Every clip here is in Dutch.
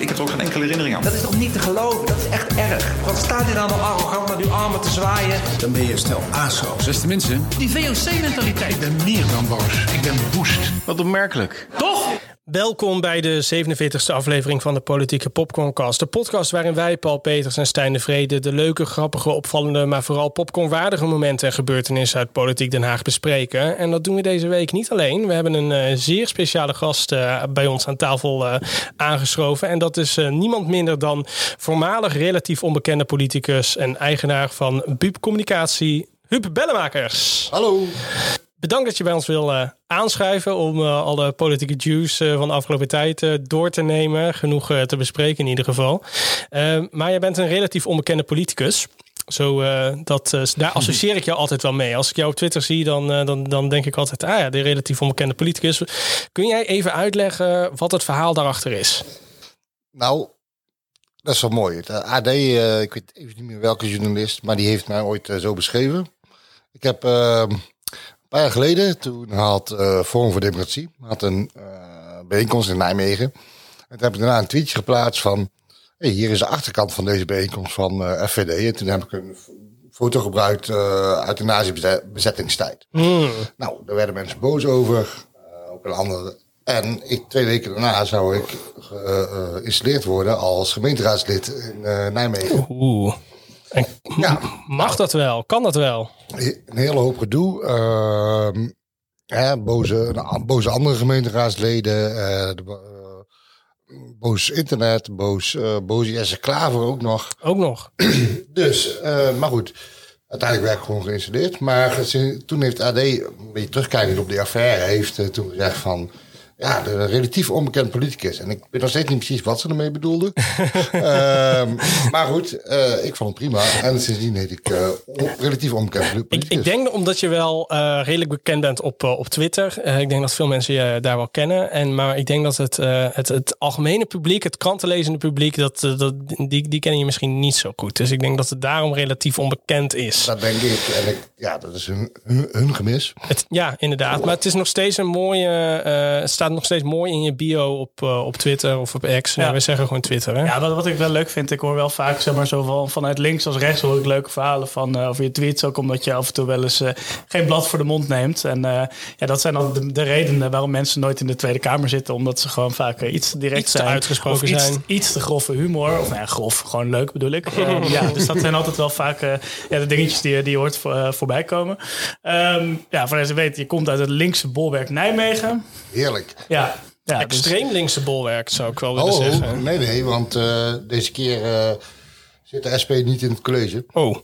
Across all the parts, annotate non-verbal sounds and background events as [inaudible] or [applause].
ik heb er ook geen enkele herinnering aan. Dat is toch niet te geloven? Dat is echt erg. Wat staat hier nou nog arrogant met uw armen te zwaaien? Dan ben je snel aso. Beste mensen, Die VOC-mentaliteit. Ik ben meer dan boos. Ik ben woest. wat opmerkelijk. Toch? Welkom bij de 47e aflevering van de Politieke Popcorncast. De podcast waarin wij, Paul Peters en Stijn de Vrede... de leuke, grappige, opvallende, maar vooral popcornwaardige momenten... en gebeurtenissen uit Politiek Den Haag bespreken. En dat doen we deze week niet alleen. We hebben een uh, zeer speciale gast uh, bij ons aan tafel uh, aangeschoven. En dat is niemand minder dan voormalig relatief onbekende politicus... en eigenaar van Buub Communicatie, Huub Bellemakers. Hallo. Bedankt dat je bij ons wil uh, aanschuiven om uh, alle politieke juice uh, van de afgelopen tijd door te nemen. Genoeg te bespreken in ieder geval. maar je bent een relatief onbekende politicus. Zo, dat, daar associeer ik jou altijd wel mee. Als ik jou op Twitter zie, dan, dan, dan denk ik altijd... ah ja, de relatief onbekende politicus. Kun jij even uitleggen wat het verhaal daarachter is? Nou, dat is wel mooi. Het AD, ik weet even niet meer welke journalist... maar die heeft mij ooit zo beschreven. Ik heb... Een paar jaar geleden, toen had uh, Forum voor Democratie had een uh, bijeenkomst in Nijmegen. En toen heb ik daarna een tweetje geplaatst van... Hey, hier is de achterkant van deze bijeenkomst van uh, FVD. En toen heb ik een foto gebruikt uit de nazi-bezettingstijd. Mm. Nou, daar werden mensen boos over. ook een andere... En ik, twee weken daarna zou ik geïnstalleerd worden als gemeenteraadslid in Nijmegen. Oeh. En ja, mag dat wel? Kan dat wel? Een hele hoop gedoe. Uh, hè, boze, boze andere gemeenteraadsleden. Uh, de, boos internet. Boos, uh, boze Jesse Klaver ook nog. Ook nog. [clears throat] dus, maar goed. Uiteindelijk werd ik gewoon geïnstalleerd. Maar toen heeft AD, een beetje terugkijkend op die affaire, heeft toen gezegd van... Ja, de relatief onbekend politicus. En ik weet nog steeds niet precies wat ze ermee bedoelde. um, [laughs] maar goed, uh, ik vond het prima. En sindsdien heet ik uh, relatief onbekend politicus. Ik, ik, denk omdat je wel uh, redelijk bekend bent op, op Twitter. ik denk dat veel mensen je daar wel kennen. En, maar ik denk dat het, het, het algemene publiek, het krantenlezende publiek, dat, dat, die, die kennen je misschien niet zo goed. Dus ik denk dat het daarom relatief onbekend is. Dat denk ik. En ik, ja, dat is hun, hun, hun gemis. Het, ja, inderdaad. Maar het is nog steeds een mooie... staat nog steeds mooi in je bio op, uh, op Twitter of op X. Ja. we zeggen gewoon Twitter. Hè? Ja, wat, wat ik wel leuk vind, ik hoor wel vaak zeg maar, zo van, vanuit links als rechts hoor ik leuke verhalen van uh, over je tweets. Ook omdat je af en toe wel eens uh, geen blad voor de mond neemt. En ja, dat zijn dan de, de, redenen waarom mensen nooit in de Tweede Kamer zitten. Omdat ze gewoon vaak iets direct iets zijn. uitgesproken of iets, zijn. Iets te grove humor. Of nou ja, grof, gewoon leuk bedoel ik. ja, dus dat zijn altijd wel vaak ja, de dingetjes die, die je hoort voor, voorbij komen. Um, ja, voor deze weet, je komt uit het linkse bolwerk Nijmegen. Heerlijk. Ja, ja, Extreem dus... linkse bolwerk zou ik wel willen oh, zeggen. Nee, nee, want uh, deze keer uh, zit de SP niet in het college. Oh.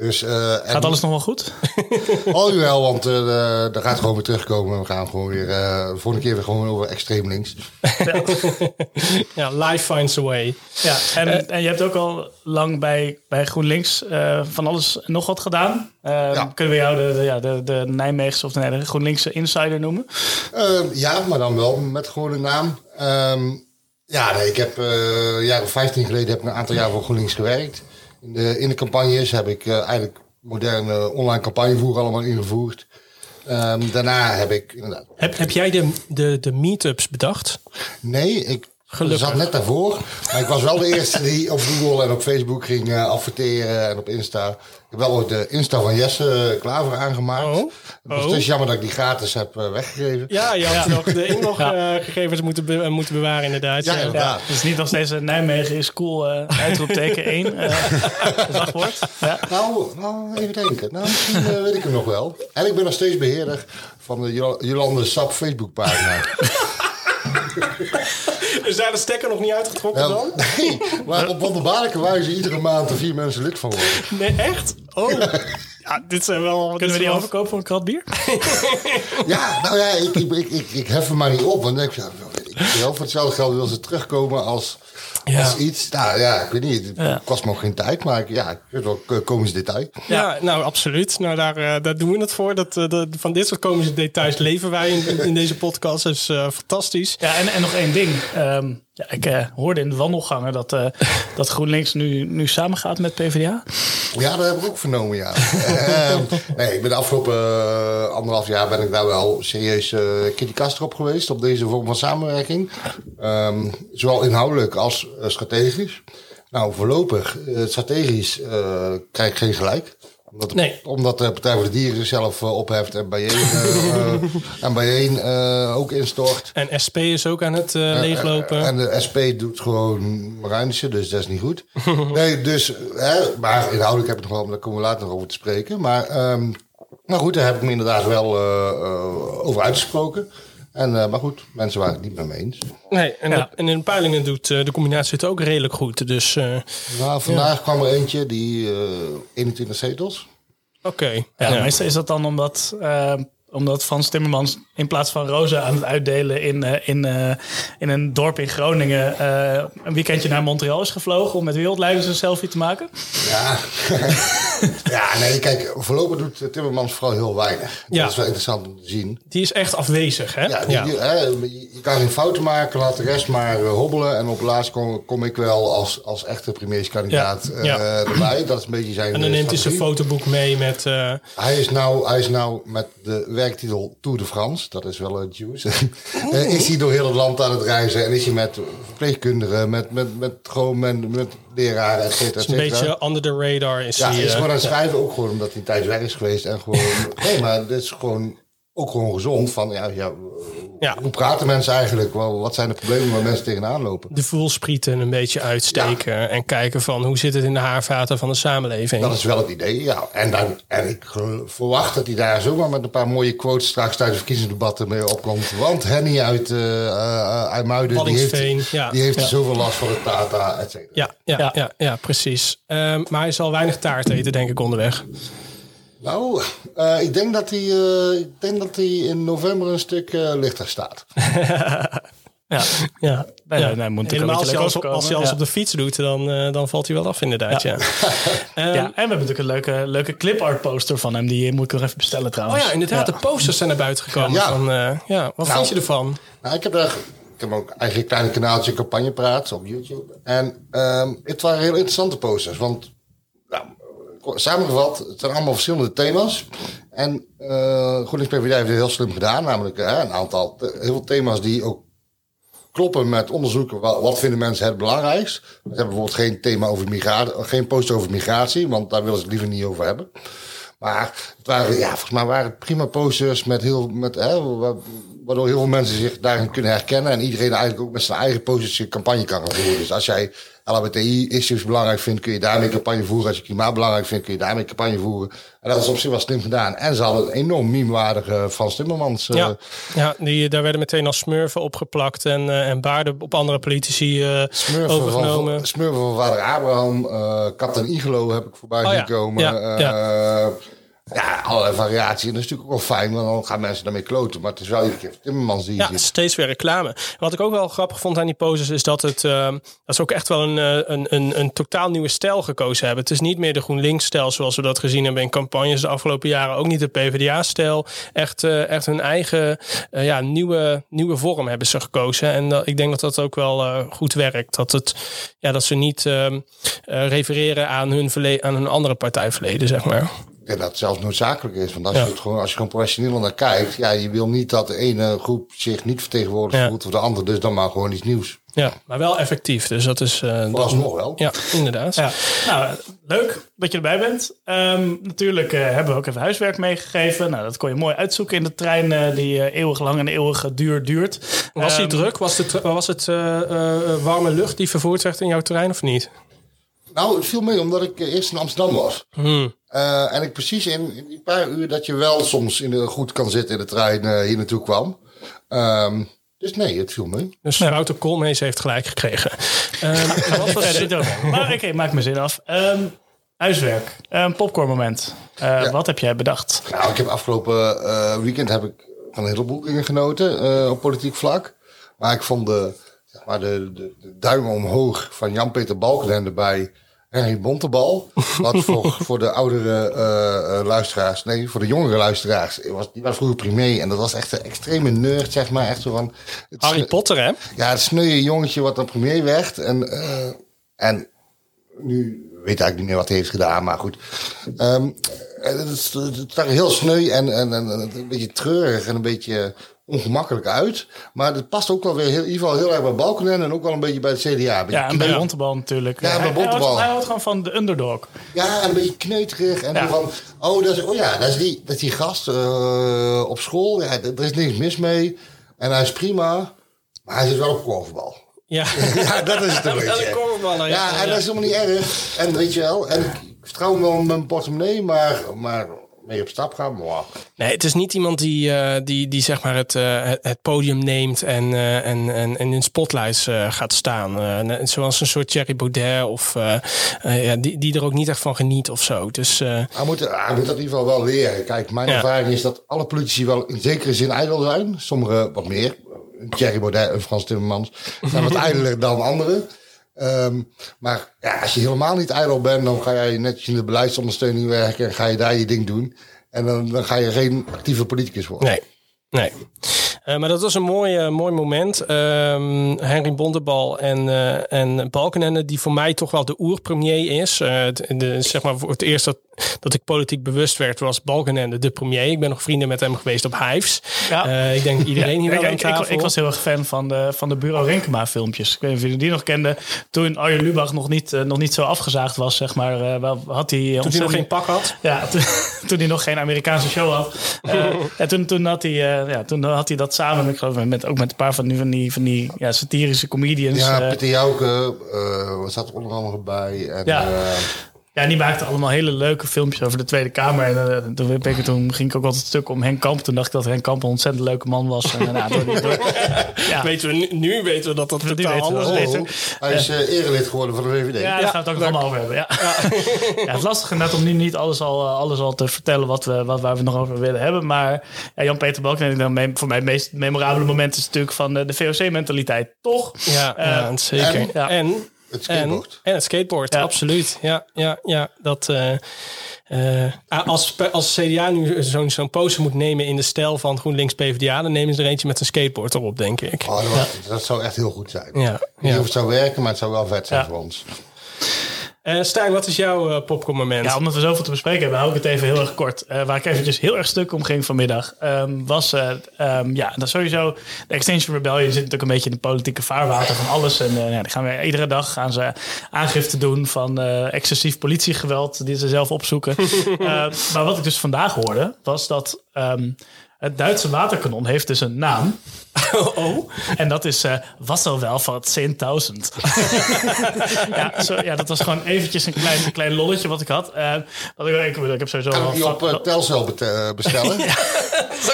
Dus, uh, gaat alles nog wel goed? [laughs] oh jawel, want uh, daar gaat gewoon weer terugkomen. We gaan gewoon weer, uh, de volgende keer weer gewoon over extreem links. Ja, [laughs] ja life finds a way. Ja, en, en je hebt ook al lang bij, bij GroenLinks van alles nog wat gedaan. Ja. Kunnen we jou de, de, ja, de, de Nijmeegse of de, nee, de GroenLinkse insider noemen? ja, maar dan wel met gewoon een naam. Um, ja, nee, ik heb een jaar of 15 geleden heb ik een aantal jaar voor GroenLinks gewerkt. In de, in de campagnes heb ik uh, eigenlijk moderne online campagnevoer allemaal ingevoerd. Um, daarna heb ik inderdaad... Heb, heb jij de, de, de meetups bedacht? Nee, ik Gelukkig. zat net daarvoor. Maar ik was wel de eerste die op Google en op Facebook ging uh, adverteren en op Insta. Ik heb wel ook de Insta van Jesse Klaver aangemaakt. Oh. Het is dus jammer dat ik die gratis heb uh, weggegeven. Ja, je had ja. nog de [laughs] inloggegevens uh, moeten, be moeten bewaren inderdaad. Ja, inderdaad. Ja, dus niet nog steeds Nijmegen is cool, uh, uitroepteken 1, [laughs] wachtwoord. Ja. Nou, nou, even denken. Nou, misschien weet ik hem nog wel. En ik ben nog steeds beheerder van de Jolande Sap Facebookpagina. [laughs] Is daar de stekker nog niet uitgetrokken nou, dan? Nee, maar op wonderbaarlijke wijze iedere maand er vier mensen lid van worden. Nee, echt? Oh. Ja, dit zijn wel... Kunnen we die overkopen voor een krat bier? ja, nou ja, ik, ik, ik, ik, ik hef hem maar niet op. Want ik, ja, ik wil voor hetzelfde geld wil ze terugkomen als, ja. als iets. Nou ja, ik weet niet. Het ja. kost me ook geen tijd, maar ik, ja, komische detail. Ja, nou absoluut. Nou, daar, daar doen we het voor. Dat, uh, dat, van dit soort komische details leven wij in, in deze podcast. Dat is uh, fantastisch. Ja, en, en nog één ding. Um, ja, ik hoorde in de wandelgangen dat, [laughs] dat GroenLinks nu, nu samengaat met PvdA. Ja, dat heb ik ook vernomen, ja. Ehm, nee, ik ben de afgelopen eh, anderhalf jaar ben ik daar wel serieus uh, Kitty Kast op geweest. Op deze vorm van samenwerking. Ehm, zowel inhoudelijk als uh, strategisch. Nou, voorlopig, strategisch krijg ik geen gelijk omdat, nee. omdat de Partij voor de Dieren zichzelf uh, opheft en bijeen, uh, [laughs] en bijeen ook instort. En SP is ook aan het leeglopen. en de SP doet gewoon Marijnische, dus dat is niet goed. [laughs] nee, dus, hè, maar inhoudelijk heb ik nog wel, daar komen we later nog over te spreken. Maar, um, nou goed, daar heb ik me inderdaad wel over uitgesproken. En, uh, maar goed, mensen waren het niet met me eens. Nee, en, ja. en in de peilingen doet uh, de combinatie het ook redelijk goed. Dus, uh, nou, vandaag ja. kwam er eentje, die 21 zetels. Oké. Okay. Ja, meestal is dat dan omdat omdat Frans Timmermans in plaats van rozen aan het uitdelen in, uh, in, uh, in een dorp in Groningen uh, een weekendje naar Montreal is gevlogen om met wereldleiders een selfie te maken? Ja, [laughs] ja nee, kijk, voorlopig doet Timmermans vooral heel weinig. Ja. Dat is wel interessant om te zien. Die is echt afwezig, hè? Ja, die, ja. Die, hè, je kan geen fouten maken, laat de rest maar hobbelen. En op laatst kom, kom ik wel als, als echte premierskandidaat ja. erbij. Dat is een beetje zijn En dan neemt hij zijn fotoboek mee met... Hij, is nou, hij is nou met de werktitel Tour de France, dat is wel een juice. uh, [laughs] is hij door heel het land aan het reizen en is hij met verpleegkundigen, met, met, met, gewoon met, met leraren, et cetera, Een beetje under the radar is ja, hij. Ja, is gewoon aan het schrijven ook gewoon omdat hij tijdens weg is geweest en gewoon... [laughs] nee, maar dit is gewoon ook gewoon gezond van ja, ja, ja. hoe praten mensen eigenlijk? Wat zijn de problemen waar mensen tegenaan lopen? De voelsprieten een beetje uitsteken en kijken van hoe zit het in de haarvaten van de samenleving. Dat is wel het idee, ja. En, dan, en ik verwacht dat hij daar zomaar met een paar mooie quotes straks tijdens de verkiezingsdebatten mee opkomt. Want Henny uit, uh, uit Muiden, die heeft, ja. die heeft zoveel last van de tata, et cetera. Ja, ja, ja. ja, precies. Um, maar hij zal weinig taart eten, denk ik, onderweg. Nou, uh, ik, denk dat hij, uh, ik denk dat hij in november een stuk uh, lichter staat. ja, [laughs] ja. Ja. Nee, moet Helemaal als, als, als hij alles ja. op de fiets doet, dan, dan valt hij wel af inderdaad. Ja. Ja. um, [laughs] ja. en we hebben natuurlijk een leuke, leuke clipart poster van hem. Die moet ik nog even bestellen trouwens. Oh ja, inderdaad. De posters zijn naar buiten gekomen. Ja. Van, ja. Wat nou, vind je ervan? Nou, ik heb er... Ik heb ook eigenlijk een kleine kanaaltje campagne praat op YouTube. En um, het waren heel interessante posters. Want samengevat, het zijn allemaal verschillende thema's. En uh, GroenLinks PvdA heeft het heel slim gedaan. Namelijk uh, een aantal, heel veel thema's die ook kloppen met onderzoeken. Wat, wat vinden mensen het belangrijkst? We hebben bijvoorbeeld geen thema over migratie, geen post over migratie, want daar willen ze het liever niet over hebben. Maar het waren, ja, volgens mij waren het prima posters met heel, met, hè, waardoor heel veel mensen zich daarin kunnen herkennen. En iedereen eigenlijk ook met zijn eigen posters campagne kan gaan voeren. Dus als jij LHBTI-issues belangrijk vindt, kun je daarmee campagne voeren. Als je klimaat belangrijk vindt, kun je daarmee campagne voeren. En dat is op zich wel slim gedaan. En ze hadden een enorm memewaardige Frans Timmermans. Ja, uh, ja die, daar werden meteen als smurfen opgeplakt en, uh, en baarden op andere politici uh, smurfen overgenomen. Van, smurfen van vader Abraham, Captain Igelo heb ik voorbij oh, gekomen. Ja, ja. Ja, allerlei variatie. En dat is natuurlijk ook wel fijn, want dan gaan mensen daarmee kloten. Maar het is wel iedere keer Timmermans die Ja, zit. steeds weer reclame. Wat ik ook wel grappig vond aan die poses is dat het... Uh, dat ze ook echt wel een, een, een, een totaal nieuwe stijl gekozen hebben. Het is niet meer de GroenLinks-stijl zoals we dat gezien hebben in campagnes de afgelopen jaren. Ook niet de PvdA-stijl. Echt, uh, echt hun eigen uh, ja, nieuwe, nieuwe vorm hebben ze gekozen. En ik denk dat dat ook wel goed werkt. Dat, het, ja, dat ze niet ehm, refereren aan hun, aan hun andere partijverleden, zeg maar denk dat het zelfs noodzakelijk is. Want als, je, het gewoon, als je gewoon professioneel naar kijkt, ja, je wil niet dat de ene groep zich niet vertegenwoordigd voelt of de andere, dus dan maar gewoon iets nieuws. Ja, maar wel effectief. Dus dat is. Uh, dat nog wel. Ja, inderdaad. Ja. Nou, leuk dat je erbij bent. Um, natuurlijk uh, hebben we ook even huiswerk meegegeven. Nou, dat kon je mooi uitzoeken in de trein uh, die eeuwig lang en eeuwig duur duurt. Was die um, druk? Was het, was het warme lucht die vervoerd werd in jouw terrein of niet? Nou, het viel mee omdat ik eerst in Amsterdam was. Hmm. Uh, en ik precies in, in, die paar uur dat je wel soms in de, goed kan zitten in de trein uh, hier naartoe kwam. Um, dus nee, het viel mee. Dus Wouter Koolmees heeft gelijk gekregen. [laughs] Um, wat was over? Maar oké, okay, maak me zin af. Um, huiswerk, een popcornmoment. Uh, ja. Wat heb jij bedacht? Nou, ik heb afgelopen weekend heb ik van een heleboel dingen genoten op politiek vlak. Maar ik vond de, zeg maar de, de, de duim omhoog van Jan-Peter Balkenende bij Henry Bontebal. Wat [laughs] voor, voor de oudere uh, luisteraars, nee, voor de jongere luisteraars, was, die was vroeger premier. En dat was echt een extreme nerd, zeg maar. Echt zo van... Het Harry Potter, hè? Ja, het sneuwe jongetje wat dan premier werd. En, uh, en nu eigenlijk niet meer wat hij heeft gedaan, maar goed. Ehm, het, is- het er heel sneu en, en, en een beetje treurig en een beetje ongemakkelijk uit. Maar het past ook wel weer heel, in ieder geval heel erg bij Balkenende en ook wel een beetje bij het CDA. Beetje Ja, en bij kneu- Bontebal natuurlijk. Ja, bij Hij- hij, Bontebal. houdt, hij houdt gewoon van de underdog. Ja, en een beetje kneuterig. En Ja. van, oh, dat is, oh ja, dat is die, dat is die gast eh, op school. Ja, er is niks mis mee. En hij is prima. Maar hij zit wel op korfbal. Ja, [laughs] Ja, dat is het een [laughs] beetje. ja. Ja, en dat is helemaal niet erg. En weet je wel, en ik vertrouw wel mijn portemonnee, maar, maar mee op stap gaan, wow. Nee, het is niet iemand die, eh, die, die zeg maar het, eh, het, podium neemt en, eh, en, en, en in spotlights gaat staan. Zoals een soort Thierry Baudet of ja, die, die er ook niet echt van geniet of zo. Dus Hij moet, hij moet dat in ieder geval wel leren. Kijk, mijn Ja. ervaring is dat alle politici wel in zekere zin ijdel zijn. Sommigen wat meer. Thierry Baudet en Frans Timmermans zijn wat [laughs] ijdeler dan anderen. Ehm, maar ja, als je helemaal niet ijdel bent, dan ga jij netjes in de beleidsondersteuning werken en ga je daar je ding doen. En dan, ga je geen actieve politicus worden. nee, nee. Eh, maar dat was een mooi, eh, mooi moment. Ehm, Henry Bontebal en, eh en Balkenende, die voor mij toch wel de oerpremier is. De- zeg maar voor het eerst dat, dat ik politiek bewust werd, was Balkenende de premier. Ik ben nog vrienden met hem geweest op Hives. Ja. Eh, ik denk [laughs] iedereen hier wel aan ik, ik, tafel. ik was heel erg fan van de, van de Bureau Renkema filmpjes. Ik weet niet of jullie die nog kenden. Toen Arjen Lubach nog niet, eh, nog niet zo afgezaagd was, zeg maar. eh, wel, had hij Toen hij nog ontzettend- geen pak had. Ja, [laughs] toen, toen hij nog geen Amerikaanse show had. [laughs] En toen, toen, had hij, eh, ja, toen had hij dat samen, ik geloof, met, ook met een paar van die, van die, van die ja, satirische comedians. Ja, Pieter Jouke eh zat er onder andere bij. En, Ja. eh, Ja, die maakte allemaal hele leuke filmpjes over de Tweede Kamer. En eh, toen, ben ik, toen ging ik ook altijd stuk om Henk Kamp. Toen dacht ik dat Henk Kamp een ontzettend leuke man was. En, daarna door, die- door, [laughs] ja, Weten we, nu, weten we dat dat totaal anders is. Oh, hij is erelid geworden van de VVD. Ja, daar gaan we het ook nog allemaal over hebben. Ja. Ja. [laughs] het is lastig inderdaad om nu niet alles al, alles al te vertellen wat we, wat, waar we het nog over willen hebben. Maar ja, Jan-Peter Balken, voor mij het meest memorabele moment is natuurlijk van de VOC-mentaliteit. Toch? Ja, ja zeker. en- En, en, Het skateboard. en het skateboard, Ja. absoluut. Ja, ja, ja. Dat, eh, eh, als, als CDA nu zo'n zo'n poster moet nemen in de stijl van GroenLinks PvdA, dan nemen ze er eentje met een skateboard erop, denk ik. Oh, dat, was- dat zou echt heel goed zijn. Ja, niet ja. of het zou werken, maar het zou wel vet zijn Ja. voor ons. Eh Stijn, wat is jouw eh popcorn moment? Ja, omdat we zoveel te bespreken hebben, hou ik het even heel erg kort. Eh, waar ik eventjes heel erg stuk om ging vanmiddag, ehm, was, eh, ehm, ja, dat sowieso, de Extinction Rebellion zit natuurlijk een beetje in de politieke vaarwater van alles. En ja, die gaan we, iedere dag gaan ze aangifte doen van excessief politiegeweld, die ze zelf opzoeken. [laughs] Maar wat ik dus vandaag hoorde, was dat ehm, het Duitse waterkanon heeft dus een naam. [laughs] Oh. En dat is eh Wasserwel van het 10.000. [laughs] ja, zo, ja, dat was gewoon eventjes een klein, een klein lolletje wat ik had. Eh, wat ik, ik, ik heb sowieso Kan wel ik die op eh, Telcel bet- eh, bestellen? [laughs]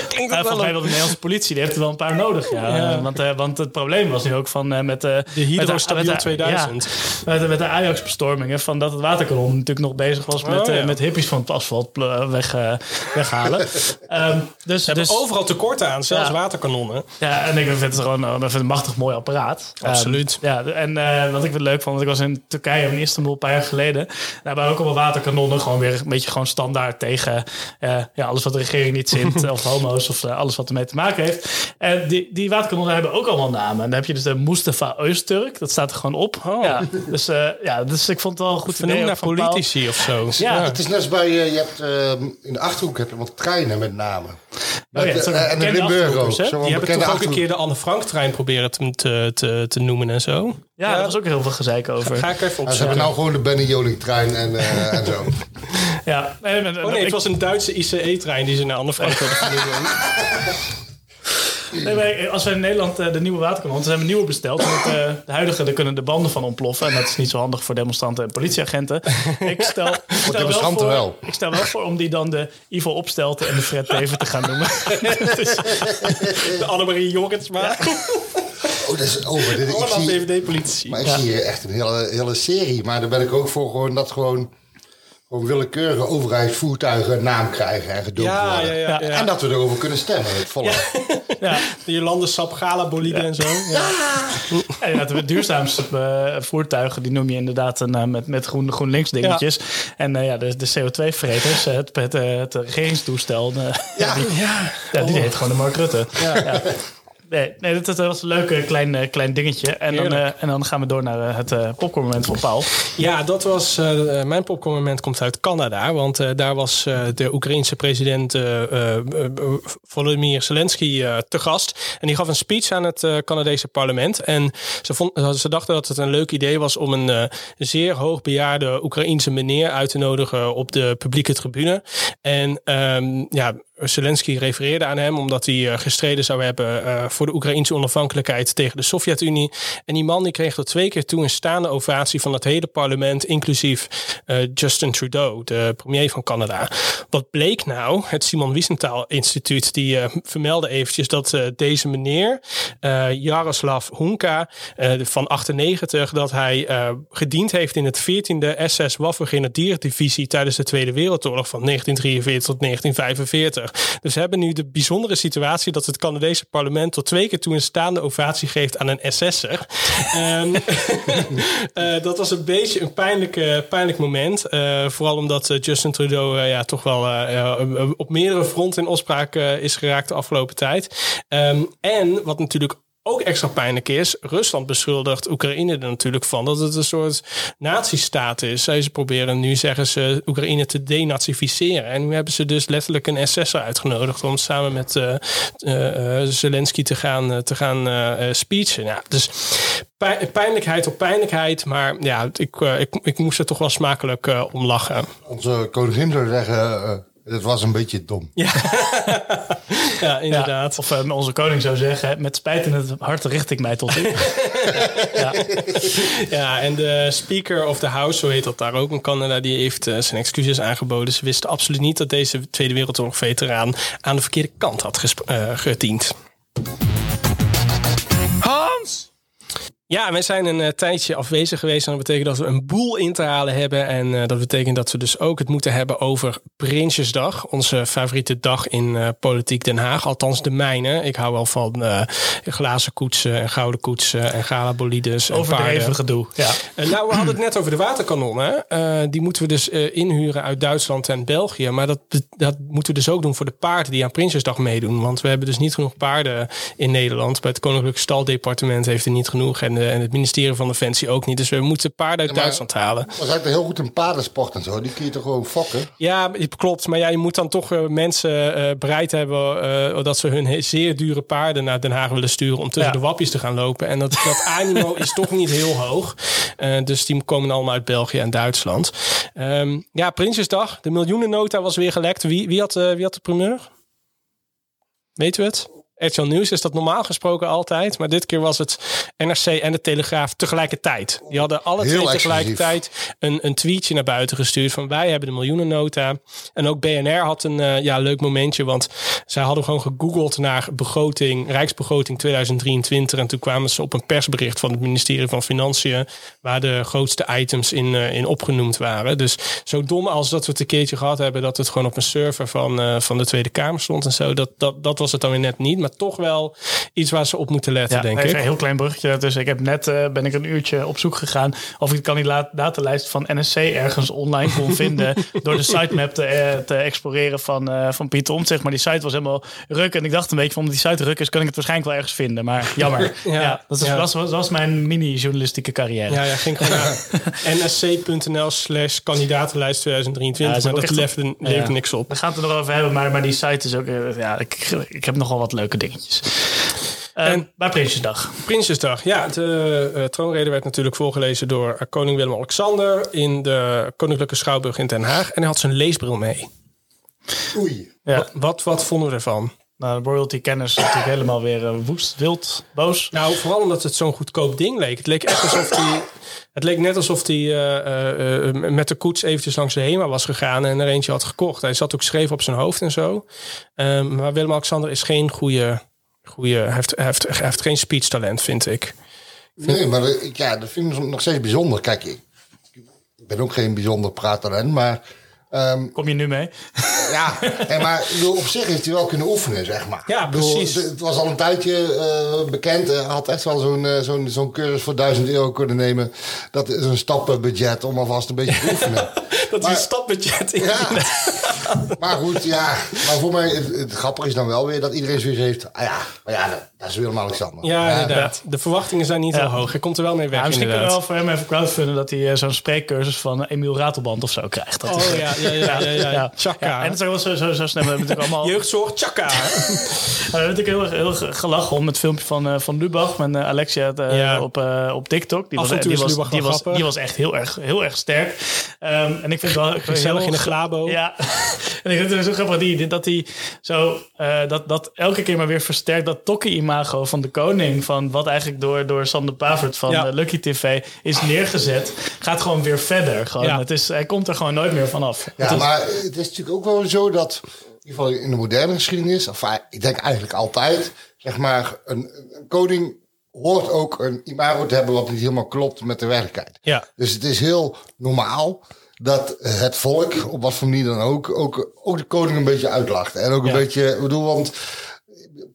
Klinkt ja, het volgens wel. mij wil de Nederlandse politie, die heeft er wel een paar nodig. Ja. Ja. Want, eh, want het probleem was nu ook van eh, met, eh De Hydro met Stabiel de- 2000. Ja, met, de- met de Ajax-bestormingen, van dat het waterkanon natuurlijk nog bezig was met, Oh, ja. met hippies van het asfalt weg, weghalen. Ehm, dus, Ze hebben dus, overal tekorten aan, zelfs Ja. waterkanonnen. Ja, en ik vind het gewoon eh, ik vind het een machtig mooi apparaat. Absoluut. Ehm, ja, en eh, wat ik het leuk vond, want ik was in Turkije in Istanbul een paar jaar geleden. Daar waren ook allemaal waterkanonnen. Gewoon weer een beetje gewoon standaard tegen eh, ja, alles wat de regering niet zint. [laughs] of homo's of eh, alles wat ermee te maken heeft. En die, die waterkanonnen hebben ook allemaal namen. En dan heb je dus de Mustafa Öztürk. Dat staat er gewoon op. Oh. Ja, dus, eh, ja, dus ik vond het wel een goed Vernoemd naar Paul. politici of zo. Ja. Het is net als bij, eh, je hebt eh, in de Achterhoek heb je wat treinen met namen. Oh ja, Eh, en de Limburg ook. Zo'n bekende toch ook een Achterhoek. keer de Anne Frank-trein proberen te, te, te, te noemen en zo. Ja, daar was ook heel veel gezeik over. Ga ik even Ja, ze hebben nou gewoon de Benny Joling trein en, eh, en zo. Ja, Oh nee, ik- het was een Duitse ICE-trein die ze naar Anne Frank wilden [laughs] vernoemen. Nee, wij- als wij in Nederland eh, de nieuwe waterkanon, dan hebben we nieuwe besteld. Want eh, de huidige, daar kunnen de banden van ontploffen. En dat is niet zo handig voor demonstranten en politieagenten. Ik stel, [laughs] ik stel, wel, voor, wel. ik stel wel voor om die dan de Ivo Opstelten en de Fred Teven te gaan noemen. [laughs] Dus, De Annemarie Jorritsma. [laughs] Oh, dat is over. Allemaal zie, VVD-politici. maar ik zie hier echt een hele, hele serie. Maar daar ben ik ook voor gewoon dat gewoon, gewoon willekeurige overheidsvoertuigen een naam krijgen en gedoopt Ja, ja, worden. ja. ja. En dat we erover kunnen stemmen, het volk. ja, [laughs] De Jolande Sap Gala bolide en zo. Ja. en inderdaad, de duurzaamste eh, voertuigen, die noem je inderdaad een, eh, met, met groen, GroenLinks dingetjes. En eh, ja, de, de CO2-vreters, het, het, het regeringstoestel, Ja. die, ja, die heet gewoon de Mark Rutte. Ja. [laughs] Nee, nee dat, dat was een leuk klein, eh, klein dingetje. En dan, eh, en dan gaan we door naar eh, het eh popcornmoment van Paul. Ja, dat was. eh, mijn popcornmoment komt uit Canada. Want daar was de Oekraïense president Volodymyr Zelensky te gast. En die gaf een speech aan het Canadese parlement. En ze, vond, ze dachten dat het een leuk idee was om een zeer hoogbejaarde Oekraïense meneer uit te nodigen op de publieke tribune. En ehm, ja. Zelensky refereerde aan hem omdat hij eh, gestreden zou hebben eh, voor de Oekraïnse onafhankelijkheid tegen de Sovjet-Unie. En die man die kreeg tot twee keer toe een staande ovatie van het hele parlement, inclusief eh, Justin Trudeau, de premier van Canada. Wat bleek nou? Het Simon Wiesenthal Instituut die vermeldde eventjes dat deze meneer, Jaroslav Hunka van 98, dat hij gediend heeft in het 14e SS Waffen-Grenadierdivisie tijdens de Tweede Wereldoorlog van 1943 tot 1945. Dus we hebben nu de bijzondere situatie dat het Canadese parlement tot twee keer toe een staande ovatie geeft aan een SS'er. [laughs] Ehm, [laughs] eh, dat was een beetje een pijnlijk, eh, pijnlijk moment. Eh, vooral omdat eh, Justin Trudeau ja, toch wel op meerdere fronten in opspraak is geraakt de afgelopen tijd. Ehm, en wat natuurlijk ook extra pijnlijk is, Rusland beschuldigt Oekraïne er natuurlijk van dat het een soort nazistaat is. Ze proberen nu, zeggen ze, Oekraïne te denazificeren. En nu hebben ze dus letterlijk een SS'er uitgenodigd om samen met eh, eh, eh, Zelensky te gaan, te gaan speechen. Ja, dus pij- pijnlijkheid op pijnlijkheid, maar ja, ik, ik, ik moest er toch wel smakelijk om lachen. Onze koningin zou zeggen, het was een beetje dom. Ja, [laughs] Ja, inderdaad. of eh, onze koning zou zeggen, met spijt in het hart richt ik mij tot u. [laughs] ja. Ja, en de Speaker of the House, zo heet dat daar ook in Canada, die heeft eh, zijn excuses aangeboden. Ze wisten absoluut niet dat deze Tweede Wereldoorlog-veteraan aan de verkeerde kant had eh, gediend. Ja, wij zijn een eh, tijdje afwezig geweest. En dat betekent dat we een boel in te halen hebben. En eh, dat betekent dat we dus ook het moeten hebben over Prinsjesdag. Onze favoriete dag in eh, Politiek Den Haag. Althans de mijne. Ik hou wel van glazen koetsen en gouden koetsen en galabolides en Overdreven paarden. gedoe. Ja. Nou, we hadden het net over de waterkanonnen. Die moeten we dus inhuren uit Duitsland en België. Maar dat, dat moeten we dus ook doen voor de paarden die aan Prinsjesdag meedoen. Want we hebben dus niet genoeg paarden in Nederland. Bij het Koninklijk Staldepartement heeft er niet genoeg. En, eh, en het ministerie van Defensie ook niet. Dus we moeten paarden uit Duitsland halen. Dat was eigenlijk heel goed in paardensport en zo. Die kun je toch gewoon fokken? Ja, klopt. Maar ja, je moet dan toch eh, mensen eh, bereid hebben eh, dat ze hun zeer dure paarden naar Den Haag willen sturen om tussen Ja. de wappies te gaan lopen. En dat, dat [laughs] animo is toch niet heel hoog. Eh, dus die komen allemaal uit België en Duitsland. Ehm, ja, Prinsjesdag. De miljoenennota was weer gelekt. Wie, wie, had, eh, wie had de primeur? Weten we het? RTL Nieuws is dat normaal gesproken altijd. Maar dit keer was het NRC en de Telegraaf tegelijkertijd. Die hadden alle Heel twee tegelijkertijd een, een tweetje naar buiten gestuurd van wij hebben de miljoenennota. En ook BNR had een eh, ja, leuk momentje, want zij hadden gewoon gegoogeld naar begroting, Rijksbegroting 2023. En toen kwamen ze op een persbericht van het ministerie van Financiën, waar de grootste items in, eh, in opgenoemd waren. Dus zo dom als dat we het een keertje gehad hebben, dat het gewoon op een server van, eh, van de Tweede Kamer stond en zo. Dat, dat, dat was het dan weer net niet, maar toch wel iets waar ze op moeten letten, Ja, denk even ik. een heel klein bruggetje. Dus ik heb net eh, ben ik een uurtje op zoek gegaan of ik de kandidatenlijst van NSC ergens online kon [laughs] vinden door de sitemap te, eh, te exploreren van, eh, van Pieter Omtzigt. Maar die site was helemaal ruk en ik dacht een beetje van omdat die site ruk is, kan ik het waarschijnlijk wel ergens vinden. Maar jammer. [laughs] Ja, ja, dat, is, ja. was, mijn mini-journalistieke carrière. Ja, ja, ging gewoon [laughs] naar nsc.nl slash kandidatenlijst 2023. Ja, is maar dat leverde, Ja. niks op. We gaan het er nog over hebben, maar, maar die site is ook... Ja, ik, ik heb nogal wat leuke dingetjes. En En- bij Prinsjesdag. Prinsjesdag. Ja, de eh, troonrede werd natuurlijk voorgelezen door eh, koning Willem-Alexander in de Koninklijke Schouwburg in Den Haag. En hij had zijn leesbril mee. Oei. Ja. Wat, wat, wat vonden we ervan? Nou, de royalty-kenners zijn natuurlijk helemaal weer eh, woest, wild, boos. Nou, vooral omdat het zo'n goedkoop ding leek. Het leek echt alsof hij. Het leek net alsof hij eh, eh, eh, met de koets eventjes langs de HEMA was gegaan en er eentje had gekocht. Hij zat ook schreef op zijn hoofd en zo. Ehm, maar Willem-Alexander is geen goede. goede hij, heeft, hij, heeft, hij heeft geen speechtalent, vind ik. Nee, maar ik- ja, dat vind ik nog steeds bijzonder. Kijk, ik, ik ben ook geen bijzonder praattalent, maar... ehm, Kom je nu mee? ja, [laughs] en maar op zich heeft hij wel kunnen oefenen, zeg maar. Ja, bedoel, precies. Het, was al een tijdje eh, bekend. Hij had echt wel zo'n eh, zo'n zo'n cursus voor 1000 euro kunnen nemen. Dat is een stappenbudget om alvast een beetje te oefenen. [laughs] Dat is een stapbudget. in. Ja, maar goed, ja. Maar voor mij, het, het grappige is dan wel weer dat iedereen zoiets heeft. Ah ja, maar ja, dat, is Willem-Alexander. Ja, inderdaad. De verwachtingen zijn niet Ja. heel hoog. Hij komt er wel mee weg, Ja, misschien kunnen we wel voor hem even crowdfunden dat hij eh, zo'n spreekcursus van Emiel Ratelband of zo krijgt. Dat Oh is- ja, ja, ja, ja. ja, Ja. Chaka. Ja, en dat is ook wel zo, zo, zo snel. We hebben natuurlijk allemaal. [laughs] Jeugdzorg, Chaka. [laughs] We hebben natuurlijk heel, erg- heel gelachen om het filmpje van, eh, van Lubach met eh, Alexia Ja. op, eh, op TikTok. Die Af was, en toe die is was, Lubach die was, die was echt heel erg, heel erg sterk. Ehm, en ik vind het wel Gezellig in de glabo. Ja, [laughs] en ik vind het zo grappig die, dat hij zo eh, dat, dat elke keer maar weer versterkt dat tokkie-imago van de koning. Van wat eigenlijk door, door Sander Pavert van Ja. eh, Lucky TV is neergezet. Gaat gewoon weer verder. Gewoon. Ja. Het is, hij komt er gewoon nooit meer vanaf. Ja, maar het is natuurlijk ook wel zo dat, in ieder geval in de moderne geschiedenis, of eh, ik denk eigenlijk altijd, zeg maar, een, een koning hoort ook een imago te hebben wat niet helemaal klopt met de werkelijkheid. Ja. Dus het is heel normaal dat het volk, op wat voor manier dan ook, ook, ook de koning een beetje uitlacht. En ook een Ja. beetje, ik bedoel, want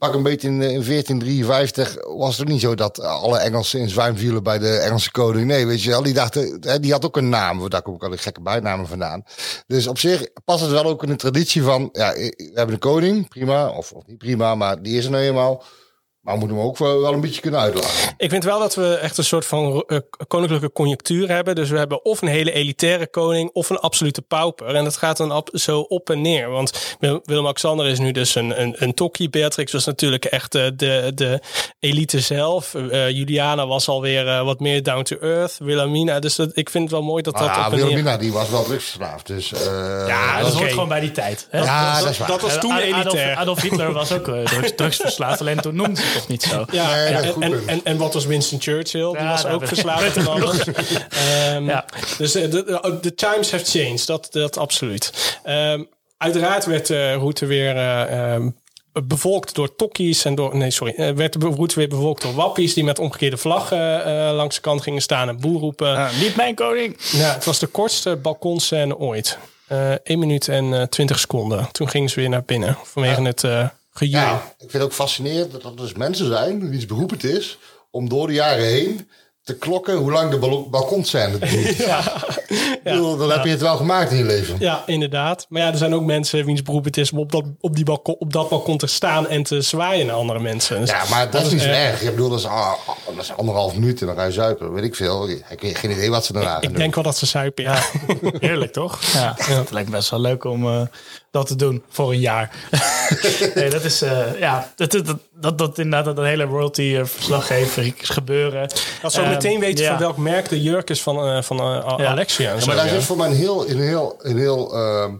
pak een beetje in, eh, in 1453 was het niet zo dat alle Engelsen in zwijm vielen bij de Engelse koning. Nee, weet je wel, die dachten, die had ook een naam, daar kom ik al die gekke bijnamen vandaan. Dus op zich past het wel ook in de traditie van, ja, eh, we hebben een koning, prima, of, of niet prima, maar die is er nou eenmaal. Maar we moeten hem ook wel, wel een beetje kunnen uitlachen. Ik vind wel dat we echt een soort van eh, koninklijke conjunctuur hebben. Dus we hebben of een hele elitaire koning of een absolute pauper. En dat gaat dan op, zo op en neer. Want Wil- Willem-Alexander is nu dus een, een, een tokkie. Beatrix was natuurlijk echt eh, de, de elite zelf. Eh, Juliana was alweer eh, wat meer down to earth. Wilhelmina. Dus dat, ik vind het wel mooi dat dat Ah, op en neer... Wilhelmina, die was wel drugsverslaafd. Dus, eh, Ja, dat oké. hoort gewoon bij die tijd. Hè? ja, dat- dat dat was toen Adolf, elitair. Adolf Hitler was ook drugs, drugsverslaafd, alleen toen noemde toch niet zo. [laughs] Ja, Nee, en, en, en, en wat was Winston Churchill? Die Ja, was nou, ook verslaafd aan alles. Ehm, Ja. Dus eh, de, de, de times have changed, dat, dat absoluut. Ehm, uiteraard werd de route weer eh, ehm, bevolkt door tokkies en door... Nee, sorry. eh, werd de route weer bevolkt door wappies die met omgekeerde vlaggen eh, langs de kant gingen staan en boer roepen. Ah, niet mijn koning. Nou, het was de kortste balkonscène ooit. Eh 1 minuut en eh 20 seconden. Toen gingen ze weer naar binnen vanwege het Ja, ik vind het ook fascinerend dat er dus mensen zijn, wiens beroep het is, om door de jaren heen te klokken hoe lang de bal balkonscène duurt. [laughs] Ik bedoel, Dan heb je het wel gemaakt in je leven. Ja, inderdaad. Maar ja, er zijn ook mensen wiens beroep het is om op dat, op die balkon, op dat balkon te staan en te zwaaien naar andere mensen. Dus Ja, maar dat is niet zo eh, erg. Ik bedoel, dat is, ah, dat is anderhalf minuut en dan ga je zuipen. Weet ik veel. Ik heb geen idee wat ze daarna gaan Ik doen. denk wel dat ze zuipen, ja. [laughs] Heerlijk, toch? Ja, Het lijkt best wel leuk om eh, dat te doen voor een jaar. [laughs] nee, dat is, eh, ja, dat, dat, dat, dat inderdaad dat hele royalty-verslaggever gebeuren. Als we ook Ehm, meteen weten ja. van welk merk de jurk is van, eh, van eh. Alexia. Ja, zo, maar daar zit voor mij een heel, een heel, een heel ehm,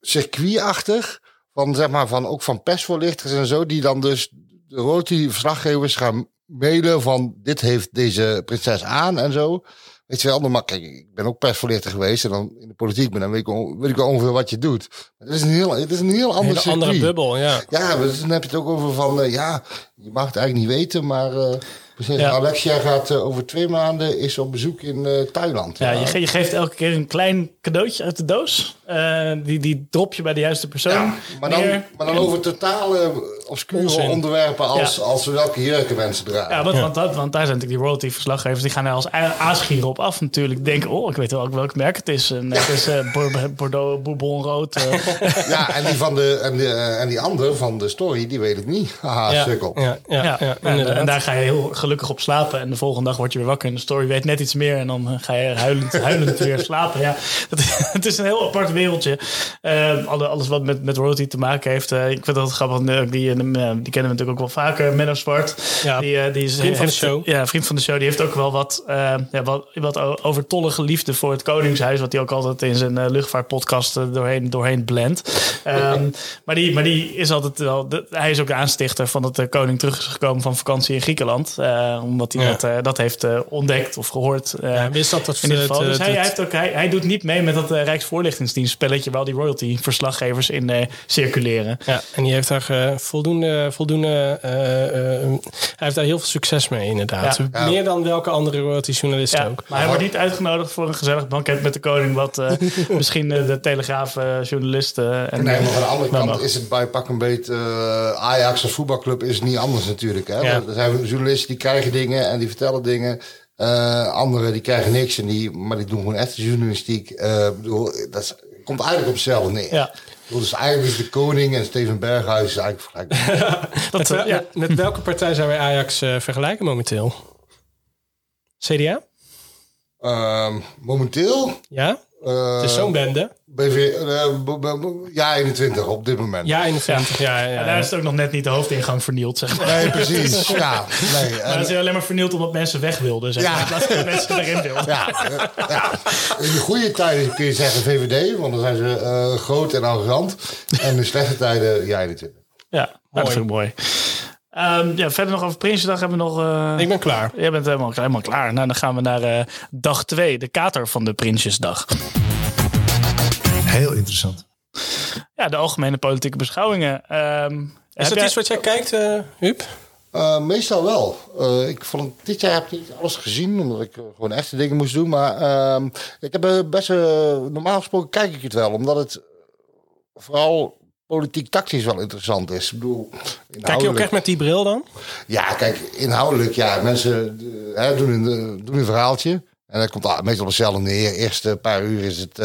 circuitachtig. Van zeg maar, van ook van persvoorlichters en zo. Die dan dus de roti verslaggevers gaan mailen van dit heeft deze prinses aan en zo. Weet je wel, maar kijk, ik ben ook persvoorlichter geweest en dan in de politiek ben, dan weet ik, on- weet ik wel ongeveer wat je doet. Maar het is een heel, het is een heel ander andere bubbel, ja. Ja, maar dan heb je het ook over van, eh, ja, je mag het eigenlijk niet weten, maar eh prinses Ja. Alexia gaat eh, over twee maanden is op bezoek in eh, Thailand. Ja, je, ge- je geeft elke keer een klein cadeautje uit de doos. Eh, die, die drop je bij de juiste persoon. Ja, maar, dan, maar dan over totale obscure Onzin. onderwerpen als, Ja. als welke jurken mensen dragen. Ja, want, Want, dat, want daar zijn natuurlijk die royalty-verslaggevers. Die gaan er als a- aasgieren op af natuurlijk. Denken, oh, ik weet wel welk merk het is. En het is eh, Bor- Bordeaux, Bourbon rood. eh. [laughs] Ja, en die, van de, en, de, eh, en die andere van de story, die weet ik niet. Haha, Ja, sukkel. ja, ja, ja, Ja, en, daar ga je heel gelukkig op slapen. En de volgende dag word je weer wakker en de story weet net iets meer. En dan ga je huilend, huilend weer slapen. Ja, [laughs] het, het is een heel apart wereldje. Eh, alle, alles wat met, met royalty te maken heeft. ik vind dat grappig. Die, eh, die kennen we natuurlijk ook wel vaker. Menno Spart. Ja, die, eh, die is, vriend van de show. Ja, vriend van de show. Die heeft ook wel wat, eh, ja, wat, wat overtollige liefde voor het Koningshuis. Wat hij ook altijd in zijn luchtvaartpodcast doorheen, doorheen blendt. Ehm, maar, die, maar die is altijd wel... de- hij is ook de aanstichter van dat de koning terug is gekomen van vakantie in Griekenland. Eh, omdat hij Ja. dat, dat heeft ontdekt of gehoord. eh, Ja, wist dat dat in ieder geval. het, Dus hij, het- hij, heeft ook, hij, hij doet niet mee met dat uh, Rijksvoorlichtingsdienst spelletje waar die royalty-verslaggevers in eh, circuleren. Ja, en die heeft daar eh, voldoende, voldoende eh, eh, hij heeft daar heel veel succes mee inderdaad. Ja. Ja. Meer dan welke andere royalty journalist Ja, ook. maar hij wordt niet uitgenodigd voor een gezellig banket met de koning, wat eh, [laughs] misschien de Telegraaf-journalist en Nee, maar van de andere kant is het bij pak een beetje eh, Ajax als voetbalclub is het niet anders natuurlijk. Hè? Ja. Er zijn journalisten die krijgen dingen en die vertellen dingen. Eh anderen die krijgen niks, en die, maar die doen gewoon echte journalistiek. Eh, ik bedoel, dat is komt eigenlijk op hetzelfde neer. Ja. Dus eigenlijk is de koning en Steven Berghuis is eigenlijk vergelijkbaar. [laughs] Met, wel- ja. met, met welke partij zou wij Ajax eh, vergelijken momenteel? CDA? Ehm, momenteel... Ja? eh, Het is zo'n bende. BV, eh, ja, 21 op dit moment. Ja, 21. Ja, ja, En ja. daar is het ook nog net niet de hoofdingang vernield, zeg maar. Nee, precies. [laughs] Ja, nee. Maar het is alleen maar vernield omdat mensen weg wilden, zeg Ja. maar. Van dat mensen erin wilden. Ja, ja, in de goede tijden kun je zeggen VVD, want dan zijn ze eh, groot en arrogant. En in de slechte tijden, ja, 21. Ja, dat is ook mooi. Ehm, ja, verder nog over Prinsjesdag hebben we nog... eh, Ik ben klaar. Jij bent helemaal, helemaal klaar. Nou, dan gaan we naar eh, dag 2, de kater van de Prinsjesdag. Heel interessant. Ja, de algemene politieke beschouwingen. Ehm, Is dat jij- iets wat jij kijkt, eh Huub? Eh, meestal wel. Eh, ik vond dit jaar heb ik niet alles gezien, omdat ik gewoon echte dingen moest doen. Maar ehm, ik heb best normaal gesproken kijk ik het wel, omdat het vooral politiek tactisch wel interessant is. Ik bedoel, Kijk je ook echt met die bril dan? Ja, kijk, inhoudelijk, ja, mensen hè, doen, een, doen een verhaaltje. En dat komt ah, meestal op hetzelfde neer. Eerste paar uur is het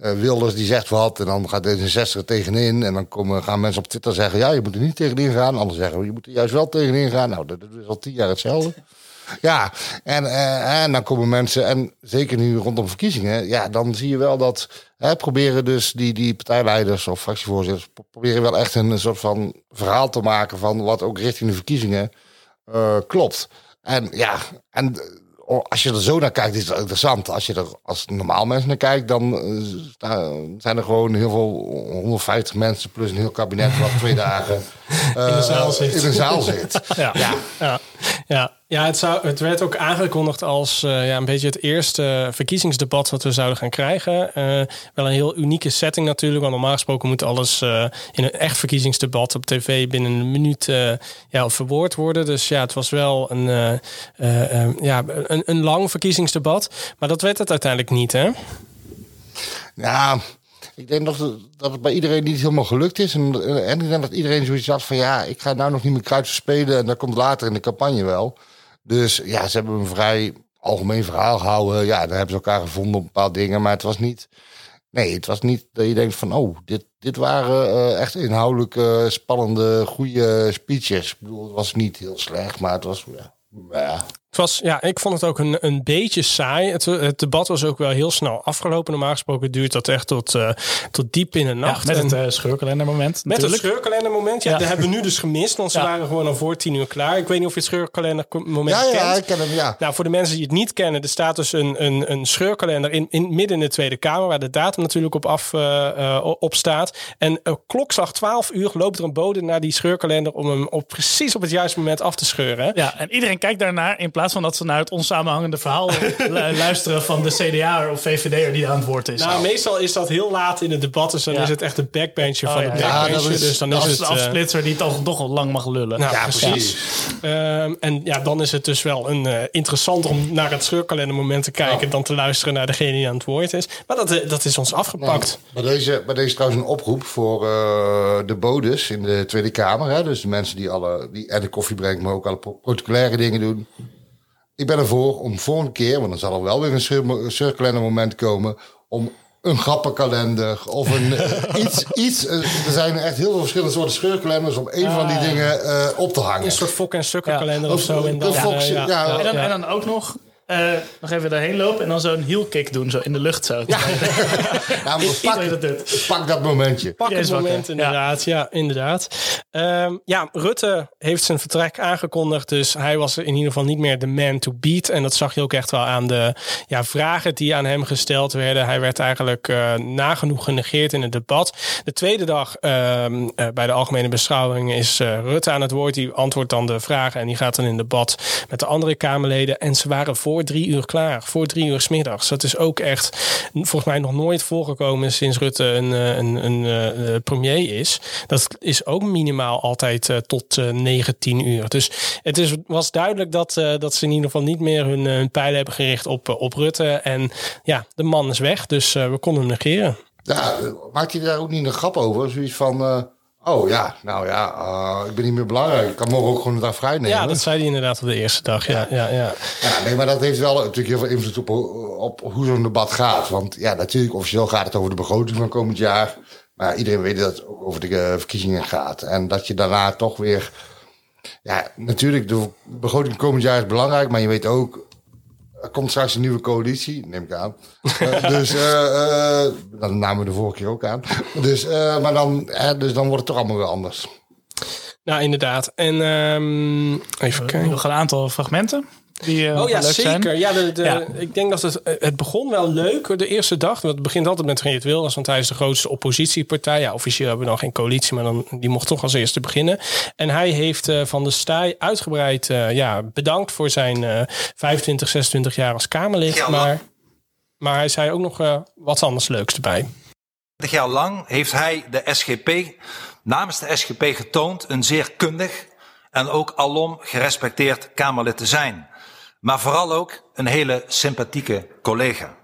eh, Wilders die zegt wat. En dan gaat D66 er tegenin. En dan komen, gaan mensen op Twitter zeggen... ja, je moet er niet tegenin gaan. Anderen zeggen, je moet er juist wel tegenin gaan. Nou, dat, is al tien jaar hetzelfde. [laughs] Ja, en, eh, en dan komen mensen... en zeker nu rondom verkiezingen... ja, dan zie je wel dat... Hè, proberen dus die, die partijleiders of fractievoorzitters... pro- proberen wel echt een soort van verhaal te maken... van wat ook richting de verkiezingen eh, klopt. En ja, en als je er zo naar kijkt, is het interessant. Als je er als normaal mensen naar kijkt, dan eh, zijn er gewoon heel veel 150 mensen plus een heel kabinet wat twee dagen eh, [laughs] In de zaal zit. In de zaal zit. [laughs] Ja. ja. Ja, ja. Ja het, het werd ook aangekondigd als eh, ja, een beetje het eerste verkiezingsdebat wat we zouden gaan krijgen. Eh, wel een heel unieke setting natuurlijk, want normaal gesproken moet alles eh, in een echt verkiezingsdebat op tv binnen een minuut ja, verwoord worden. Dus ja, het was wel een, ja, een, een lang verkiezingsdebat, maar dat werd het uiteindelijk niet, hè? Ja, ik denk dat, dat het bij iedereen niet helemaal gelukt is. En, en ik denk dat iedereen zoiets had van ja, ik ga nou nog niet meer kruid verspelen. En dat komt later in de campagne wel. Dus ja, ze hebben een vrij algemeen verhaal gehouden. Ja, daar hebben ze elkaar gevonden op bepaalde dingen. Maar het was niet. Nee, het was niet dat je denkt van oh, dit, dit waren eh, echt inhoudelijk spannende, goede speeches. Ik bedoel, het was niet heel slecht, maar het was. Ja, ja. Het was, ja, ik vond het ook een, een beetje saai. Het, het debat was ook wel heel snel afgelopen. Normaal gesproken duurt dat echt tot, eh, tot diep in de Ja, nacht. met het uh, scheurkalendermoment Met het scheurkalendermoment, ja, Ja. dat hebben we nu dus gemist. Want ze Ja. waren gewoon al voor tien uur klaar. Ik weet niet of je het scheurkalendermoment ja, kent. ja, ik ken hem, ja. Nou, voor de mensen die het niet kennen, er staat dus een, een, een scheurkalender in, in midden in de Tweede Kamer, waar de datum natuurlijk op, af, eh, op staat. En uh, klokslag 12 uur loopt er een bode naar die scheurkalender om hem op, precies op het juiste moment af te scheuren. Ja, en iedereen kijkt daarnaar in plaats van dat ze naar het onsamenhangende verhaal lu- [laughs] luisteren van de CDA of VVD'er die aan het woord is. Nou, meestal is dat heel laat in het debat, dus dan Ja. is het echt een backbencher van ja, de. Ja, backbencher. dat is- dus dan dat is is het... de eh, afsplitser die toch nog al lang mag lullen. Nou, Ja, precies. Ehm, en ja, dan is het dus wel een, eh, interessant om naar het scheurkalendermoment te kijken... dan te luisteren naar degene die aan het woord is. Maar dat, eh, dat is ons afgepakt. Bij deze, bij deze trouwens een oproep voor eh, de bodes in de Tweede Kamer. Hè? Dus de mensen die, alle, die en de koffie brengen, maar ook alle pro- protocolaire dingen doen. Ik ben ervoor om volgende keer, want dan zal er wel weer een cir- circulaire moment komen, om een grappenkalender of een [laughs] eh, iets. iets eh, er zijn echt heel veel verschillende soorten scheurkalenders om een van die dingen eh, op te hangen. Een soort fok- en sukkerkalender Ja. of zo. En Een dan, Fox, ja. En dan, en dan ook nog, eh, nog even daarheen lopen en dan zo'n heel kick doen, zo in de lucht zo. Ja. [laughs] Iedereen dat pak, doet. pak dat momentje. Pak het moment, inderdaad. Ja, inderdaad. Ehm, ja, Rutte heeft zijn vertrek aangekondigd. Dus hij was in ieder geval niet meer de man to beat. En dat zag je ook echt wel aan de ja, vragen die aan hem gesteld werden. Hij werd eigenlijk eh, nagenoeg genegeerd in het debat. De tweede dag ehm, eh, bij de algemene beschouwing is eh, Rutte aan het woord. Die antwoordt dan de vragen en die gaat dan in debat met de andere Kamerleden. En ze waren voor drie uur klaar. Voor drie uur 's middags. Dat is ook echt volgens mij nog nooit voorgekomen sinds Rutte een, eh, een, een, eh, eh, premier is. Dat is ook minimaal altijd tot eh 19 uur. Dus het is, was duidelijk dat, dat ze in ieder geval niet meer hun, hun pijlen hebben gericht op, op Rutte. En ja, de man is weg, dus we konden hem negeren. Ja, maakt hij daar ook niet een grap over? Zoiets van, Oh ja, nou ja, uh, ik ben niet meer belangrijk. Ik kan morgen ook gewoon een dag vrij nemen. Ja, dat zei hij inderdaad op de eerste dag. Ja, ja, ja. ja nee, maar dat heeft wel natuurlijk heel veel invloed op, op hoe zo'n debat gaat. Want ja, natuurlijk, officieel gaat het over de begroting van komend jaar. Maar iedereen weet dat het ook over de uh, verkiezingen gaat. En dat je daarna toch weer. Ja, natuurlijk, de begroting komend jaar is belangrijk. Maar je weet ook, er komt straks een nieuwe coalitie, neem ik aan. uh, [laughs] dus uh, uh, dat namen we de vorige keer ook aan. Dus, maar dan, dus dan wordt het toch allemaal weer anders. Nou, inderdaad. En um, even kijken. Nog een aantal fragmenten. Die, oh ja, leuk zeker. Zijn. Ja, de, de, ja, ik denk dat het, het begon wel leuk de eerste dag. Want het begint altijd met Geert Wilders, want hij is de grootste oppositiepartij. Ja, officieel hebben we nog geen coalitie, maar dan, die mocht toch als eerste beginnen. En hij heeft uh, Van de Staaij uitgebreid uh, ja, bedankt voor zijn uh, 25, 26 jaar als Kamerlid. Ja, maar, maar hij zei ook nog uh, wat anders leuks erbij. 20 jaar lang heeft hij de SGP, namens de SGP getoond, een zeer kundig en ook alom gerespecteerd Kamerlid te zijn maar vooral ook een hele sympathieke collega.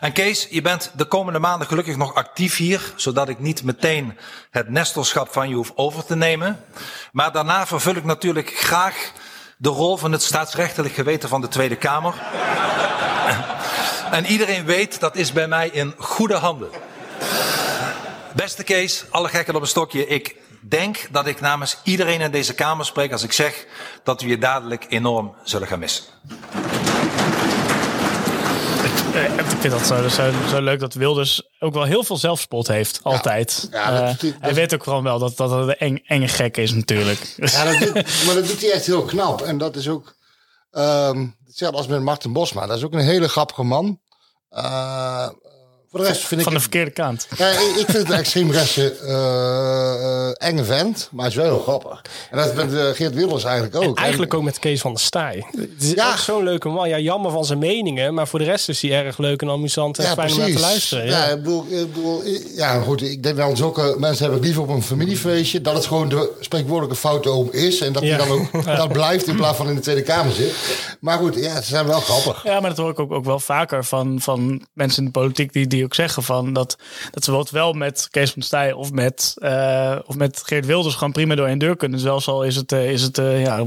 En Kees, je bent de komende maanden gelukkig nog actief hier, zodat ik niet meteen het nestelschap van je hoef over te nemen. Maar daarna vervul ik natuurlijk graag de rol van het staatsrechtelijk geweten van de Tweede Kamer. en iedereen weet, dat is bij mij in goede handen. Beste Kees, alle gekken op een stokje. Ik denk dat ik namens iedereen in deze Kamer spreek als ik zeg dat we je dadelijk enorm zullen gaan missen. Ik, ik vind dat zo, zo, zo, leuk dat Wilders ook wel heel veel zelfspot heeft. Altijd. Ja, ja, dat, uh, dat, hij weet ook gewoon wel dat, dat het een eng, enge gek is natuurlijk. Ja, dat doet, maar dat doet hij echt heel knap. En dat is ook... Um, hetzelfde als met Martin Bosma. Dat is ook een hele grappige man. Uh, voor de rest vind ik van de verkeerde kant. Ja, ik, ik vind het extreem rechtse uh, enge vent, maar is wel heel grappig. En dat is met uh, Geert Wilders eigenlijk ook. En eigenlijk ook met Kees van der Staaij. Het is ja. zo'n leuke man. Ja, jammer van zijn meningen, maar voor de rest is hij erg leuk en amusant en ja, fijn om naar te luisteren. Ja, ja ik, bedoel, ik bedoel, ja, goed. Ik denk wel zulke mensen heb ik liever op een familiefeestje dat het gewoon de spreekwoordelijke foute oom is en dat hij dan ook [laughs] dat blijft in plaats van in de Tweede Kamer zit. Maar goed, ja, ze zijn wel grappig. Ja, maar dat hoor ik ook, ook wel vaker van, van mensen in de politiek die, die ook zeggen van dat, dat ze wel met Kees van Staaij of met, uh, of met Geert Wilders gewoon prima door een deur kunnen. Zelfs al is het, uh, is het uh, ja,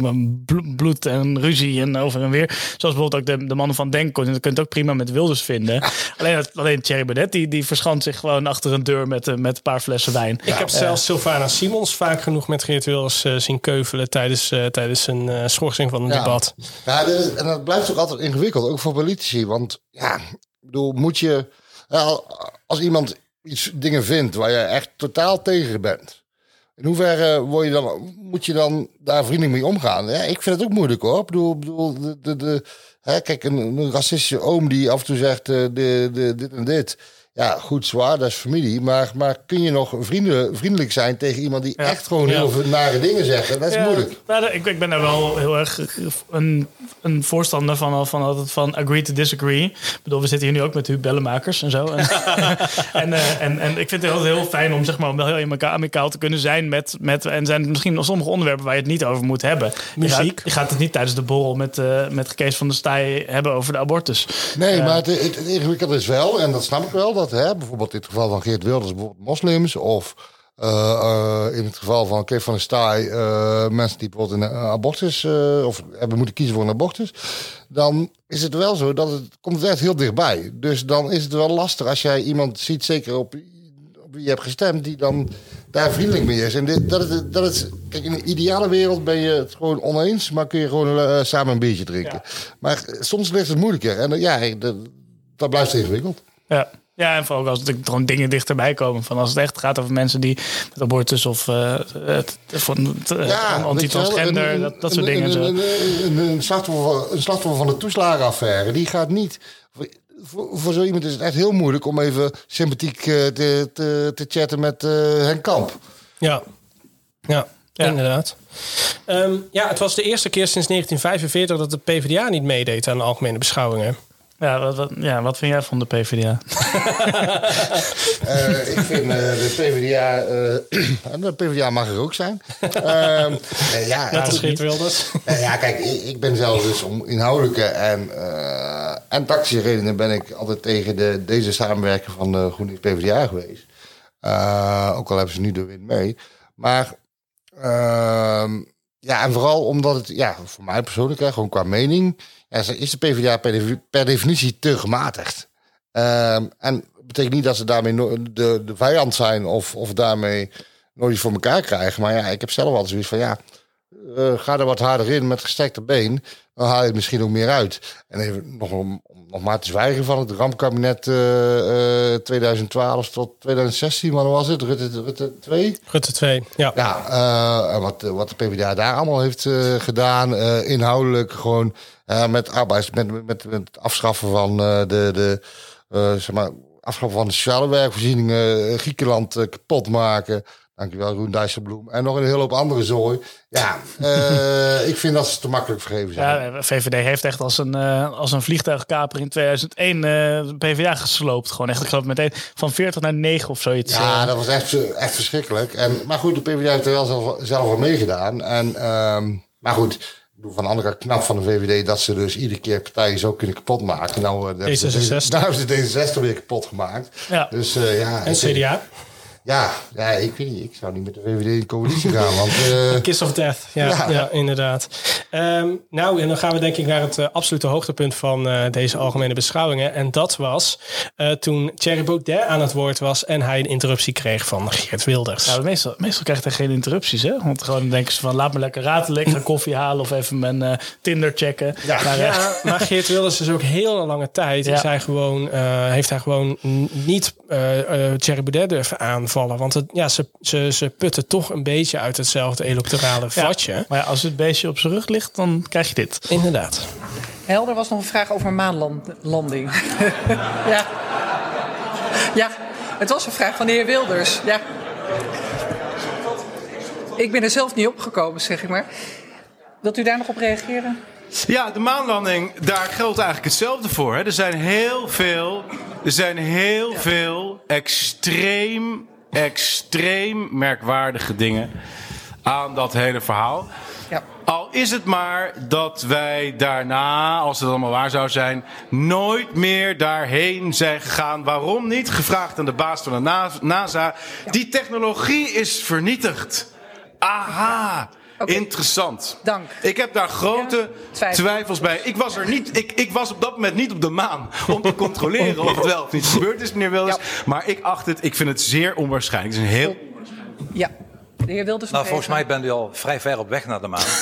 bloed en ruzie en over en weer. Zoals bijvoorbeeld ook de, de mannen van Denk. Je kunt het ook prima met Wilders vinden. [laughs] alleen, alleen Thierry Baudet die, die verschant zich gewoon achter een deur met, met een paar flessen wijn. Ik heb zelfs Sylvana Simons vaak genoeg met Geert Wilders zien keuvelen tijdens, tijdens een schorsing van een ja. debat. Ja, en dat blijft ook altijd ingewikkeld, ook voor politici. Want ja, ik bedoel, moet je als iemand iets dingen vindt waar je echt totaal tegen bent. In hoeverre je dan, moet je dan daar vriendelijk mee omgaan? Ik vind het ook moeilijk hoor. Ik bedoel, bedoel de, de, hè, kijk, een, racistische oom die af en toe zegt uh, de, de, dit en dit. Ja, goed, zwaar, dat is familie. Maar, maar kun je nog vrienden, vriendelijk zijn tegen iemand die ja. echt gewoon heel veel nare dingen zegt? Dat is ja, moeilijk. Nou, ik, ik ben daar wel heel erg een, een voorstander van, van altijd van agree to disagree. Ik bedoel, we zitten hier nu ook met uw bellenmakers en zo. En, [laughs] en, uh, en, en ik vind het altijd heel fijn om zeg maar, om wel heel amicaal te kunnen zijn met, met... En zijn misschien nog sommige onderwerpen waar je het niet over moet hebben. Muziek. Je gaat, je gaat het niet tijdens de borrel met, uh, met Kees van der Staaij hebben over de abortus. Nee, uh, maar het, het, het ingewikkelde is wel, en dat snap ik wel... dat hè, bijvoorbeeld in het geval van Geert Wilders bijvoorbeeld moslims of uh, uh, in het geval van Kees van der Staaij uh, mensen die bijvoorbeeld een abortus of hebben moeten kiezen voor een abortus, dan is het wel zo dat het komt echt heel dichtbij. Dus dan is het wel lastig als jij iemand ziet, zeker op, op wie je hebt gestemd, die dan daar vriendelijk mee is. En dit, dat dat het, kijk, in een ideale wereld ben je het gewoon oneens, maar kun je gewoon samen een biertje drinken. Ja. Maar soms ligt het moeilijker en ja, dat, dat blijft ingewikkeld. Ja. Ja, en vooral als er gewoon dingen dichterbij komen. Van als het echt gaat over mensen die met abortus of uh, het, van, ja, anti-transgender, een, dat, dat soort een, dingen. Zo. Een, een, een, slachtoffer, een slachtoffer van de toeslagenaffaire, die gaat niet... Voor, voor zo iemand is het echt heel moeilijk om even sympathiek uh, te, te, te chatten met uh, Henk Kamp. Ja, ja. Ja. Inderdaad. Um, ja, het was de eerste keer sinds 1945 dat de PvdA niet meedeed aan de algemene beschouwingen. Ja wat, wat, ja, wat vind jij van de PvdA? uh, [laughs] ik vind uh, de PvdA... Uh, [clears throat] de PvdA mag er ook zijn. [laughs] ja, Net als Geert Wilders. ja, kijk, ik, ik, ben zelf dus om inhoudelijke en, en tactische redenen... ben ik altijd tegen de, deze samenwerking van de GroenLinks PvdA geweest. ook al hebben ze nu de wind mee. Maar ehm, ja, en vooral omdat het, ja, voor mij persoonlijk, hè, gewoon qua mening, ja, is de PvdA per, defi- per definitie te gematigd. Ehm, en dat betekent niet dat ze daarmee de, de vijand zijn of, of daarmee nooit iets voor elkaar krijgen. Maar ja, ik heb zelf altijd zoiets van ja, eh, ga er wat harder in met gestrekte been. Dan haal je het misschien ook meer uit. En even nog, om, nog maar te zwijgen van het rampkabinet eh, eh, 2012 tot 2016, wat was het? Rutte, Rutte 2? Rutte 2, ja. Ja, eh, wat, wat de PvdA daar allemaal heeft eh, gedaan, eh, inhoudelijk gewoon eh, met arbeids, met, met, met het afschaffen van eh, de, de eh, zeg maar, afschaffen van de sociale werkvoorzieningen, eh, Griekenland eh, kapot maken. Dankjewel, Roen Dijsselbloem. En nog een hele hoop andere zooi. Ja, eh, [laughs] ik vind dat ze te makkelijk vergeven zijn. Ja, VVD heeft echt als een, eh, als een vliegtuigkaper in 2001 eh de PvdA gesloopt. Gewoon echt, ik geloof meteen van 40 naar 9 of zoiets. Ja, eh. dat was echt, echt verschrikkelijk. En, maar goed, de PvdA heeft er wel zelf, zelf al meegedaan. En, ehm, maar goed, van de andere knap van de VVD dat ze dus iedere keer partijen zo kunnen kapotmaken. Nou, eh, hebben ze D66. deze- [laughs] nou hebben ze D66 weer kapot gemaakt. Ja. Dus ja. En CDA. Ja, ja, ik weet niet. Ik zou niet met de VVD in coalitie gaan. Want [laughs] eh, Kiss of Death, ja, ja. Ja. inderdaad. Ehm, nou, en dan gaan we denk ik naar het eh, absolute hoogtepunt van eh, deze algemene beschouwingen. En dat was eh, toen Thierry Baudet aan het woord was en hij een interruptie kreeg van Geert Wilders. Ja, meestal, meestal krijgt hij geen interrupties, hè? Want gewoon denken ze van, laat me lekker ratelen, ik ga koffie halen of even mijn eh, Tinder checken. Ja. Maar, Ja, maar Geert Wilders is ook heel lange tijd. Ja. Is hij gewoon, eh, heeft hij gewoon niet eh eh Thierry Baudet durven aanvallen. Want het, ja, ze, ze, ze putten toch een beetje uit hetzelfde electorale ja. vatje. Maar ja, als het beestje op zijn rug ligt, dan krijg je dit. Inderdaad. Helder was nog een vraag over maanlanding. [laughs] ja. Ja, het was een vraag van de heer Wilders. Ja. Ik ben er zelf niet opgekomen, zeg ik maar. Wilt u daar nog op reageren? Ja, de maanlanding, daar geldt eigenlijk hetzelfde voor. Hè. Er zijn heel veel, er zijn heel veel extreem, extreem merkwaardige dingen aan dat hele verhaal. Ja. Al is het maar dat wij daarna, als het allemaal waar zou zijn, nooit meer daarheen zijn gegaan. Waarom niet? Gevraagd aan de baas van de Na- NASA. Die technologie is vernietigd. Aha. Interessant. Dank. Ik heb daar grote Ja, twijfels bij. Ik was er niet. Ik, ik was op dat moment niet op de maan om te controleren of het wel of niet gebeurd is, meneer Wilders. Ja. Maar ik acht het. Ik vind het zeer onwaarschijnlijk. Het is een heel. Ja. De heer Wilders Nou, volgens even. mij bent u al vrij ver op weg naar de maan. [laughs]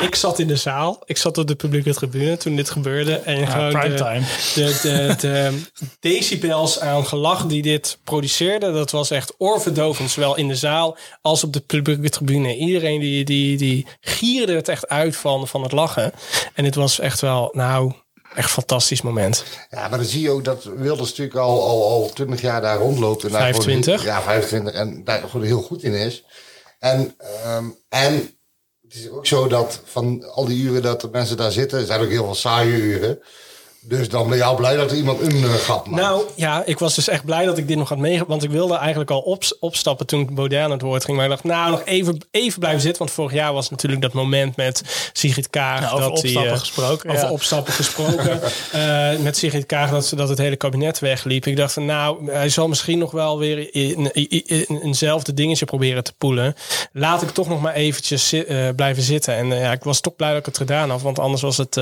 Ik zat in de zaal. Ik zat op de publieke tribune toen dit gebeurde. En gewoon de, primetime. de, de, de [laughs] decibels aan gelach die dit produceerde... dat was echt oorverdovend. Zowel in de zaal als op de publieke tribune. Iedereen die, die, die gierde het echt uit van, van het lachen. En dit was echt wel, nou, echt een fantastisch moment. ja, maar dan zie je ook dat Wilders natuurlijk al, al, al 20 jaar daar rondloopt. En daar gewoon- 25. ja, 25. En daar gewoon heel goed in is. En, ehm, en het is ook zo dat van al die uren dat de mensen daar zitten, zijn ook heel veel saaie uren. Dus dan ben je al blij dat er iemand een uh, gat maakt. Nou ja, ik was dus echt blij dat ik dit nog had meegemaakt. Want ik wilde eigenlijk al op, opstappen toen Baudet aan het woord ging. Maar ik dacht, nou, nog even, even blijven zitten. Want vorig jaar was natuurlijk dat moment met Sigrid Kaag. Ja, over dat die, opstappen eh, gesproken, Over ja. opstappen [laughs] gesproken. Eh, met Sigrid Kaag dat, ze- dat het hele kabinet wegliep. Ik dacht van, nou, hij zal misschien nog wel weer in, in, in- eenzelfde dingetje proberen te poelen. Laat ik toch nog maar eventjes zi- eh, blijven zitten. En ja, ik was toch blij dat ik het gedaan had. Want anders was het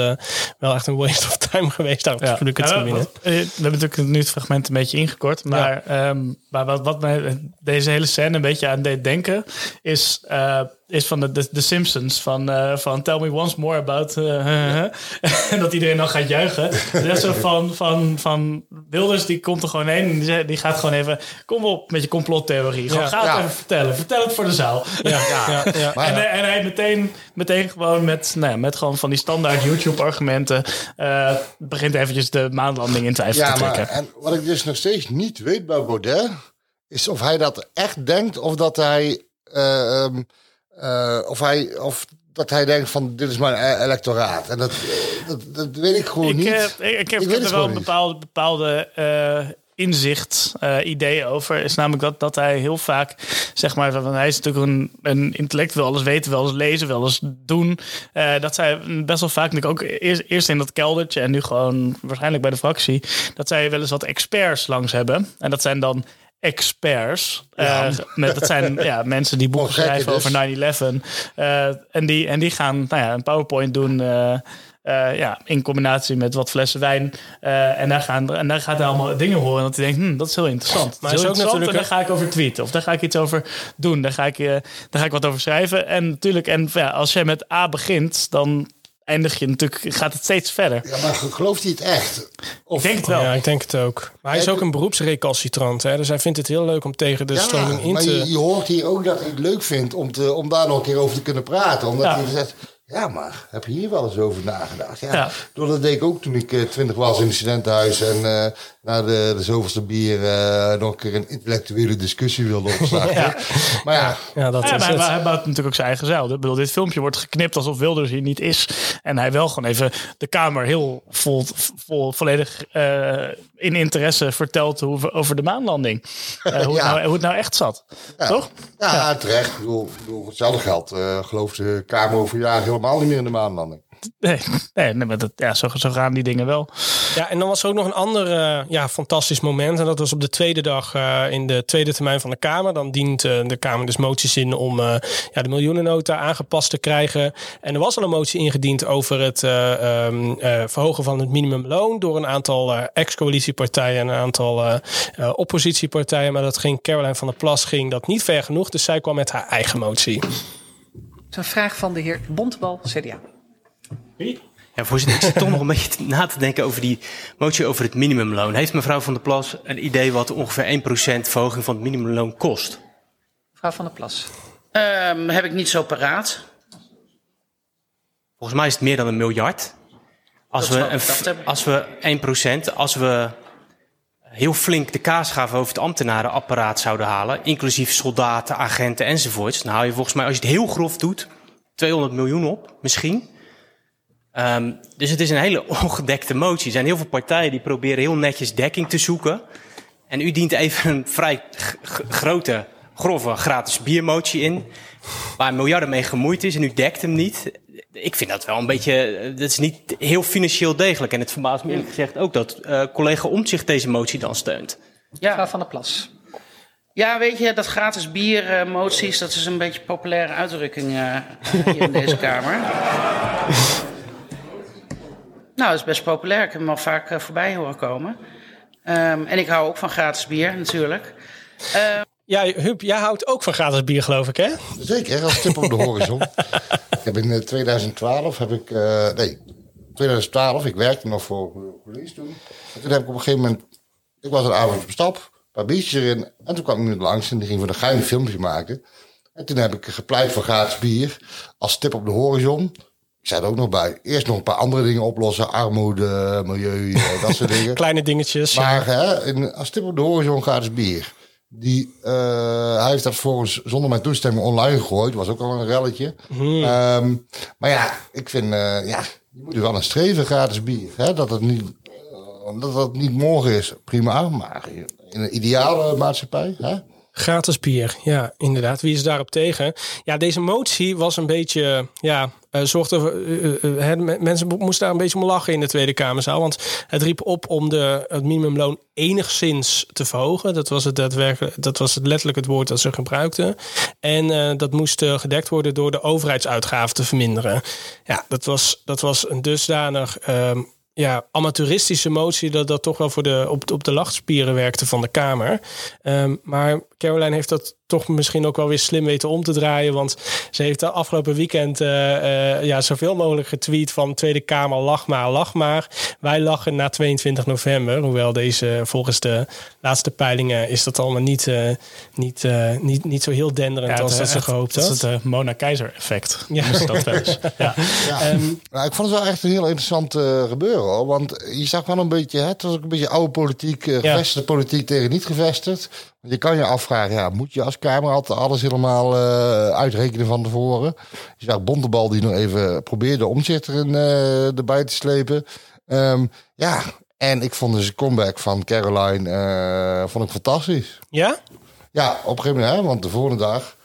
wel echt een waste of time geweest daar op de Ja, eh, we hebben natuurlijk nu het fragment een beetje ingekort. Maar, ehm, maar wat, wat mij deze hele scène een beetje aan deed denken... is, eh, is van de, de, de Simpsons. Van, eh, van Tell me once more about... eh, [laughs] en dat iedereen dan gaat juichen. Dat zo van, van, van Wilders, die komt er gewoon heen. En die, gaat gewoon even... Kom op met je complottheorie. Gewoon, Ja. ga het Ja. even vertellen. Vertel het voor de zaal. Ja, [laughs] ja. Maar- En, hij- en hij meteen, meteen gewoon met, nou ja, met gewoon van die standaard YouTube-argumenten... eh, begint eventjes de maanlanding in twijfel Ja, te maar trekken. en wat ik dus nog steeds niet weet bij Baudet, is of hij dat echt denkt of dat hij, eh, eh, of hij, of dat hij denkt van dit is mijn e- electoraat. En dat, dat, dat weet ik gewoon ik, niet. eh, ik, ik heb, Ik er wel een bepaalde, bepaalde eh, inzicht, eh, idee over. Is namelijk dat, dat hij heel vaak, zeg maar, want hij is natuurlijk een, een intellectueel, alles weten, wel eens lezen, wel eens doen. Dat zij best wel vaak, natuurlijk ook eerst, eerst in dat keldertje en nu gewoon waarschijnlijk bij de fractie, dat zij wel eens wat experts langs hebben. En dat zijn dan experts. Eh, met, dat zijn ja, [laughs] mensen die boeken Oh, schrijven dus. over 9-11. Eh, en, die, en die gaan nou ja, een PowerPoint doen. eh, eh, ja, in combinatie met wat flessen wijn. En, daar gaan, en daar gaat hij allemaal dingen horen. En dat hij denkt, hm, dat is heel interessant. Maar dat is is ook heel interessant. natuurlijk En daar ga ik over tweeten. Of daar ga ik iets over doen. Daar ga ik, daar ga ik wat over schrijven. En natuurlijk, en, ja, als jij met A begint, dan eindig je natuurlijk, gaat het steeds verder. Ja, maar gelooft hij het echt? Of, Ik denk het wel. Ja, ik denk het ook. Maar hij is ook een beroepsrecalcitrant. Hè? Dus hij vindt het heel leuk om tegen de Ja, stroming in maar te... je, je hoort hier ook dat hij het leuk vindt om, te, om daar nog een keer over te kunnen praten. Omdat Ja. hij zegt, ja maar, heb je hier wel eens over nagedacht? Ja, Ja. Door dat deed ik ook toen ik eh, twintig was in het studentenhuis. En eh, na de, de zoveelste bier eh, nog een keer een intellectuele discussie wilde opstarten. [laughs] Ja. Maar ja, Ja, dat Ja, is maar het. hij, hij bouwt natuurlijk ook zijn eigen zeil. Ik bedoel, dit filmpje wordt geknipt alsof Wilders hier niet is. En hij wel gewoon even de Kamer heel vol, vol volledig eh, in interesse vertelt hoe, over de maanlanding. Eh, hoe, [laughs] Ja. nou, hoe het nou echt zat. Toch? ja, terecht. Ik bedoel, ik bedoel, voor hetzelfde geld uh, gelooft de Kamer over jaren helemaal niet meer in de maanlanding. Nee, nee, nee maar dat, ja, zo, zo gaan die dingen wel. Ja, en dan was er ook nog een ander eh, ja, fantastisch moment. En dat was op de tweede dag eh, in de tweede termijn van de Kamer. Dan dient eh, de Kamer dus moties in om eh, ja, de miljoenennota aangepast te krijgen. En er was al een motie ingediend over het eh, ehm, eh, verhogen van het minimumloon. Door een aantal eh, ex-coalitiepartijen en een aantal oppositiepartijen. Maar dat ging Caroline van der Plas ging dat niet ver genoeg. Dus zij kwam met haar eigen motie. Het is een vraag van de heer Bontebal, CDA. Ja, voorzitter, ik zit toch nog een beetje na te denken over die motie over het minimumloon. Heeft mevrouw van der Plas een idee wat ongeveer 1% verhoging van het minimumloon kost? Mevrouw van der Plas. Ehm, heb ik niet zo paraat. Volgens mij is het meer dan een miljard. Als Dat we, een, als we 1%, als we heel flink de kaasgave over het ambtenarenapparaat zouden halen, inclusief soldaten, agenten enzovoorts, dan haal je volgens mij, als je het heel grof doet, 200 miljoen op, misschien. Ehm, dus het is een hele [laughs] ongedekte motie. Er zijn heel veel partijen die proberen heel netjes dekking te zoeken. En u dient even een vrij grote, grove gratis biermotie in. Waar miljarden mee gemoeid is en u dekt hem niet. Ik vind dat wel een beetje. eh, Dat is niet heel financieel degelijk. En het verbaast me eerlijk gezegd ook dat eh, collega Omtzigt deze motie dan steunt. Mevrouw Ja, van der Plas. ja, weet je, dat gratis bier eh, moties, dat is een beetje een populaire uitdrukking eh, hier in deze [laughs] Kamer. Nou, dat is best populair. Ik heb hem al vaak eh, voorbij horen komen. Ehm, en ik hou ook van gratis bier, natuurlijk. Ja, Huub, jij houdt ook van gratis bier, geloof ik, hè? Zeker, als tip op de horizon. [laughs] ik heb in eh, 2012 heb ik, eh, nee, 2012, ik werkte nog voor police toen. En toen heb ik op een gegeven moment, ik was een avond op stap, een paar biertjes erin. En toen kwam iemand langs en die ging voor de gein een filmpje maken. En toen heb ik gepleit voor gratis bier als tip op de horizon. Ik zei er ook nog bij, eerst nog een paar andere dingen oplossen. Armoede, milieu, [laughs] eh, dat soort dingen. Kleine dingetjes. ja. Maar hè, in, als tip op de horizon gratis bier. Die, eh, hij heeft dat volgens zonder mijn toestemming online gegooid. Was ook al een relletje. Ehm, maar ja, ik vind, eh, ja, je moet er wel een streven gratis bier. Hè? Dat het niet, dat het niet morgen is, prima. Maar in een ideale maatschappij, hè? Gratis bier, ja, inderdaad. Wie is daarop tegen? Ja, deze motie was een beetje, ja, eh zorgde, eh, eh, mensen moesten daar een beetje om lachen in de Tweede Kamerzaal. Want het riep op om de, het minimumloon enigszins te verhogen. Dat was het, daadwerkelijk, dat was het letterlijk het woord dat ze gebruikten. En dat moest gedekt worden door de overheidsuitgaven te verminderen. Ja, dat was, dat was een dusdanig ehm, ja, amateuristische motie dat dat toch wel voor de, op, op de lachspieren werkte van de Kamer. Ehm, maar Caroline heeft dat toch misschien ook wel weer slim weten om te draaien. Want ze heeft de afgelopen weekend eh, eh, ja, zoveel mogelijk getweet van Tweede Kamer, lach maar, lach maar. Wij lachen na 22 november. Hoewel deze volgens de laatste peilingen is dat allemaal niet, eh, niet, eh, niet, niet zo heel denderend als dat ze gehoopt Dat had. is het Mona Keizer effect. Ja. Ja. dat wel eens. [laughs] Ja. Ehm, Nou, ik vond het wel echt een heel interessant eh, gebeuren hoor. Want je zag wel een beetje, hè, het was ook een beetje oude politiek, Ja. gevestigde politiek tegen niet gevestigd. Je kan je afvragen, ja, moet je als Kamer altijd alles helemaal eh, uitrekenen van tevoren? Je zag Bontebal die nog even probeerde omzicht erin eh, erbij te slepen. Ehm, ja, En ik vond dus de comeback van Caroline eh, vond ik fantastisch. Ja? Ja, op een gegeven moment, hè, want de volgende dag...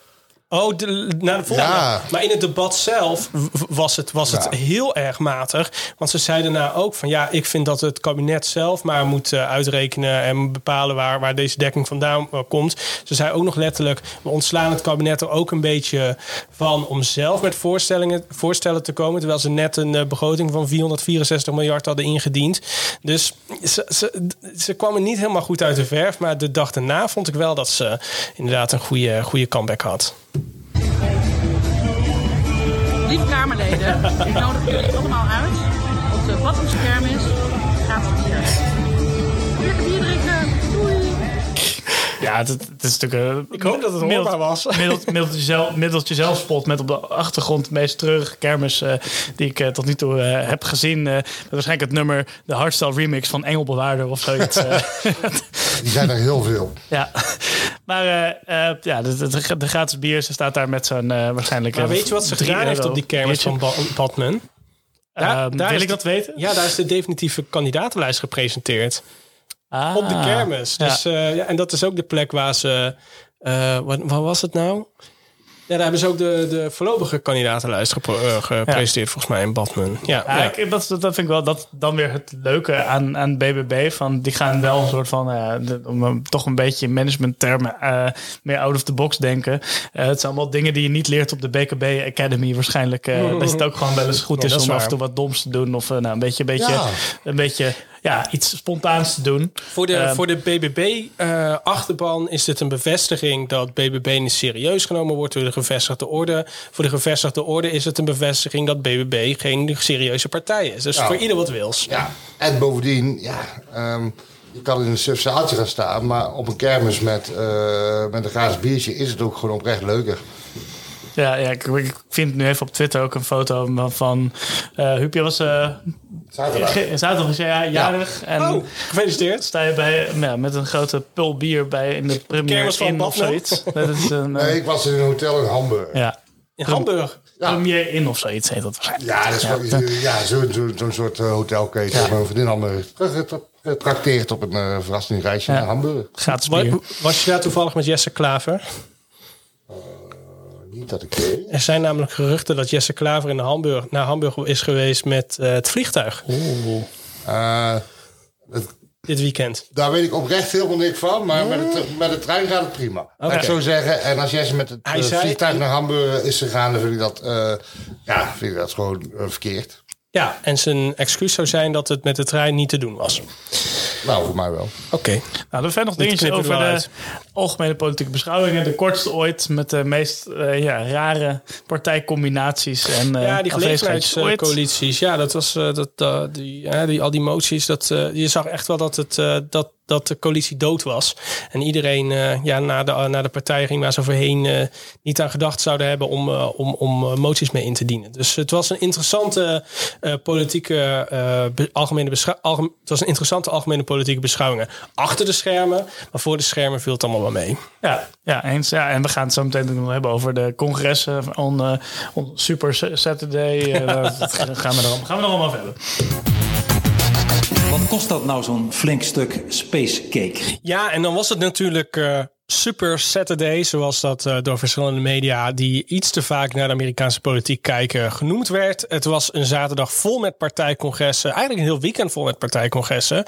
Oh, de, naar de volgende. Ja. Maar in het debat zelf was het, was het heel erg matig. Want ze zeiden daarna ook van ja, ik vind dat het kabinet zelf maar moet eh, uitrekenen en bepalen waar, waar deze dekking vandaan eh, komt. Ze zei ook nog letterlijk, we ontslaan het kabinet er ook een beetje van om zelf met voorstellingen, voorstellen te komen. Terwijl ze net een eh, begroting van 464 miljard hadden ingediend. Dus ze, ze, ze kwamen niet helemaal goed uit de verf. Maar de dag daarna vond ik wel dat ze inderdaad een goede, goede comeback had. Lieve Kamerleden, ik nodig jullie allemaal uit op de Badhamskermis. Ja, het, het is natuurlijk... Ik hoop dat het hoorbaar was. [laughs] Middelt, middeltje, zelf, middeltje zelfspot met op de achtergrond de meest treurige kermis eh, die ik eh, tot nu toe heb gezien. Eh, met waarschijnlijk het nummer, de hardstyle remix van Engelbewaarder of zoiets. eh. [laughs] Die zijn er heel veel. ja, maar eh, eh, ja, de, de, de gratis bier, ze staat daar met zo'n eh, waarschijnlijk... Maar weet je wat ze gedaan heeft op die kermis van Ba- Badman? Ehm, wil is ik de- dat weten? Ja, daar is de definitieve kandidatenlijst gepresenteerd. Ah, op de kermis. ja. Dus, eh, ja, en dat is ook de plek waar ze... eh, wat, wat was het nou? Ja, daar hebben ze ook de, de voorlopige kandidatenlijst eh, gepresenteerd, volgens mij, in Badman. Ja, Ja, ja. ik, dat, dat vind ik wel dat dan weer het leuke aan, aan BBB. Van, die gaan wel een soort van, de- om toch een beetje in managementtermen meer out of the box denken. Het zijn allemaal dingen die je niet leert op de BKB Academy waarschijnlijk. [laughs] dat het ook gewoon wel eens goed Ja, is om af en toe wat doms te doen. Of nou, een beetje, een beetje, Ja. een beetje ja, iets spontaans te doen. Voor de, Ehm, voor de BBB-achterban is dit een bevestiging dat BBB niet serieus genomen wordt door de gevestigde orde. Voor de gevestigde orde is het een bevestiging dat BBB geen serieuze partij is. Dus Ja. voor ieder wat wils. Ja, en bovendien, ja, ehm, je kan in een substance gaan staan, maar op een kermis met, eh, met een gratis biertje is het ook gewoon oprecht leuker. Ja, ja ik, ik vind nu even op Twitter ook een foto van eh Huubje was eh Zaterdag. is ja, jarig. En Oh, gefeliciteerd. Sta je bij, ja, met een grote pul bier bij in de Premier Kermis van Inn of zoiets. Dat is een, eh, [laughs] Nee, ik was in een hotel in Hamburg. ja. In Hamburg? Premier Inn of zoiets heet dat waarschijnlijk. Ja, dat is gewoon- ja, zo'n zo, zo'n soort uh, hotelketen. Ja. Mijn vriendin had me getra- getrakteerd op een uh, verrassingsreisje Ja. naar Hamburg. Bier. Was je daar toevallig met Jesse Klaver? Niet dat ik weet. Er zijn namelijk geruchten dat Jesse Klaver in Hamburg, naar Hamburg is geweest met eh, het vliegtuig. Uh, dit weekend. Daar weet ik oprecht helemaal niks van, maar met, de, met de trein gaat het prima. Laat ik zo zeggen. En als ze met het Hij uh, zei- vliegtuig naar Hamburg is gegaan, dan vind ik dat, ja, vind ik dat gewoon verkeerd. Ja, en zijn excuus zou zijn dat het met de trein niet te doen was. Nou, voor mij wel. Oké. Nou, er zijn nog dingetjes over de uit. algemene politieke beschouwingen. De kortste ooit met de meest eh, ja, rare partijcombinaties. En, eh, ja, die gelegenheidscoalities. Ja, dat was uh, dat, uh, die, die, al die moties. Dat, uh, je zag echt wel dat, het, uh, dat, dat de coalitie dood was. En iedereen uh, ja, naar, de, naar de partij ging waar ze overheen uh, niet aan gedacht zouden hebben om, uh, om, om moties mee in te dienen. Dus het was een interessante uh, politieke be, algemene algemeen, het was een interessante algemene politieke beschouwingen. Achter de schermen, maar voor de schermen viel het allemaal wel mee. Ja, ja, eens. Ja, en we gaan het zo meteen nog hebben over de congressen on, uh, on Super Saturday. [laughs] Uh, dat gaan we er allemaal, gaan we er allemaal over hebben. Wat kost dat nou zo'n flink stuk space cake? Ja, en dan was het natuurlijk uh, Super Saturday, zoals dat uh, door verschillende media die iets te vaak naar de Amerikaanse politiek kijken genoemd werd. Het was een zaterdag vol met partijcongressen, eigenlijk een heel weekend vol met partijcongressen.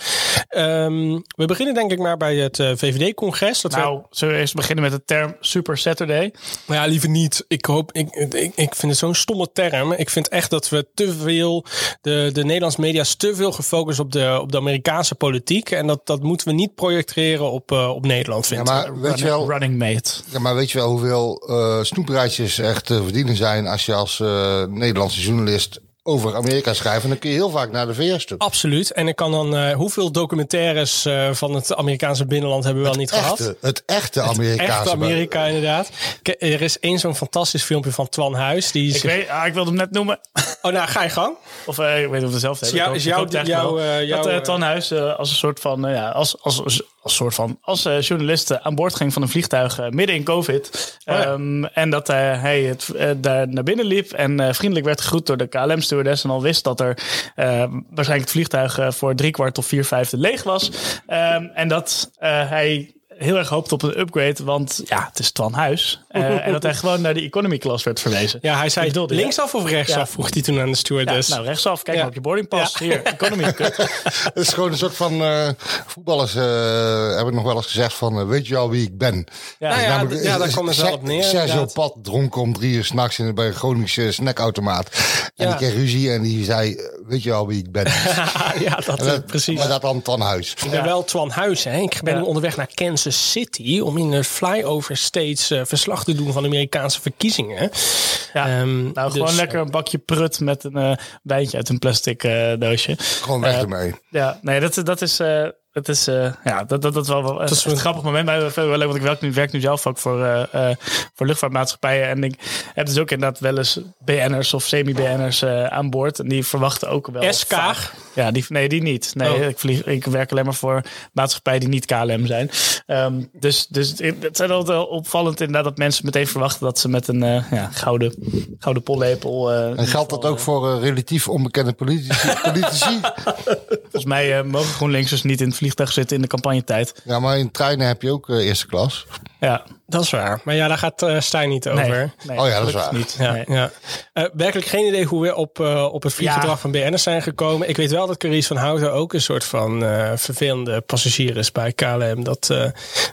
Um, we beginnen denk ik maar bij het uh, VVD-congres. Nou, we... zullen we eerst beginnen met de term Super Saturday? Maar ja, liever niet. Ik hoop, ik, ik, ik vind het zo'n stomme term. Ik vind echt dat we te veel, de, de Nederlandse media is te veel gefocust op de, op de Amerikaanse politiek. En dat, dat moeten we niet projecteren op, uh, op Nederland, vind ik. Ja, maar weet je wel, running mate. Ja, maar weet je wel hoeveel uh, snoepreisjes echt te verdienen zijn als je als uh, Nederlandse journalist over Amerika schrijft. En dan kun je heel vaak naar de VS toe. Absoluut. En ik kan dan, uh, hoeveel documentaires uh, van het Amerikaanse binnenland hebben we wel niet echte, gehad? Het echte Amerikaanse. Het echte Amerika, inderdaad. Er is één zo'n fantastisch filmpje van Twan Huis. Die ik, zich... weet, ah, ik wilde hem net noemen. Oh, nou, ga je gang. Of uh, ik weet niet of het dezelfde is. Jou, is jou, jou, dat uh, Twan Huis als een soort van, ja, als, als, als soort van als eh, journalist aan boord ging van een vliegtuig eh, midden in COVID. Oh ja. Ehm, en dat eh, hij het, eh, daar naar binnen liep en eh, vriendelijk werd gegroet door de KLM-stewardess. En al wist dat er eh, waarschijnlijk het vliegtuig eh, voor drie kwart of vier vijfde leeg was. Ehm, en dat eh, hij heel erg hoopte op een upgrade, want ja, het is Twan Huis. Eh, en dat hij gewoon naar de economy class werd verwezen. Ja, hij zei Ik bedoelde, ja. linksaf of rechtsaf, Ja. vroeg hij toen aan de Ja, stewardess. nou, rechtsaf. Kijk Ja. maar op je boarding pass. Hier, economy. [laughs] Het is gewoon een soort van eh, voetballers eh, hebben nog wel eens gezegd van weet je al wie ik ben? Ja. Nou Namelijk, ja, daar kwam het wel op neer, Sergio. Pat dronken om drie uur s'nachts in bij een Groningse snackautomaat. En Ja. die kreeg ruzie en die zei, weet je al wie ik ben? [laughs] ja, dat, precies. Maar dat dan Tan Huis. Ik ben wel Twan Huis. Hè. Ik ben Ja. onderweg naar Kansas City om in de flyover steeds eh, verslag doen van de Amerikaanse verkiezingen. Ja. Ehm, Nou, gewoon dus, lekker een bakje prut met een eh wijntje uit een plastic eh, doosje. Gewoon weg Eh, ermee. Ja, nee, dat, dat is. Dat is, eh, ja, dat, dat, dat is wel, wel dat is een een- grappig moment. Maar wel leuk, want ik werk nu, werk nu zelf ook voor, eh, eh, voor luchtvaartmaatschappijen. En ik heb dus ook inderdaad wel eens BN'ers of semi-BN'ers eh, aan boord. En die verwachten ook wel. SK? vaak- Ja, die, nee, die niet. Nee, Oh. ik, vlieg, ik werk alleen maar voor maatschappijen die niet KLM zijn. Ehm, dus, dus het zijn altijd wel opvallend inderdaad dat mensen meteen verwachten dat ze met een eh, ja, gouden, gouden pollepel. eh, En geldt dat ook voor relatief onbekende politici? [laughs] politici? Volgens mij eh, mogen GroenLinksers niet in het vliegtuig zitten in de campagnetijd. Ja, maar in treinen heb je ook eh, eerste klas. Ja, Dat is waar. Maar ja, daar gaat eh Stijn niet over. nee, nee, Oh ja, dat is waar. Niet. Ja, Nee. ja. Eh, werkelijk geen idee hoe we op, eh, op het vlieggedrag Ja. van BN'ers zijn gekomen. Ik weet wel dat Carice van Houten ook een soort van eh, vervelende passagier is bij KLM. Dat eh,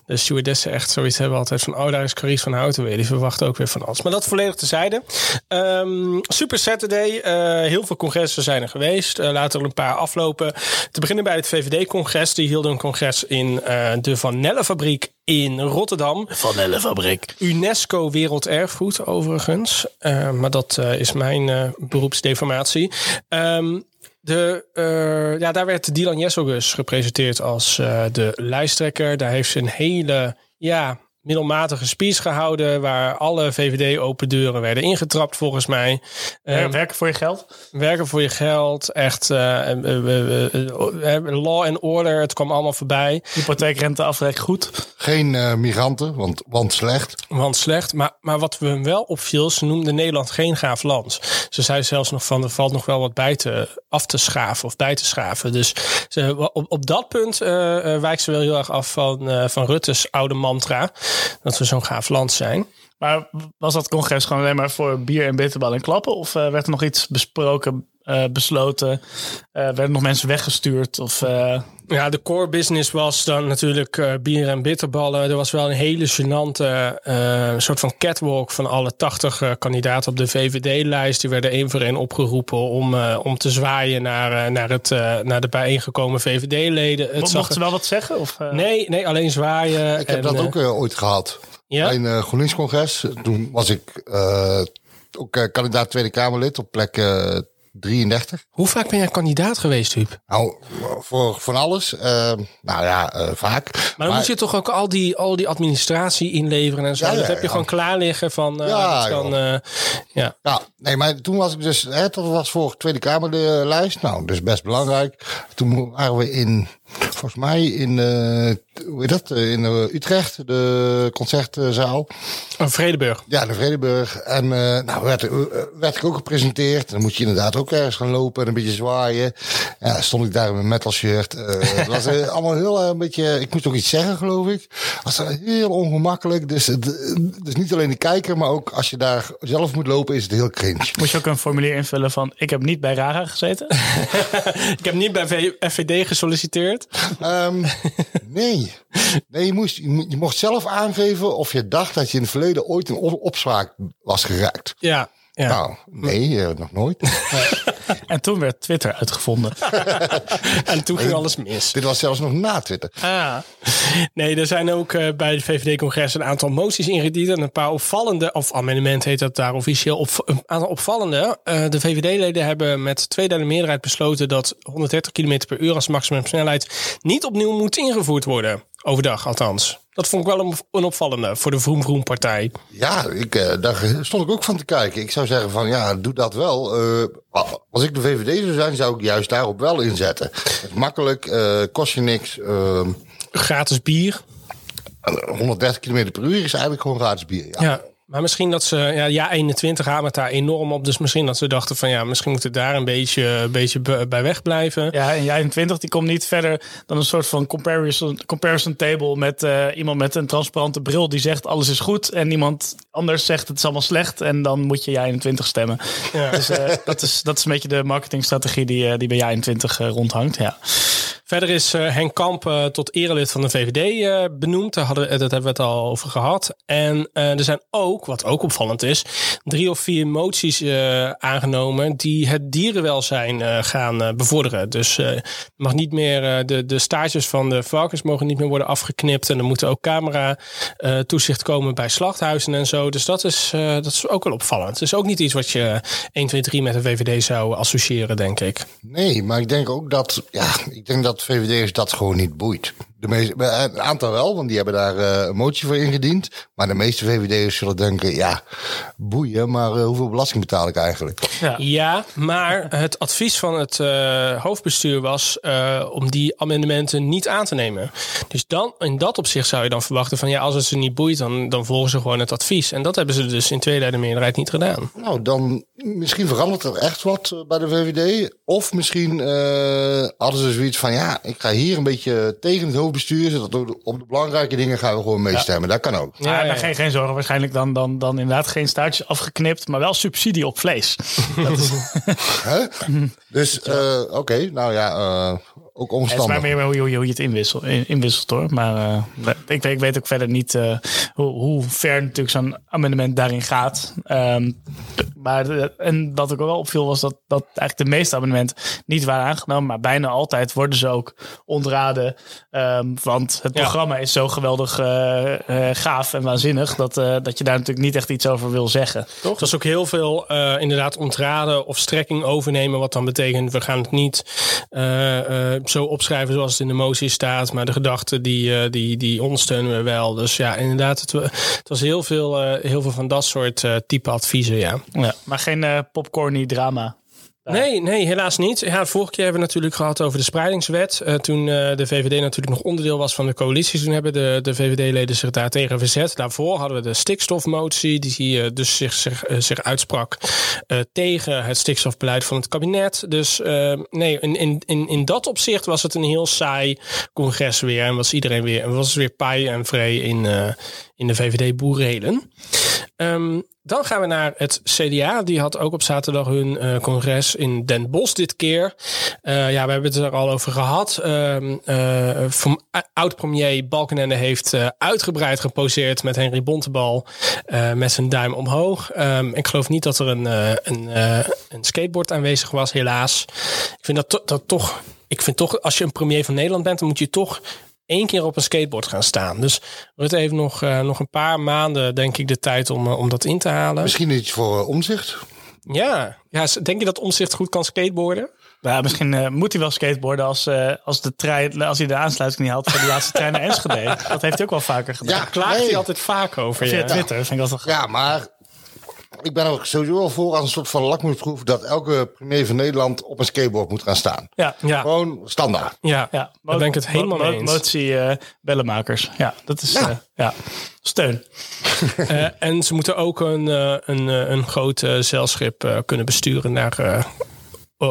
de stewardessen echt zoiets hebben altijd van... oh, daar is Carice van Houten weer. Die verwachten ook weer van alles. Maar dat volledig tezijde. Ehm Super Saturday. eh, heel veel congressen zijn er geweest. Eh, laten er een paar aflopen. Te beginnen bij het VVD-congres. Die hielden een congres in eh, de Van Nelle-fabriek in Rotterdam. Van Ellenfabriek. UNESCO Werelderfgoed overigens. Eh, maar dat eh, is mijn eh, beroepsdeformatie. Ehm, de, ja, daar werd Dylan Jesselgus gepresenteerd als de lijsttrekker. Daar heeft ze een hele ja, middelmatige speech gehouden... waar alle VVD-open deuren werden ingetrapt volgens mij. Ehm, werken voor je geld? werken voor je geld, echt eh, eh, law and order, het kwam allemaal voorbij. Hypotheekrenteaftrek goed. Geen eh, migranten, want, want slecht. Want slecht. Maar, maar wat we hem wel opviel, ze noemde Nederland geen gaaf land. Ze zei zelfs nog van er valt nog wel wat bij te af te schaven of bij te schaven. Dus ze, op, op dat punt wijkt ze wel heel erg af van, eh, van Rutte's oude mantra. Dat we zo'n gaaf land zijn. Maar was dat congres gewoon alleen maar voor bier en bitterbal en klappen? Of eh, werd er nog iets besproken, eh, besloten? Eh, werden nog mensen weggestuurd? Of, Ja, de core business was dan natuurlijk eh, bier en bitterballen. Er was wel een hele gênante eh, soort van catwalk van alle 80 eh, kandidaten op de VVD-lijst. Die werden één voor één opgeroepen om, eh, om te zwaaien naar, eh, naar, het, eh, naar de bijeengekomen VVD-leden. Mochten ze er- wel wat zeggen? Of, eh, Nee, nee, alleen zwaaien. Ik heb en, dat ook ooit gehad. Ja? Bij een uh, GroenLinks-congres. Toen was ik eh, ook kandidaat Tweede Kamerlid op plek eh, 33. Hoe vaak ben jij kandidaat geweest, Huub? Nou, voor van alles. eh, nou ja, eh, vaak. Maar dan moet je toch ook al die, al die administratie inleveren en zo. Ja, ja, dat heb je ja. gewoon klaar liggen van... eh, Ja, kan, ja. Ja, nee, maar toen was ik dus, hè, dat was voor Tweede Kamerlijst. Nou, dus best belangrijk. Toen waren we in, volgens mij in, eh, hoe heet dat, Eh, in eh, Utrecht, de concertzaal. Oh, Vredeburg. Ja, de Vredeburg. En uh, nou werd, werd ik ook gepresenteerd. Dan moet je inderdaad ook ergens gaan lopen en een beetje zwaaien. Ja, stond ik daar in mijn metal shirt. Uh, het was uh, [laughs] allemaal heel een beetje, ik moest ook iets zeggen geloof ik. Het was heel ongemakkelijk. Dus, dus niet alleen de kijker, maar ook als je daar zelf moet lopen is het heel cringe. Moet je ook een formulier invullen van ik heb niet bij RARA gezeten? [laughs] [laughs] ik heb niet bij FVD gesolliciteerd. Um, [laughs] nee. Nee, je, moest, je mocht zelf aangeven of je dacht dat je in het verleden ooit een opspraak was geraakt. Ja. ja. Nou, nee, uh, nog nooit. [laughs] en toen werd Twitter uitgevonden. [laughs] en toen ging alles mis. Dit was zelfs nog na Twitter. Ah. Nee, er zijn ook uh, bij het VVD-congres een aantal moties ingediend. En een paar opvallende, of amendement heet dat daar officieel, op, een aantal opvallende. Uh, de VVD-leden hebben met tweederde meerderheid besloten dat 130 km per uur als maximumsnelheid niet opnieuw moet ingevoerd worden. Overdag althans. Dat vond ik wel een, een opvallende voor de Vroom Vroom partij. Ja, ik, uh, daar stond ik ook van te kijken. Ik zou zeggen van ja, doe dat wel. Uh, als ik de VVD zou zijn, zou ik juist daarop wel inzetten. Makkelijk, uh, kost je niks. gratis bier. 130 km per uur is eigenlijk gewoon gratis bier. Ja. Ja. Maar misschien dat ze, ja, ja 21 hamert daar enorm op. Dus misschien dat ze dachten van ja, misschien moeten daar een beetje, een beetje be- bij wegblijven. Ja, en jij 21 die komt niet verder dan een soort van comparison, comparison table met eh, iemand met een transparante bril die zegt alles is goed en iemand anders zegt het is allemaal slecht en dan moet je jij 21 stemmen. Ja. Dus eh, dat, is, dat is een beetje de marketingstrategie die, eh, die bij jij 21 eh, rondhangt. Ja. Verder is eh, Henk Kamp eh, tot erelid van de VVD eh, benoemd. Daar, hadden, eh, dat hebben we het al over gehad. En er zijn ook, wat ook opvallend is, drie of vier moties aangenomen die het dierenwelzijn gaan bevorderen. Dus mag niet meer, de, de stages van de varkens mogen niet meer worden afgeknipt. En er moet ook camera toezicht komen bij slachthuizen en zo. Dus dat is, dat is ook wel opvallend. Het is ook niet iets wat je 1, 2, 3 met de VVD zou associëren, denk ik. Nee, maar ik denk ook dat, ja, ik denk dat VVD'ers dat gewoon niet boeit. De meeste, een aantal wel, want die hebben daar eh, een motie voor ingediend. Maar de meeste VVD'ers zullen denken, ja, boeien, maar eh, hoeveel belasting betaal ik eigenlijk? Ja. maar het advies van het eh, hoofdbestuur was eh, om die amendementen niet aan te nemen. Dus dan, in dat opzicht zou je dan verwachten van ja, als het ze niet boeit, dan, dan volgen ze gewoon het advies. En dat hebben ze dus in tweederde meerderheid niet gedaan. Nou, dan misschien verandert er echt wat eh, bij de VVD. Of misschien eh, hadden ze zoiets van, ja, ik ga hier een beetje tegen het hoofdbestuur. Zodat we op de belangrijke dingen gaan we gewoon meestemmen. Dat kan ook. Ja, maar Geen, geen zorgen, waarschijnlijk dan, dan, dan inderdaad geen staartjes afgeknipt, maar wel subsidie op vlees. [laughs] Dat is, Hè? [laughs] Dus, eh, oké, nou ja, eh, ook Het is maar meer hoe, je- hoe je het inwisselt, in- inwisselt hoor. Maar eh, ik, weet- ik weet ook verder niet eh, hoe, hoe ver natuurlijk zo'n amendement daarin gaat. Ehm, maar de- en wat ook wel opviel was dat, dat eigenlijk de meeste amendementen niet waren aangenomen. Maar bijna altijd worden ze ook ontraden. Ehm, want het Ja. programma is zo geweldig eh, eh, gaaf en waanzinnig. Dat, eh, dat je daar natuurlijk niet echt iets over wil zeggen. Toch? Dat is ook heel veel eh, inderdaad ontraden of strekking overnemen. Wat dan betekent, we gaan het niet eh, eh, zo opschrijven zoals het in de motie staat. Maar de gedachten die, eh, die, die ondersteunen we wel. Dus ja, inderdaad, het, het was heel veel, eh, heel veel van dat soort eh, type adviezen, ja. Ja, maar geen popcorny drama. Nee, nee, helaas niet. Ja, vorige keer hebben we natuurlijk gehad over de spreidingswet. Eh, toen eh, de VVD natuurlijk nog onderdeel was van de coalitie. Toen hebben de, de VVD-leden zich daar tegen verzet. Daarvoor hadden we de stikstofmotie. Die eh, dus zich, zich, zich uitsprak tegen het stikstofbeleid van het kabinet. Dus nee, in, in, in, in dat opzicht was het een heel saai congres weer. En was iedereen weer, was weer paai en vrij in, in de VVD-boerrelen. Ehm, dan gaan we naar het CDA. Die had ook op zaterdag hun eh, congres in Den Bosch dit keer. Eh, ja, we hebben het er al over gehad. Vom- Oud-premier Balkenende heeft uitgebreid geposeerd met Henry Bontebal met zijn duim omhoog. Ehm, ik geloof niet dat er een, een, een skateboard aanwezig was, helaas. Ik vind dat, dat toch... Ik vind toch, als je een premier van Nederland bent, dan moet je toch één keer op een skateboard gaan staan. Dus Rutte heeft nog, eh, nog een paar maanden, denk ik, de tijd om, eh, om dat in te halen. Misschien iets voor eh, omzicht. Ja. ja, denk je dat Omzicht goed kan skateboarden? Ja, misschien moet hij wel skateboarden als, eh, als, de trein, als hij de aansluiting niet had voor de laatste trein naar Enschede. [laughs] Dat heeft hij ook wel vaker gedaan. Daar klaagt hij altijd vaak over. Via ja. Twitter vind ik dat toch... Ja, maar ik ben er ook sowieso wel voor als een soort van lakmoesproef dat elke premier van Nederland op een skateboard moet gaan staan. Ja, ja. Gewoon standaard. Ja, ja. daar ben ik het helemaal mo- mee eens. Motie eh, bellenmakers. Ja, dat is... Ja. eh, ja. Steun. [laughs] Eh, en ze moeten ook een, eh, een, een groot zeilschip eh, kunnen besturen naar, eh,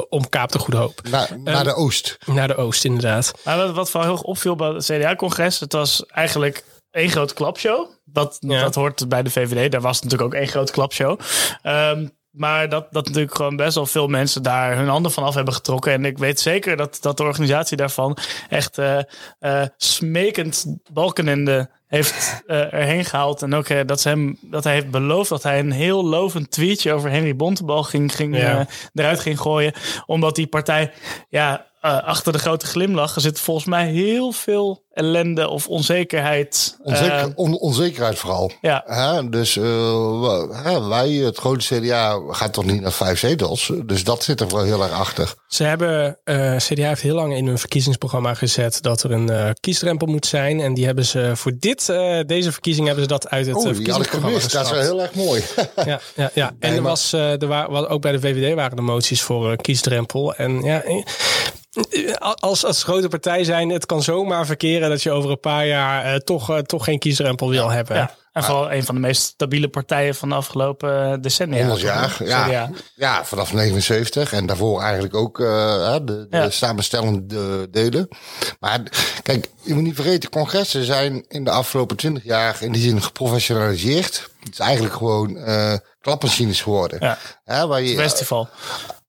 om Kaap de Goede Hoop. Naar, naar de oost. Naar de oost, inderdaad. Maar wat, wat vooral heel erg opviel bij het CDA-congres, het was eigenlijk één grote klapshow. Dat, dat hoort bij de VVD. Daar was natuurlijk ook één grote klapshow. Ehm, maar dat, dat natuurlijk gewoon best wel veel mensen daar hun handen van af hebben getrokken. En ik weet zeker dat, dat de organisatie daarvan echt eh eh, smekend Balkenende heeft eh, erheen gehaald. En ook dat, ze hem, dat hij heeft beloofd dat hij een heel lovend tweetje over Henry Bontebal ging, ging, Ja. eruit ging gooien. Omdat die partij, ja, achter de grote glimlach zit volgens mij heel veel ellende of onzekerheid. Onzeker, Eh, on- onzekerheid vooral. Ja. Hè, dus eh, wij, het grote CDA, gaat toch niet naar vijf zetels. Dus dat zit er wel heel erg achter. Ze hebben, eh, CDA heeft heel lang in hun verkiezingsprogramma gezet dat er een eh, kiesdrempel moet zijn. En die hebben ze voor dit, eh, deze verkiezing hebben ze dat uit het Oh, verkiezingsprogramma gemist. Dat is wel heel erg mooi. [laughs] Ja, ja, ja. En Nee, er maar- was, eh, er waren, ook bij de VVD waren er moties voor eh, kiesdrempel. En ja, als, als grote partij zijn, het kan zomaar verkeren dat je over een paar jaar eh, toch, eh, toch geen kiesdrempel wil hebben. Ja. En vooral een van de meest stabiele partijen van de afgelopen eh, decennia. 100 jaar, ja. CDA. Ja, vanaf 79 en daarvoor eigenlijk ook eh, hè, de, de Ja. samenstellende delen. Maar kijk, je moet niet vergeten, congressen zijn in de afgelopen 20 jaar in die zin geprofessionaliseerd. Het is eigenlijk gewoon eh klapmachines geworden. Ja. Hè, waar je, Festival.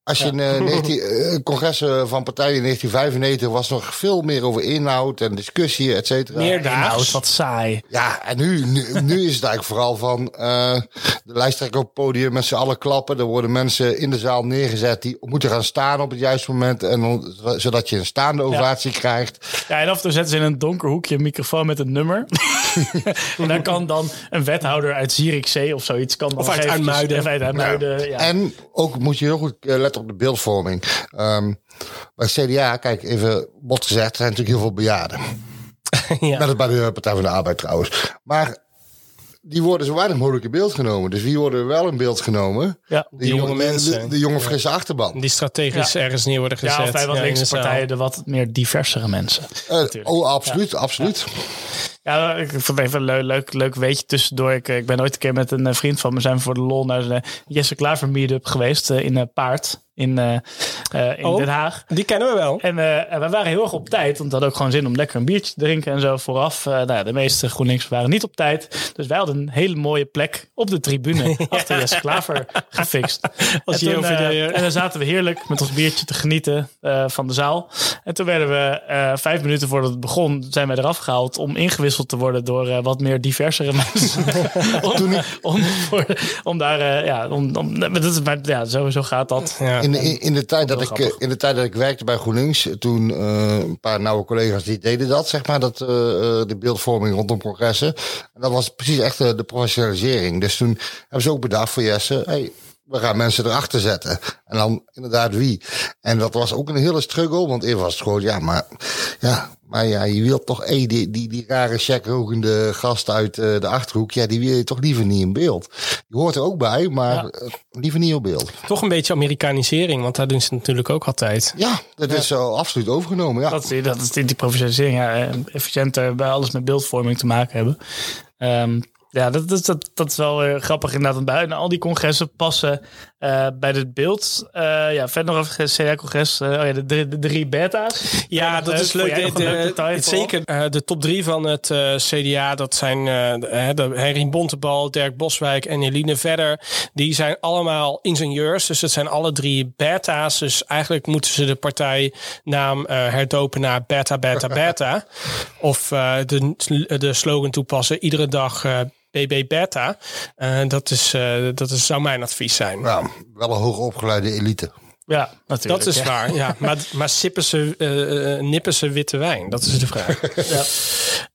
Als je in eh, 19, eh, congressen van partijen in 1995 was nog veel meer over inhoud en discussie, et cetera. Inhoud, wat saai. Ja, en nu, nu, nu is het eigenlijk vooral van eh, de lijsttrekker op het podium met z'n allen klappen. Er worden mensen in de zaal neergezet die moeten gaan staan op het juiste moment. En zodat je een staande ovatie krijgt. Ja, en af en toe zetten ze in een donker hoekje een microfoon met een nummer. [laughs] en daar kan dan een wethouder uit Zierikzee of zoiets. Kan dan Of uit eventjes- IJmuiden. Of uit IJmuiden, ja. En ook moet je heel goed eh, op de beeldvorming. Ehm, bij CDA, kijk even bot gezegd, er zijn natuurlijk heel veel bejaarden. [laughs] Ja. Net als bij de Partij van de Arbeid trouwens. Maar die worden zo weinig mogelijk in beeld genomen. Dus wie worden wel in beeld genomen? Ja, de, jonge, mensen. De, de jonge frisse achterban. Die strategisch Ja. ergens neer worden gezet. Ja, of bij wat in linkse partijen de wat meer diversere mensen. Eh, oh, absoluut, absoluut. Ja, ik vond even een leuk, leuk, leuk weetje tussendoor. Ik, eh, ik ben ooit een keer met een eh, vriend van me zijn voor de lol naar de Jesse Klaver meetup geweest eh, in eh, Paard in, eh, eh, in Oh, Den Haag. Die kennen we wel. En eh, we waren heel erg op tijd, want we hadden ook gewoon zin om lekker een biertje te drinken en zo vooraf. Eh, nou ja, de meeste GroenLinks waren niet op tijd. Dus wij hadden een hele mooie plek op de tribune [laughs] achter Jesse Klaver gefixt. [laughs] Als en, toen, eh, eh. en dan zaten we heerlijk met ons biertje te genieten eh, van de zaal. En toen werden we eh, vijf minuten voordat het begon, zijn wij eraf gehaald om ingewisseld te worden door eh, wat meer diversere [laughs] mensen. [laughs] om, om, voor, om daar, eh, ja, om, om, dat is, maar, ja, zo, zo gaat dat. In, in, in, de tijd dat ik, grappig. eh, in de tijd dat ik werkte bij GroenLinks, toen eh, een paar nauwe collega's die deden dat, zeg maar, dat, eh, eh, de beeldvorming rondom congressen. En dat was precies echt de professionalisering. Dus toen hebben ze ook bedacht voor Jesse, hey, we gaan mensen erachter zetten. En dan inderdaad wie. En dat was ook een hele struggle, want eerst was het gewoon, ja, maar ja, maar ja, je wilt toch, hey, die, die, die rare checkrogende gast uit eh, de achterhoek, ja, die wil je toch liever niet in beeld. Die hoort er ook bij, maar eh, liever niet op beeld. Toch een beetje Amerikanisering, want daar doen ze natuurlijk ook altijd. Ja, dat is zo absoluut overgenomen. Ja. Dat, is- dat is die, die professionalisering. Ja, eh, efficiënter bij alles met beeldvorming te maken hebben. Ehm, ja, dat, dat, dat, dat is wel weer grappig inderdaad. Want bij al die congressen passen eh, bij het beeld. eh, ja, verder nog even het CDA-congres. eh, oh ja, de, drie- de drie beta's. Ja, dat is leuk. De, het zeker eh, de top drie van het eh, CDA, dat zijn eh, de, Henry Bontebal, Dirk Boswijk en Eline Verder. Die zijn allemaal ingenieurs, dus het zijn alle drie beta's. Dus eigenlijk moeten ze de partijnaam eh, herdopen naar Beta Beta Beta. [laughs] of eh, de, de slogan toepassen, iedere dag BB Beta. Eh, dat, is, eh, dat is, zou mijn advies zijn. Ja, wel een hoogopgeleide elite. Ja, natuurlijk. Dat is waar, ja. Maar, [laughs] maar sippen ze, eh, nippen ze witte wijn? Dat is de vraag. Ja.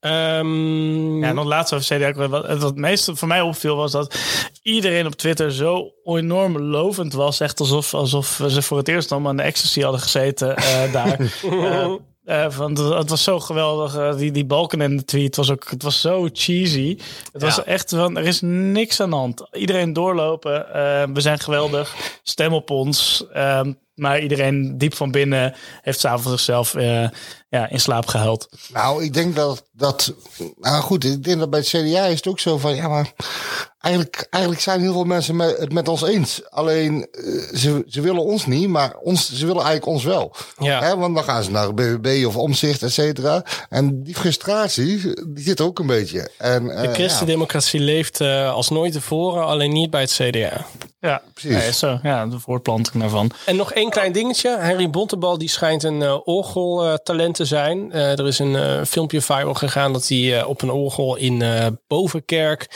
Ehm, Ja, en nog laatst over CDA. Wat, wat het meeste voor mij opviel was dat iedereen op Twitter zo enorm lovend was. Echt alsof, alsof ze voor het eerst allemaal aan de ecstasy hadden gezeten eh, daar. [laughs] eh, want het was zo geweldig. eh, die, die balken in de tweet was ook. Het was zo cheesy. Het was echt van. Er is niks aan de hand. Iedereen doorlopen. eh, we zijn geweldig. Stem op ons. Ehm, maar iedereen diep van binnen heeft s'avonds zichzelf ja, in slaap gehuild. Nou, ik denk dat dat. Nou goed, ik denk dat bij het CDA is het ook zo van. Ja, maar. Eigenlijk, eigenlijk zijn heel veel mensen met, het met ons eens. Alleen eh, ze, ze willen ons niet, maar ons, ze willen eigenlijk ons wel. Ja. Hè, want dan gaan ze naar BBB of Omzicht, et cetera. En die frustratie, die zit ook een beetje. En, eh, De christendemocratie leeft eh, als nooit tevoren, alleen niet bij het CDA. Ja, Precies. Nee, zo, ja, de voortplanting daarvan. En nog één klein dingetje. Henry Bontebal die schijnt een eh, orgeltalent te zijn. Eh, er is een eh, filmpje viral gegaan dat hij eh, op een orgel in Bovenkerk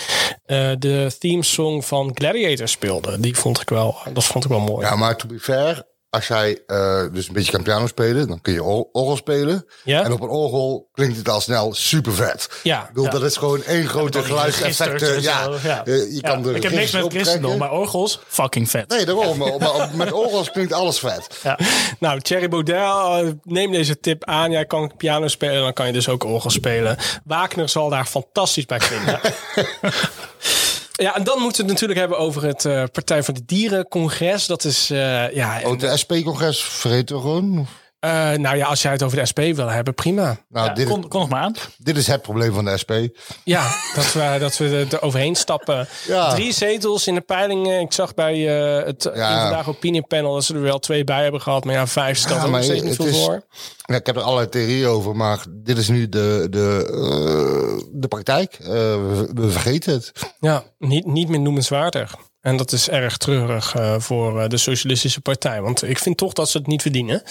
de themesong van Gladiator speelde. Die vond ik wel, dat vond ik wel mooi. Ja, maar to be fair, als jij eh, dus een beetje kan piano spelen, dan kun je or- orgel spelen. Ja? En op een orgel klinkt het al snel super vet. Ja. Ik bedoel, Ja. dat is gewoon één grote geluidseffecten. Ja, Ja. Eh, je kan de ik heb niks met christendom, maar orgels, fucking vet. Nee, daarom. maar, met orgels klinkt alles vet. [laughs] Ja. Nou, Thierry Baudet, eh, neem deze tip aan. Jij kan piano spelen, dan kan je dus ook orgel spelen. Wagner zal daar fantastisch bij vinden. [laughs] Ja, en dan moeten we het natuurlijk hebben over het eh, Partij voor de Dieren congres. Dat is, eh, ja... Oh, de SP-congres vergeten we gewoon. Eh, nou ja, als jij het over de SP wil hebben, prima. Nou, dit, Kom, kom nog maar aan. dit is het probleem van de SP. Ja, dat we, dat we er- er overheen stappen. Ja. Drie zetels in de peilingen. Ik zag bij eh, het Ja. vandaag opiniepanel dat ze er wel twee bij hebben gehad. Maar ja, vijf stelt Ja, ook nog maar steeds niet veel is- voor. Ja, ik heb er allerlei theorieën over, maar dit is nu de, de, eh, de praktijk. Eh, we, we vergeten het. Ja, niet, niet meer noemenswaardig. En dat is erg treurig eh, voor eh, de Socialistische Partij. Want ik vind toch dat ze het niet verdienen.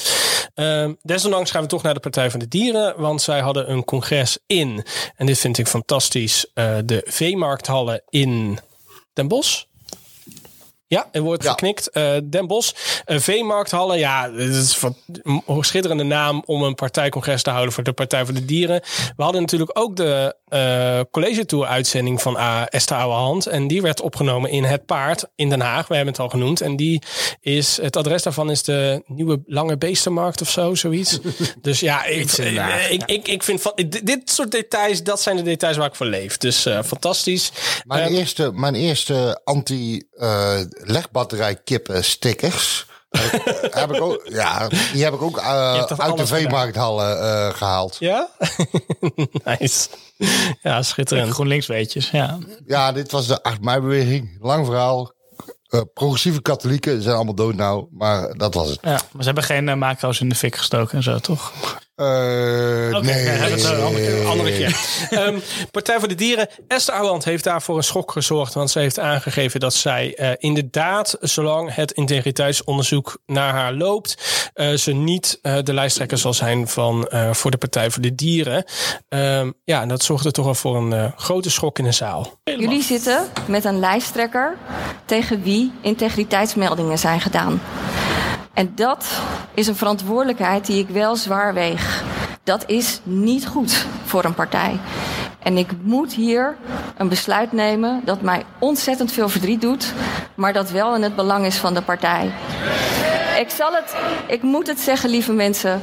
Ehm, desondanks gaan we toch naar de Partij van de Dieren. Want zij hadden een congres in. En dit vind ik fantastisch. eh, de veemarkthallen in Den Bosch. Ja, er wordt geknikt. Eh, Den Bosch. Eh, veemarkthallen. Ja, het is een schitterende naam om een partijcongres te houden voor de Partij voor de Dieren. We hadden natuurlijk ook de eh college tour uitzending van uh, Esther Ouwehand. En die werd opgenomen in Het Paard in Den Haag. We hebben het al genoemd. En die is, het adres daarvan is de nieuwe Lange Beestenmarkt of zo, zoiets. [laughs] dus ja, ik, ik, ik, ik vind van, dit soort details, dat zijn de details waar ik voor leef. Dus fantastisch. Mijn Ehm, eerste, mijn eerste anti-legbatterij kippen stickers. [laughs] heb, ik- ook, ja, die heb ik ook eh, uit de veemarkthallen eh, gehaald. Ja? [laughs] nice. Ja, schitterend. GroenLinks weetjes, ja. Ja, dit was de 8 mei-beweging. Lang verhaal. Eh, progressieve katholieken zijn allemaal dood nou, maar dat was het. ja. Maar ze hebben geen eh, macro's in de fik gestoken en zo, toch? Eh, Oké, nee. we hebben het een andere keer. Andere keer. [laughs] Ehm, Partij voor de Dieren. Esther Ouwehand heeft daarvoor een schok gezorgd. Want ze heeft aangegeven dat zij eh, inderdaad, zolang het integriteitsonderzoek naar haar loopt, eh, ze niet eh, de lijsttrekker zal zijn van, eh, voor de Partij voor de Dieren. Ehm, ja, en dat zorgde toch wel voor een eh, grote schok in de zaal. Jullie zitten met een lijsttrekker tegen wie integriteitsmeldingen zijn gedaan. En dat is een verantwoordelijkheid die ik wel zwaar weeg. Dat is niet goed voor een partij. En ik moet hier een besluit nemen dat mij ontzettend veel verdriet doet, maar dat wel in het belang is van de partij. Ik zal het, ik moet het zeggen, lieve mensen.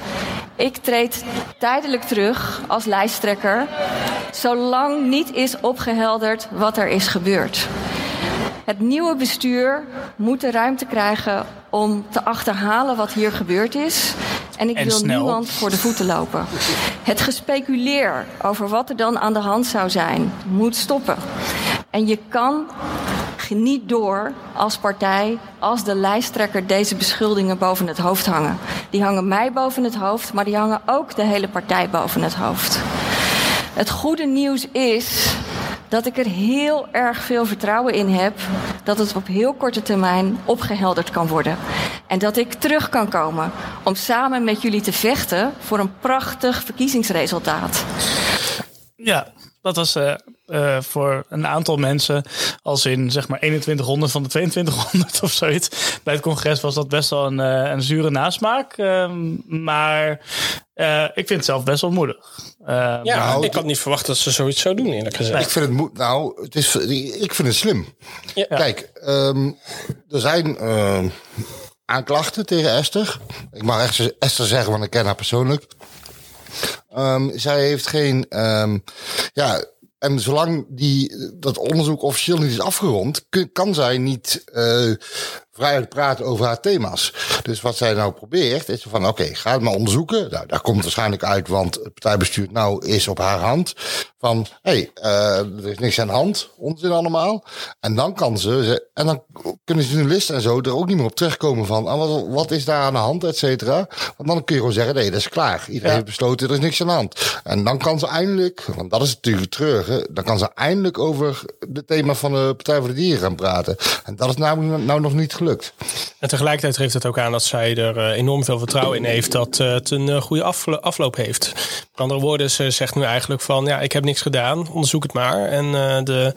Ik treed tijdelijk terug als lijsttrekker, zolang niet is opgehelderd wat er is gebeurd. Het nieuwe bestuur moet de ruimte krijgen om te achterhalen wat hier gebeurd is. En ik En wil snel. niemand voor de voeten lopen. Het gespeculeer over wat er dan aan de hand zou zijn, moet stoppen. En je kan niet door als partij, als de lijsttrekker deze beschuldigingen boven het hoofd hangen. Die hangen mij boven het hoofd, maar die hangen ook de hele partij boven het hoofd. Het goede nieuws is dat ik er heel erg veel vertrouwen in heb dat het op heel korte termijn opgehelderd kan worden. En dat ik terug kan komen om samen met jullie te vechten voor een prachtig verkiezingsresultaat. Ja, dat was eh, eh, voor een aantal mensen, als in zeg maar 2100 van de 2200 [laughs] of zoiets. Bij het congres was dat best wel een, eh, een zure nasmaak. Ehm, maar eh, ik vind het zelf best wel moedig. Ehm, Ja, Nou, ik had niet verwacht dat ze zoiets zou doen, eerlijk gezegd. Ik vind het moe- nou, het is, ik vind het slim. Kijk, ehm, er zijn ehm, aanklachten tegen Esther. Ik mag echt Esther zeggen, want ik ken haar persoonlijk. Ehm, zij heeft geen, ehm, ja, en zolang die, dat onderzoek officieel niet is afgerond, kan zij niet eh vrijheid praten over haar thema's. Dus wat zij nou probeert, is van oké, ga het maar onderzoeken. Nou, daar komt waarschijnlijk uit, want het partijbestuur nou is op haar hand. Van hé, hey, eh, er is niks aan de hand, onzin allemaal. En dan kan ze, en dan kunnen journalisten en zo er ook niet meer op terugkomen van ah, wat, wat is daar aan de hand, et cetera. Want dan kun je gewoon zeggen, nee, dat is klaar. Iedereen heeft besloten, er is niks aan de hand. En dan kan ze eindelijk, want dat is natuurlijk het treurige, dan kan ze eindelijk over het thema van de Partij voor de Dieren gaan praten. En dat is namelijk nou nog niet gelukt. En tegelijkertijd geeft het ook aan dat zij er eh, enorm veel vertrouwen in heeft dat eh, het een eh, goede aflo- afloop heeft. Met andere woorden, ze zegt nu eigenlijk van ja, ik heb niks gedaan, onderzoek het maar. En eh, de,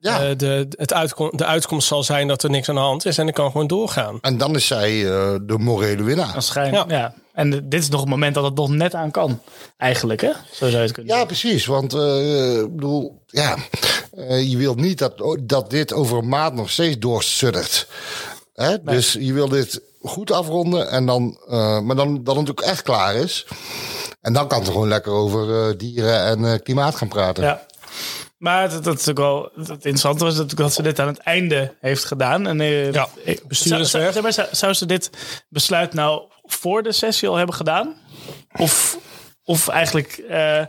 eh, de, het uitkom, de uitkomst zal zijn dat er niks aan de hand is en ik kan gewoon doorgaan. En dan is zij eh, de morele winnaar. Waarschijnlijk, ja. En dit is nog het moment dat het nog net aan kan. Eigenlijk, hè? Zo zou je het kunnen Ja, precies. Want eh, ik bedoel, ja, eh, je wilt niet dat, dat dit over een maand nog steeds doorsuddert. Hè? Dus je wil dit goed afronden en dan, eh, maar dan dat het ook echt klaar is. En dan kan ze gewoon lekker over eh, dieren en eh, klimaat gaan praten. Ja. Maar het, dat is ook wel, het interessante was natuurlijk dat ze dit aan het einde heeft gedaan. En, Ja, bestuur is zou, zou, zou, zou ze dit besluit nou voor de sessie al hebben gedaan? of, of eigenlijk eh,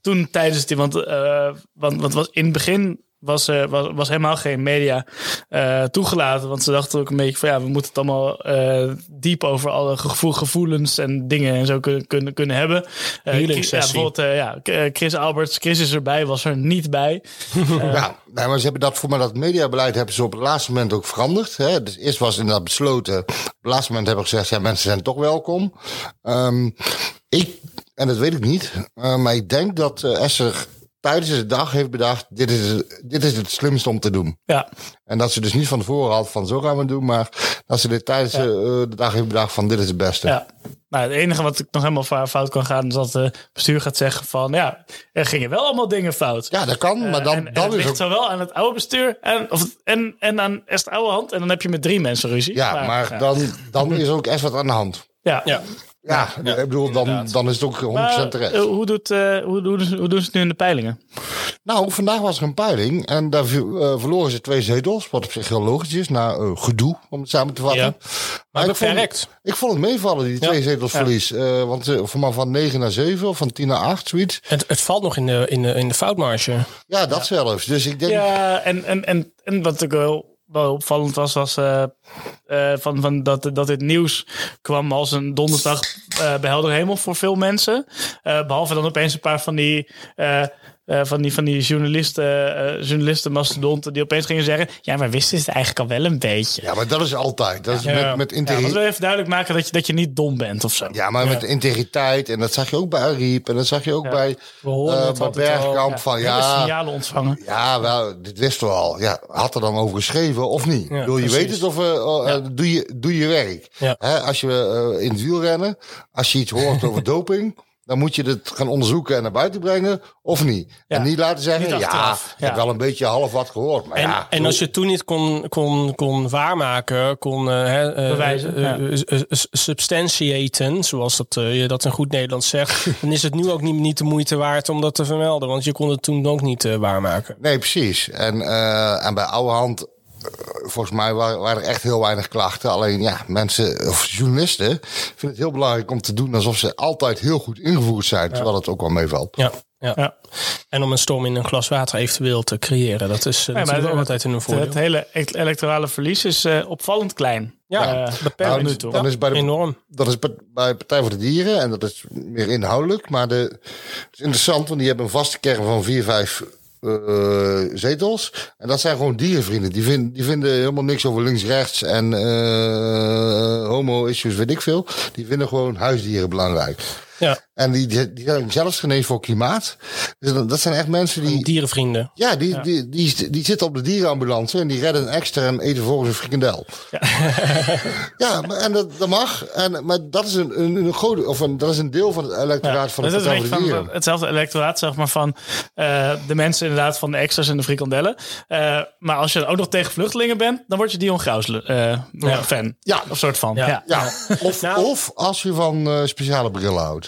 toen tijdens die, want, eh, want, want was in het begin was, eh, was, was helemaal geen media eh, toegelaten. Want ze dachten ook een beetje van ja, we moeten het allemaal eh, diep over alle gevoel, gevoelens en dingen en zo kunnen, kunnen, kunnen hebben. Ja, bijvoorbeeld, ja, Chris Alberts, Chris is erbij, was er niet bij. [laughs] Ja, nee, maar ze hebben dat voor mij dat mediabeleid hebben ze op het laatste moment ook veranderd. Hè? Dus eerst was inderdaad besloten. Op het laatste moment hebben ze gezegd, ja, mensen zijn toch welkom. Ehm, ik, en dat weet ik niet, maar ik denk dat Esther tijdens de dag heeft bedacht, dit is, dit is het slimste om te doen. Ja. En dat ze dus niet van tevoren had van zo gaan we het doen, maar dat ze dit tijdens Ja. eh, de dag heeft bedacht van dit is het beste. Ja. Nou, het enige wat ik nog helemaal fout kan gaan, is dat het bestuur gaat zeggen van ja, er gingen wel allemaal dingen fout. Ja, dat kan, maar dan, en, en dan het is ligt ook... zowel aan het oude bestuur en, of, en, en aan Est oude hand. En dan heb je met drie mensen ruzie. Ja, maar ja. dan, dan is er ook echt wat aan de hand. Ja. ja. Ja, ik bedoel, dan, dan is het ook 100% Maar, terecht. eh, hoe, doet, eh, hoe, doen ze, hoe doen ze het nu in de peilingen? Nou, vandaag was er een peiling en daar eh, verloren ze twee zetels, wat op zich heel logisch is, na gedoe, om het samen te vatten. Ja. Maar ik vond, ik vond het meevallen, die Ja. twee zetels verlies. Want voor mij van 9 naar 7 of van 10 naar 8, zoiets. Het, het valt nog in de, in de, in de foutmarge. Ja, dat zelfs. Dus ik denk, Ja, en, en, en, en wat ook wel, wel opvallend was, was eh, eh, van, van dat, dat dit nieuws kwam als een donderdag eh, bij helder hemel voor veel mensen. Eh, behalve dan opeens een paar van die... eh, van die, van die journalisten, eh journalisten mastodonten die opeens gingen zeggen... ja, maar wisten ze het eigenlijk al wel een beetje. ja, maar dat is altijd. Dat is Ja. met, met Ja, integriteit. want we even duidelijk maken dat je, dat je niet dom bent of zo. Ja, maar met integriteit. En dat zag je ook bij Ariep. En dat zag je ook bij, We horen eh het bij. Bergkamp. Ja. Van We hebben ja, signalen ontvangen. ja, wel, dit wisten we al. Ja, had er dan over geschreven of niet? Ja, Wil je precies. weet het of doe, je, doe je werk? Ja. Hè, als je eh, in het wielrennen, als je iets hoort over [laughs] doping, dan moet je het gaan onderzoeken en naar buiten brengen of niet. Ja. En niet laten zeggen, Niet ja, ik heb wel een beetje half wat gehoord. Maar En, ja, en als je het toen niet kon, kon, kon waarmaken, kon eh, hè, eh, Bewijzen, eh, substantiaten, zoals dat, eh, je dat in goed Nederlands zegt, [laughs] dan is het nu ook niet, niet de moeite waard om dat te vermelden. Want je kon het toen ook niet eh, waarmaken. Nee, precies. En, eh, en bij Ouwehand, eh, volgens mij waren, er echt heel weinig klachten. Alleen ja, mensen of journalisten vinden het heel belangrijk om te doen alsof ze altijd heel goed ingevoerd zijn. Terwijl het ook wel meevalt. Ja, ja. Ja. En om een storm in een glas water eventueel te creëren, dat is uh, Ja, natuurlijk ook het, altijd in een voordeel. het hele e- electorale verlies is eh, opvallend klein. Ja, Eh, beperkt. tot nu toe. Dan is bij de, Enorm. Dat is bij- bij Partij voor de Dieren en dat is meer inhoudelijk. Maar de, het is interessant, want die hebben een vaste kern van vier, vijf eh, zetels. En dat zijn gewoon dierenvrienden. Die, vinden die vinden helemaal niks over links-rechts en eh, homo-issues, weet ik veel. Die vinden gewoon huisdieren belangrijk. Ja. En die, die, die zijn zelfs genezen voor klimaat. Dus dat, dat zijn echt mensen die... Dierenvrienden. Ja, die, Die, die, die, zitten op de dierenambulance en die redden een extra en eten volgens een frikandel. [laughs] Ja, maar, en dat, dat mag. En, maar dat is een, een, een, groot, of een, dat is een deel van het electoraat van de dat Partij de hetzelfde electoraat, zeg maar, van eh, de mensen inderdaad van de extras en de frikandellen. Eh, maar als je dan ook nog tegen vluchtelingen bent, dan word je Dion Graus eh, fan. Ja. Of soort van. Ja. Ja, Of, Nou- of als je van eh, speciale brillen houdt.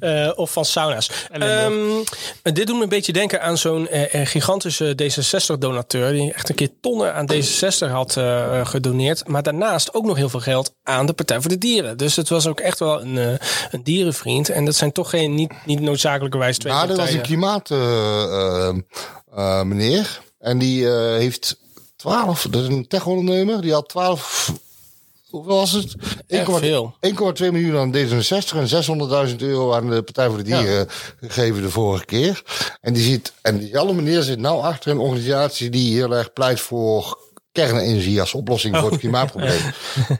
Uh, [laughs] of van sauna's. Um, dit doet me een beetje denken aan zo'n uh, gigantische D66-donateur... die echt een keer tonnen aan D66 had uh, gedoneerd. Maar daarnaast ook nog heel veel geld aan de Partij voor de Dieren. Dus het was ook echt wel een, een dierenvriend. En dat zijn toch geen, niet, niet noodzakelijkerwijs twee nou, partijen. dat was een klimaat uh, meneer. En die heeft 12, dat is een tech-ondernemer. Die had 12 hoeveel was het? 1,2 miljoen aan D66 en 600.000 euro aan de Partij voor de Dieren ja. gegeven de vorige keer. En die ziet, en diezelfde meneer zit nou achter een organisatie die heel erg pleit voor kernenergie als oplossing voor het klimaatprobleem.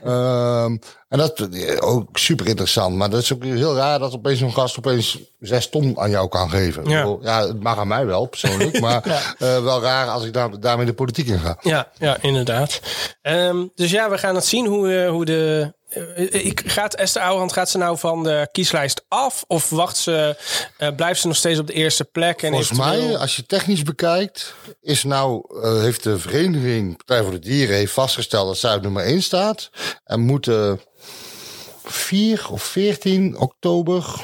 um, [laughs] en dat is ook super interessant. Maar dat is ook heel raar dat opeens zo'n gast opeens zes ton aan jou kan geven. Ja, ja het mag aan mij wel persoonlijk. [laughs] maar ja. uh, wel raar als ik daar, daarmee de politiek in ga. Ja, ja inderdaad. Um, dus ja, we gaan het zien hoe, uh, hoe de. Uh, ik, gaat Esther Ouwehand gaat ze nou van de kieslijst af? Of wacht ze, uh, blijft ze nog steeds op de eerste plek? En Volgens eventueel... mij, als je technisch bekijkt, is nou, uh, heeft de vereniging Partij voor de Dieren heeft vastgesteld dat zij op nummer 1 staat. En moeten 4 of 14 oktober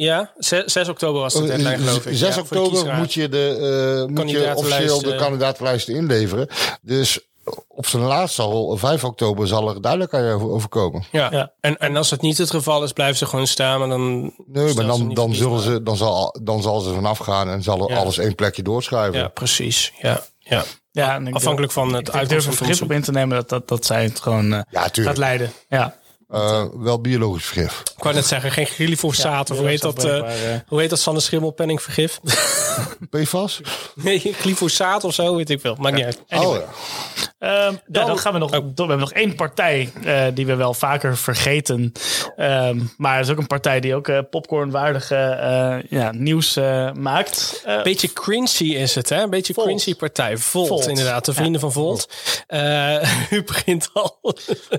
ja, 6, 6, oktober was de deadline, geloof ik. 6 ja, oktober moet je, de, uh, moet je officieel de kandidaatlijsten inleveren. Dus op zijn laatst al, 5 oktober, zal er duidelijkheid over komen. Ja. En, en als het niet het geval is, blijven ze gewoon staan. Maar dan Nee, maar dan, dan, zullen ze, dan, zal, dan zal ze vanaf gaan en zal Ja. alles één plekje doorschrijven. Ja, precies. Ja, ja. Ja, Afhankelijk durf- van het ik durf uitkomst er van het vergif op in te nemen dat, dat, dat zij het gewoon eh, Ja, gaat leiden. Ja. Eh, wel biologisch vergif. Ik wou net zeggen, geen glyfosaat Ja, of hoe heet dat? eh, eh. hoe heet dat Sander Schimmelpenning vergif? [laughs] PFAS? [laughs] nee, glyfosaat of zo, weet ik wel. Maakt niet uit. Oh ja. Ehm, ja, dan gaan we nog. door- We hebben nog één partij eh, die we wel vaker vergeten. Ehm, maar het is ook een partij die ook eh, popcornwaardige eh, ja, nieuws eh, maakt. Eh, Beetje cringy is het, hè? Een beetje Volt. cringy partij. Volt, Volt. inderdaad. De vrienden van Volt. Eh, [laughs] u begint al.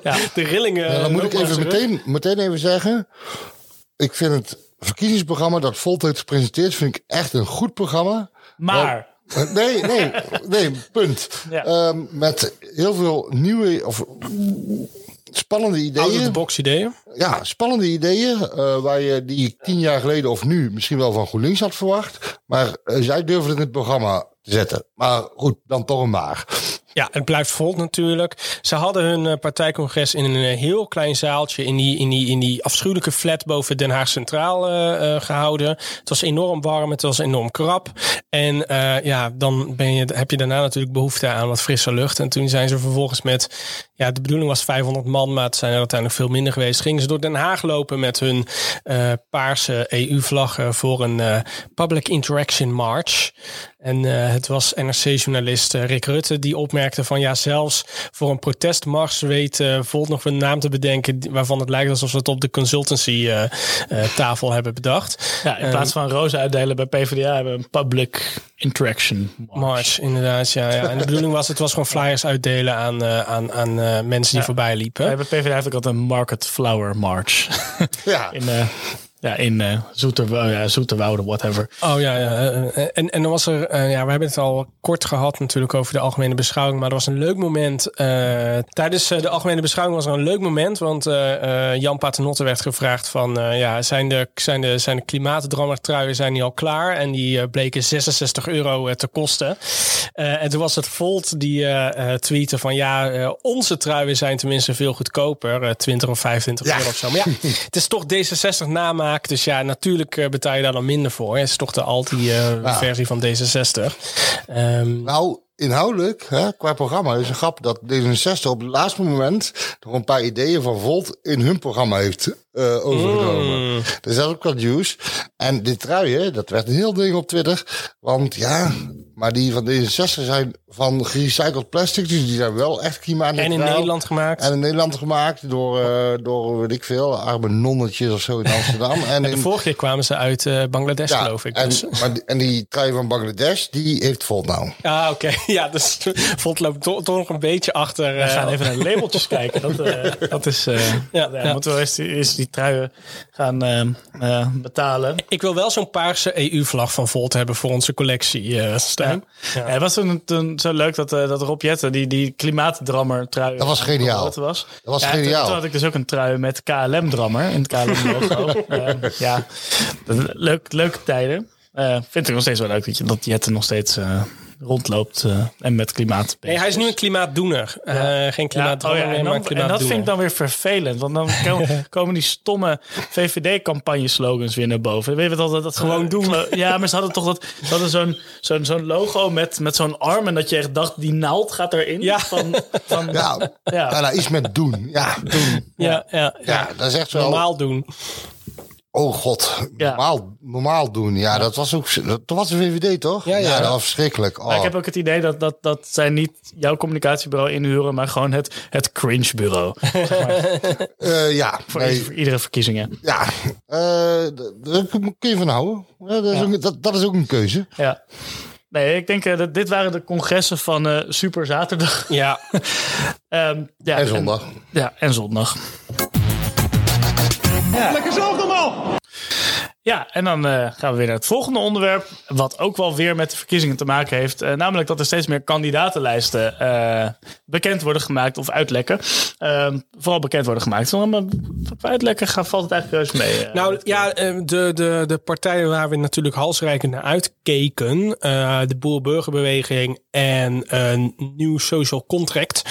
Ja. De rillingen. Ja, dan moet ik even meteen, meteen even zeggen. Ik vind het verkiezingsprogramma dat Volt heeft gepresenteerd, vind ik echt een goed programma. maar. Eh, Nee, nee, nee, punt. Ja. Ehm, met heel veel nieuwe of spannende Out of the ideeën. box ideeën. Ja, spannende ideeën eh, waar je die tien jaar geleden of nu misschien wel van GroenLinks had verwacht. Maar eh, zij durven het in het programma te zetten. Maar goed, dan toch een maar. Ja, het blijft Volt natuurlijk. Ze hadden hun eh, partijcongres in een eh, heel klein zaaltje in die, in die, in die afschuwelijke flat boven Den Haag Centraal eh, eh, gehouden. Het was enorm warm, het was enorm krap. En ja, dan ben je, heb je daarna natuurlijk behoefte aan wat frisse lucht. En toen zijn ze vervolgens met, ja, de bedoeling was 500 man, maar het zijn er uiteindelijk veel minder geweest. Gingen ze door Den Haag lopen met hun paarse EU-vlaggen voor een Public Interaction March. En eh, het was NRC-journalist eh, Rick Rutte die opmerkte van ja, zelfs voor een protestmars weet eh, Volt nog een naam te bedenken waarvan het lijkt alsof ze het op de consultancy eh, eh, tafel hebben bedacht. Ja, in plaats van rozen uitdelen bij PvdA hebben we een public interaction. March, inderdaad, ja, ja. En de bedoeling was, het was gewoon flyers uitdelen aan, eh, aan, aan eh, mensen die Ja. voorbij liepen. Ja, bij PvdA heeft ook altijd een Market Flower March. Ja. [laughs] in eh ja, in oh ja, Zoeterwoude, whatever. Oh ja, ja. eh, En, en dan was er, eh, ja, we hebben het al kort gehad natuurlijk over de algemene beschouwing, maar er was een leuk moment. tijdens de algemene beschouwing was er een leuk moment, want Jan Paternotte werd gevraagd van, ja, zijn de, zijn de, zijn de klimaatdrammertruien zijn die al klaar? En die bleken 66 euro te kosten. En toen was het Volt die tweette van, ja, onze truien zijn tenminste veel goedkoper, eh, 20 of 25 Ja. euro of zo. Maar ja, het is toch D66 namaak, dus ja, natuurlijk eh, betaal je daar dan minder voor. Het is toch de alti-versie van D66. Ehm, Nou, inhoudelijk, hè, qua programma, is een grap dat D66 op het laatste moment nog een paar ideeën van Volt in hun programma heeft eh, overgenomen. Mm. Dus dat is ook wat juice. En die truien, dat werd een heel ding op Twitter. Want ja, maar die van D66 zijn van gerecycled plastic, dus die zijn wel echt klimaatneutraal. en in Nederland gemaakt. En in Nederland gemaakt door, eh, door weet ik veel, arme nonnetjes of zo in Amsterdam. [laughs] en de in, vorige keer kwamen ze uit eh, Bangladesh, ja, geloof ik. en, Dus. maar die, en die trui van Bangladesh, die heeft Volt nou. Ah, oké. [laughs] Ja, dus [laughs] Volt loopt toch, nog een beetje achter. We eh, gaan even naar de labeltjes kijken. Dat, eh, dat is. eh Ja, ja, ja. Moeten we eerst die, truien gaan eh, eh, betalen. Ik wil wel zo'n paarse EU-vlag van Volt hebben voor onze collectie, eh Stijn. Ja. het was toen, toen zo leuk dat, eh, dat Rob Jetten die, die klimaatdrammer trui. Dat was geniaal. Dat was. Dat was ja, geniaal. Toen, toen had ik dus ook een trui met KLM-drammer in het KLM-logo. [laughs] Ja, leuk, leuke tijden. Eh vind ik nog steeds wel leuk dat, je, dat Jetten nog steeds eh, rondloopt eh, en met klimaat. Nee, hij is nu een klimaatdoener. Eh, geen Ja, klimaatdrammer oh ja, en, dan, en dat klimaatdoener. vind ik dan weer vervelend. Want dan [laughs] komen, die stomme VVD-campagne-slogans weer naar boven. Weet je wat dat, dat Gewoon doen. Ja, maar ze hadden toch dat, ze hadden zo'n zo'n zo'n logo met, met zo'n arm. En dat je echt dacht, die naald gaat erin. Ja. Van, van, Ja, Ja. ja. nou, iets met doen. Ja, doen. Ja, ja, ja. Ja, dat is echt wel... Normaal doen. Oh god, Ja. normaal, normaal doen. Ja, dat was ook... Dat was de VVD, toch? Ja, ja. dat was verschrikkelijk. Oh. Maar ik heb ook het idee dat, dat, dat zij niet jouw communicatiebureau inhuren, maar gewoon het, het cringe-bureau. [laughs] Zeg maar, Eh, ja, voor, nee, voor iedere verkiezingen. ja. Eh, d- daar kun je van houden. Ja, dat, is ook, dat, dat is ook een keuze. Ja. Nee, ik denk eh, dat dit waren de congressen van eh, Super Zaterdag. Ja. [laughs] Ehm, ja, En zondag. ja, en zondag. Lekker zelf normaal! Ja, en dan eh, gaan we weer naar het volgende onderwerp. Wat ook wel weer met de verkiezingen te maken heeft. Eh, namelijk dat er steeds meer kandidatenlijsten eh, bekend worden gemaakt of uitlekken. Ehm, vooral bekend worden gemaakt. Maar uitlekken gaat, valt het eigenlijk reuze mee. Nou ja, eh, de, de, de partijen waar we natuurlijk halsrijkend naar uitkeken, de Boer-Burgerbeweging en een nieuw social contract,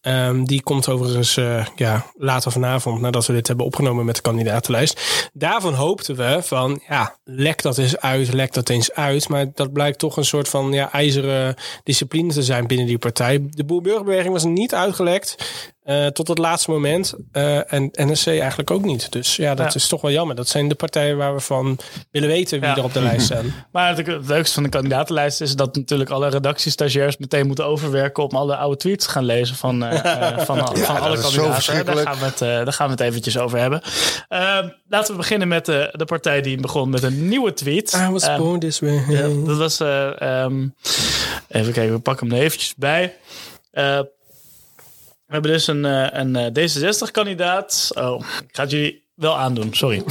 Ehm, die komt overigens ja, later vanavond, nadat we dit hebben opgenomen met de kandidatenlijst. Daarvan hoopten we van, ja, lek dat eens uit, lek dat eens uit. Maar dat blijkt toch een soort van ja, ijzeren discipline te zijn binnen die partij. De Boerburgerbeweging was niet uitgelekt. Eh, tot het laatste moment. Eh, en NSC eigenlijk ook niet. Dus ja, dat Ja. is toch wel jammer. Dat zijn de partijen waar we van willen weten wie Ja. er op de lijst staan. [laughs] Maar het, het leukste van de kandidatenlijst is dat natuurlijk alle redactiestagiairs meteen moeten overwerken om alle oude tweets te gaan lezen van, eh, [laughs] van, van alle kandidaten. Daar gaan, we het, daar gaan we het eventjes over hebben. Ehm, laten we beginnen met de, de partij die begon met een nieuwe tweet. I was Ehm, born this way. dat was. eh, ehm, even kijken, we pakken hem er eventjes bij. We hebben dus een, eh, een eh, D66-kandidaat. Oh, ik ga het jullie wel aandoen, sorry. [laughs] I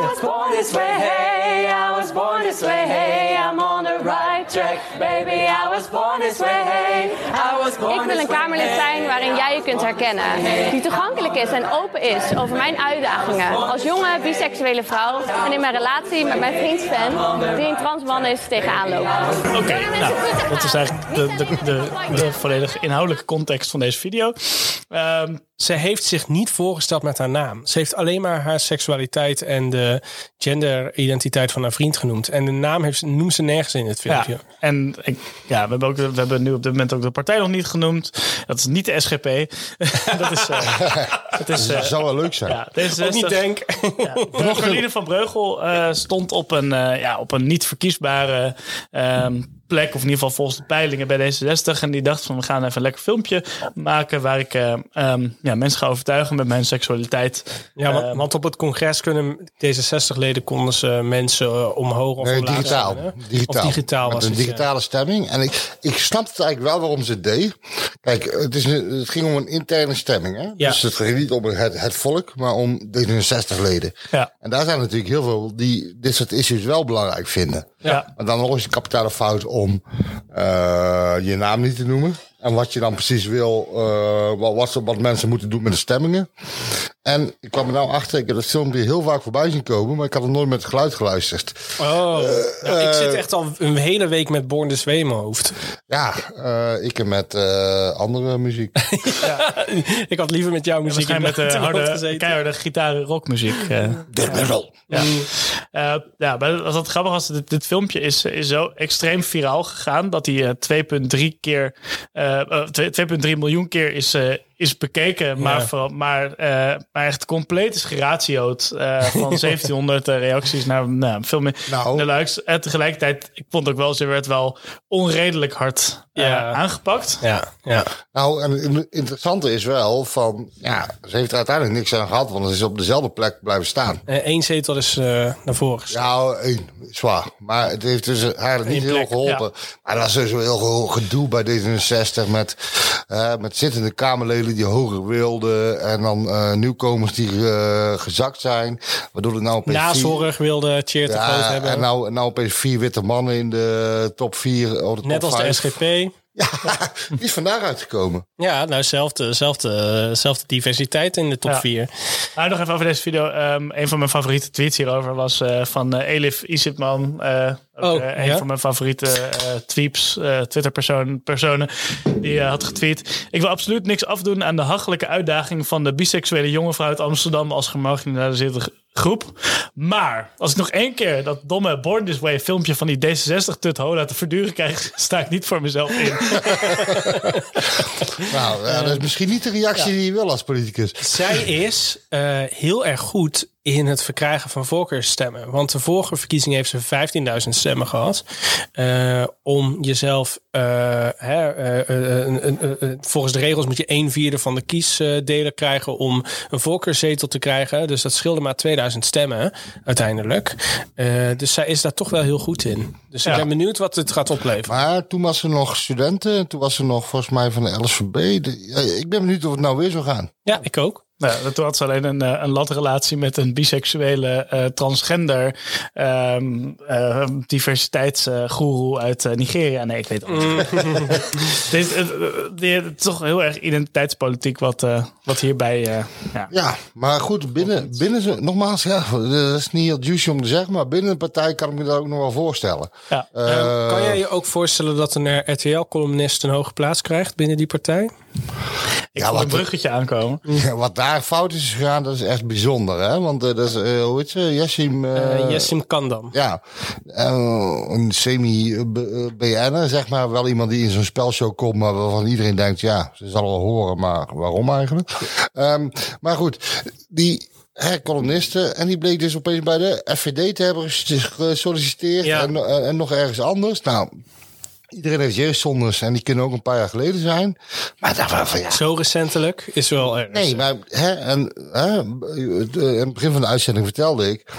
was born this way, hey, I was born this way, hey, I'm on the right track. Baby, I was born this way, hey, I Ik wil een Kamerlid zijn waarin jij je kunt herkennen. Die toegankelijk is en open is over mijn uitdagingen. Als jonge biseksuele vrouw en in mijn relatie met mijn vriend Sven, die een transman is, tegenaan lopen. Oké, nou, dat is eigenlijk de, de, de, de volledige inhoudelijke context van deze video. Ehm, Ze heeft zich niet voorgesteld met haar naam. Ze heeft alleen maar haar seksualiteit en de genderidentiteit van haar vriend genoemd. En de naam heeft, ze- noemt ze nergens in het filmpje. Ja, en ik, ja, we, hebben ook, we hebben nu op dit moment ook de partij nog niet genoemd. Dat is niet de SGP. [laughs] dat is. eh, [laughs] dat is Dat eh, zou wel leuk zijn. Ja, deze Ook niet denk. Ja, [laughs] Caroline van Breugel eh, stond op een, eh, ja, op een niet verkiesbare ehm, plek, of in ieder geval volgens de peilingen bij D66. En die dacht van we gaan even een lekker filmpje maken waar ik eh, ehm, ja, mensen ga overtuigen met mijn seksualiteit. Ja, want, Ehm, want op het congres kunnen D66-leden konden ze mensen eh, omhoog of Nee, omlaag digitaal. digitaal. Of digitaal was een het, digitale stemming. En ik, ik snap het eigenlijk wel waarom ze het deed. Kijk, het, is, het ging om een interne stemming. Hè? Ja. Dus het ging niet om het, het volk, maar om D66-leden. Ja. En daar zijn natuurlijk heel veel die dit soort issues wel belangrijk vinden. Ja. Maar dan nog eens een kapitale fout om eh, je naam niet te noemen. En wat je dan precies wil, eh, wat, wat mensen moeten doen met de stemmingen. En ik kwam er nou achter, ik heb het filmpje heel vaak voorbij zien komen, maar ik had er nooit met het geluid geluisterd. Oh, nou, ik eh, zit echt al een hele week met Born This Way in mijn hoofd. Ja, eh, ik heb met eh, andere muziek. [laughs] ik had liever met jouw muziek in Waarschijnlijk met de harde, keiharde gitaren rockmuziek. eh. De metal. Ja, Eh, ja maar wat het grappig was, dit, dit filmpje is, is zo extreem viraal gegaan dat hij eh, 2,3 keer, eh, eh, 2 2,3 miljoen keer is, eh, is bekeken, maar, vooral, maar, eh, maar echt compleet is geratioed eh, van [laughs] 1700 eh, reacties naar nou, veel meer Nou. naar likes. En tegelijkertijd, ik vond ook wel, ze werd wel onredelijk hard eh, Ja. aangepakt. Ja, ja. Nou, en het interessante is wel van, ja, ze heeft er uiteindelijk niks aan gehad, want ze is op dezelfde plek blijven staan. Eén zetel is eh, naar voren gestaan. Ja, één, zwaar. Maar het heeft dus eigenlijk niet heel geholpen. Maar dat was dus wel heel gedoe bij D66 met, eh, met zittende Kamerleden die hoger wilden. En dan eh, nieuwkomers die eh, gezakt zijn. Waardoor er nou opeens Nazorg wilde Cheer te groot Ja, hebben. en nou, nou opeens vier witte mannen in de top vier. Of de top Net als de vijf. SGP. [laughs] Die is vandaag uitgekomen. Ja, nou, zelfde, zelfde, zelfde diversiteit in de top Ja. 4. Nou, nog even over deze video. Ehm, een van mijn favoriete tweets hierover was eh, van eh, Elif Isipman. eh ook, Oh, eh, een ja? van mijn favoriete eh tweets, eh Twitter-personen. Personen, die eh, had getweet. Ik wil absoluut niks afdoen aan de hachelijke uitdaging van de biseksuele jonge vrouw uit Amsterdam als gemarginaliseerde groep. Maar als ik nog één keer dat domme Born This Way filmpje van die D66-tut hola te verduren krijg, [laughs] sta ik niet voor mezelf in. [laughs] Nou, dat is misschien niet de reactie die je wil als politicus. Zij is eh, heel erg goed in het verkrijgen van voorkeursstemmen. Want de vorige verkiezing heeft ze 15.000 stemmen gehad. Eh, om jezelf, eh, hè, eh, volgens de regels moet je een vierde van de kiesdelen krijgen om een voorkeurszetel te krijgen. Dus dat scheelde maar 2000 stemmen uiteindelijk. Dus zij is daar toch wel heel goed in. Dus ik ben benieuwd wat het gaat opleveren. Maar toen was ze nog studenten. Toen was ze nog volgens mij van de LSVB. De- ik ben benieuwd of het nou weer zou gaan. Ja, ik ook. Nou, toen had ze alleen een, eh, een latrelatie met een biseksuele eh, transgender ehm eh, diversiteitsgoeroe uit eh, Nigeria. Nee, ik weet het niet. [laughs] Dit, dit- het is toch heel erg identiteitspolitiek wat, eh, wat hierbij... eh, ja. Ja, maar goed, binnen, binnen ze, nogmaals, ja, dat is niet heel juicy om te zeggen, maar binnen een partij kan ik me dat ook nog wel voorstellen. Ja. Eh, Eh, kan jij je ook voorstellen dat een RTL-columnist een hoge plaats krijgt binnen die partij? Ik Ja, voel een wat- bruggetje aankomen. [laughs] Ja, wat daar fout is gegaan, dat is echt bijzonder. Hè? Want eh, dat is, eh, hoe heet ze? Jessim... eh, Eh, Jessim Kandam. Ja, eh, een semi-BN'er, zeg maar. Wel iemand die in zo'n spelshow komt, maar waarvan iedereen denkt... ja, ze zal wel horen, maar waarom eigenlijk? Ehm, maar goed, die hè, columniste... en die bleek dus opeens bij de FVD te hebben ges- gesolliciteerd... En, en nog ergens anders. Nou... Iedereen heeft jeugdzondes en die kunnen ook een paar jaar geleden zijn. Maar daar van, van ja, Zo recentelijk is wel erg. Nee, maar hè, en, hè, eh, in het begin van de uitzending vertelde ik.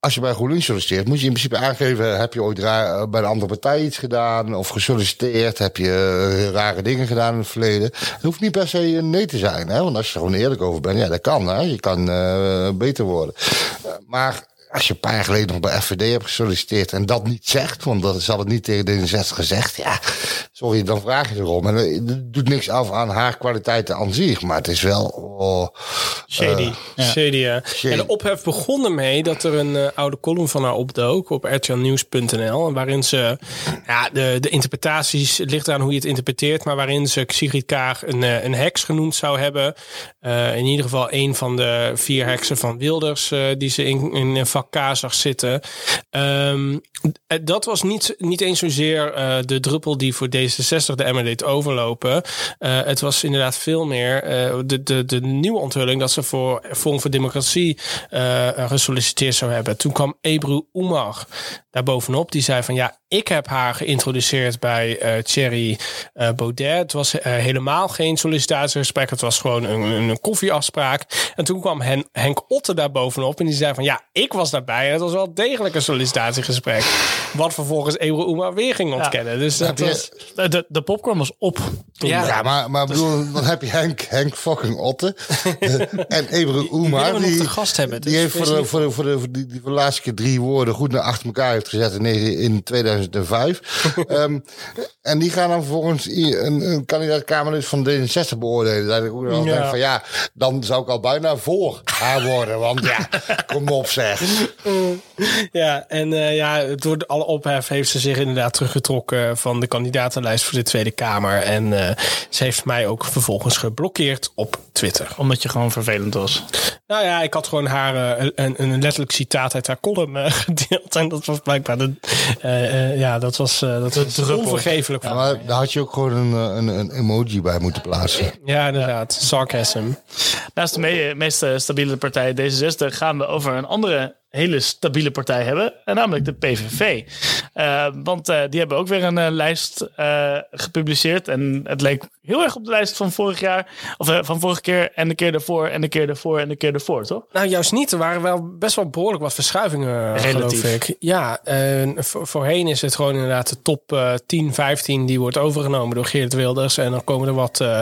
Als je bij GroenLinks solliciteert, moet je in principe aangeven: heb je ooit ra- bij een andere partij iets gedaan? Of gesolliciteerd? Heb je eh, rare dingen gedaan in het verleden? Het hoeft niet per se een nee te zijn, hè? Want als je er gewoon eerlijk over bent, ja, dat kan. Hè? Je kan eh, beter worden. Eh, maar als je een paar jaar geleden nog bij FVD hebt gesolliciteerd en dat niet zegt, want dat zal het niet tegen D66 gezegd, ja, sorry, dan vraag je erom. En eh, het doet niks af aan haar kwaliteiten aan zich, maar het is wel. Oh, Shady. eh, Shady, ja. Shady. En de ophef begon ermee dat er een eh, oude column van haar opdook op rtlnieuws.nl. En waarin ze, ja, de, de interpretaties, het ligt eraan hoe je het interpreteert, maar waarin ze Sigrid Kaag een, eh, een heks genoemd zou hebben. Eh, in ieder geval een van de vier heksen van Wilders eh, die ze in, in vak K zag zitten. Ehm, eh, dat was niet, niet eens zozeer eh, de druppel die voor D66 de emmer overlopen. Eh, het was inderdaad veel meer de, de, de nieuwe onthulling dat ze voor Forum voor Democratie gesolliciteerd zou hebben. Toen kwam Ebru Oemar daar bovenop. Die zei van ja, ik heb haar geïntroduceerd bij uh, Thierry eh, Baudet. Het was eh, helemaal geen sollicitatiegesprek. Het was gewoon een, een, een koffieafspraak. En toen kwam Hen Henk Otte daar bovenop. En die zei van ja, ik was daarbij. En het was wel degelijk een sollicitatiegesprek. Wat vervolgens Euro Uma weer ging ontkennen. Dus dat was... de, pop popcorn was op. Ja. maar, maar bedoel, dus- dan heb je Henk, Henk fucking Otte. [laughs] en Ebru Oema. Die, die, gast hebben, die dus heeft voor de, voor, de, voor, de, voor, de, laatste keer drie woorden goed naar achter elkaar heeft gezet in, in 2000 er vijf. [laughs] Ehm, en die gaan dan vervolgens een, een kandidaat van D66 beoordelen. Dat ik ja. denk van ja, dan zou ik al bijna voor haar worden. Want ja, [laughs] kom op zeg. Ja, en uh, ja, door alle ophef heeft ze zich inderdaad teruggetrokken van de kandidatenlijst voor de Tweede Kamer. En eh, ze heeft mij ook vervolgens geblokkeerd op Twitter. Omdat je gewoon vervelend was. Nou ja, ik had gewoon haar eh, een, een letterlijk citaat uit haar column eh, [laughs] gedeeld. En dat was blijkbaar de. eh, eh, ja, dat was, eh, dat was onvergeeflijk. Ja, maar daar had je ook gewoon een, een, een emoji bij moeten plaatsen. Ja, inderdaad. Sarcasm. Naast de me- meest stabiele partij D66 gaan we over een andere hele stabiele partij hebben. En namelijk de PVV. Eh, want eh, die hebben ook weer een eh, lijst eh, gepubliceerd. En het leek heel erg op de lijst van vorig jaar. Of eh, van vorige keer en de keer daarvoor en de keer daarvoor en de keer daarvoor, toch? Nou, juist niet. Er waren wel best wel behoorlijk wat verschuivingen, Relatief. geloof ik. Ja, eh, vo- voorheen is het gewoon inderdaad de top eh 10, 15 die wordt overgenomen door Geert Wilders. En dan komen er wat eh,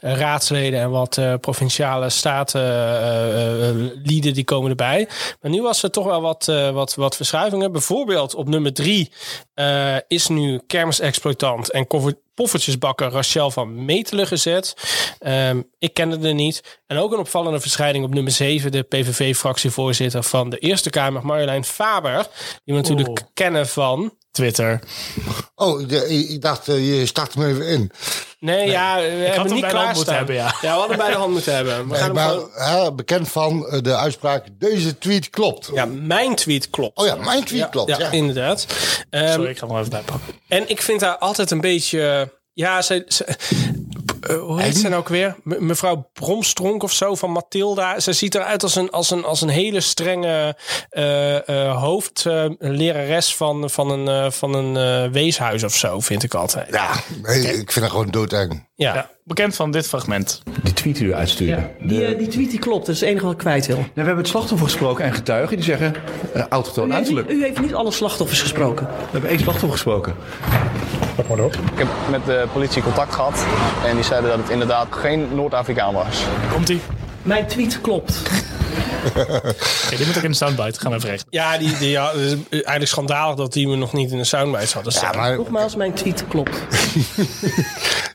raadsleden en wat eh, provinciale statenlieden die komen erbij. Maar nu was er toch wel wat, eh, wat, wat verschuivingen. Bijvoorbeeld op nummer drie eh, is nu kermisexploitant en poffertjesbakker Rachel van Metelen gezet. Ehm, ik kende er niet. En ook een opvallende verschijning op nummer 7, de PVV-fractievoorzitter van de Eerste Kamer, Marjolein Faber. Die we natuurlijk kennen van Twitter. Oh, de- ik dacht, eh, je start hem even in. Nee, ja, we hebben hem niet bij de hand klaarstaan. moeten hebben, ja. we hadden bij de hand moeten hebben. We Nee, maar gewoon- hè, bekend van eh, de uitspraak, deze tweet klopt. Ja, mijn tweet klopt. Oh ja, mijn tweet Ja, klopt. ja, Ja, inderdaad. Ehm, Sorry, ik ga hem nog even bijpakken. En ik vind haar altijd een beetje. Ja, ze. ze eh, hoe heet ze nou ook weer? Me- mevrouw Bromstronk of zo van Matilda. Ze ziet eruit als een, als een, als een hele strenge eh eh hoofdlerares van, van een, eh, van een eh, weeshuis of zo, vind ik altijd. Ja, nee, ik vind dat gewoon doodeng. Ja. Ja, bekend van dit fragment. Die tweet die u uitstuurde. Die, eh, die tweet die klopt, dat is het enige wat ik kwijt wil. Nou, we hebben het slachtoffer gesproken en getuigen die zeggen uh, autochtoon U heeft, niet, uiterlijk. u heeft niet alle slachtoffers gesproken. We hebben één slachtoffer gesproken. Ik heb met de politie contact gehad en die zeiden dat het inderdaad geen Noord-Afrikaan was. Komt ie? Mijn tweet klopt. [laughs] Oké, die moet ook in de soundbite. Gaan we even regelen. Ja, die, die, ja, het is eigenlijk schandalig dat die we nog niet in de soundbites hadden Ja, maar Nogmaals, mijn tweet klopt. [laughs]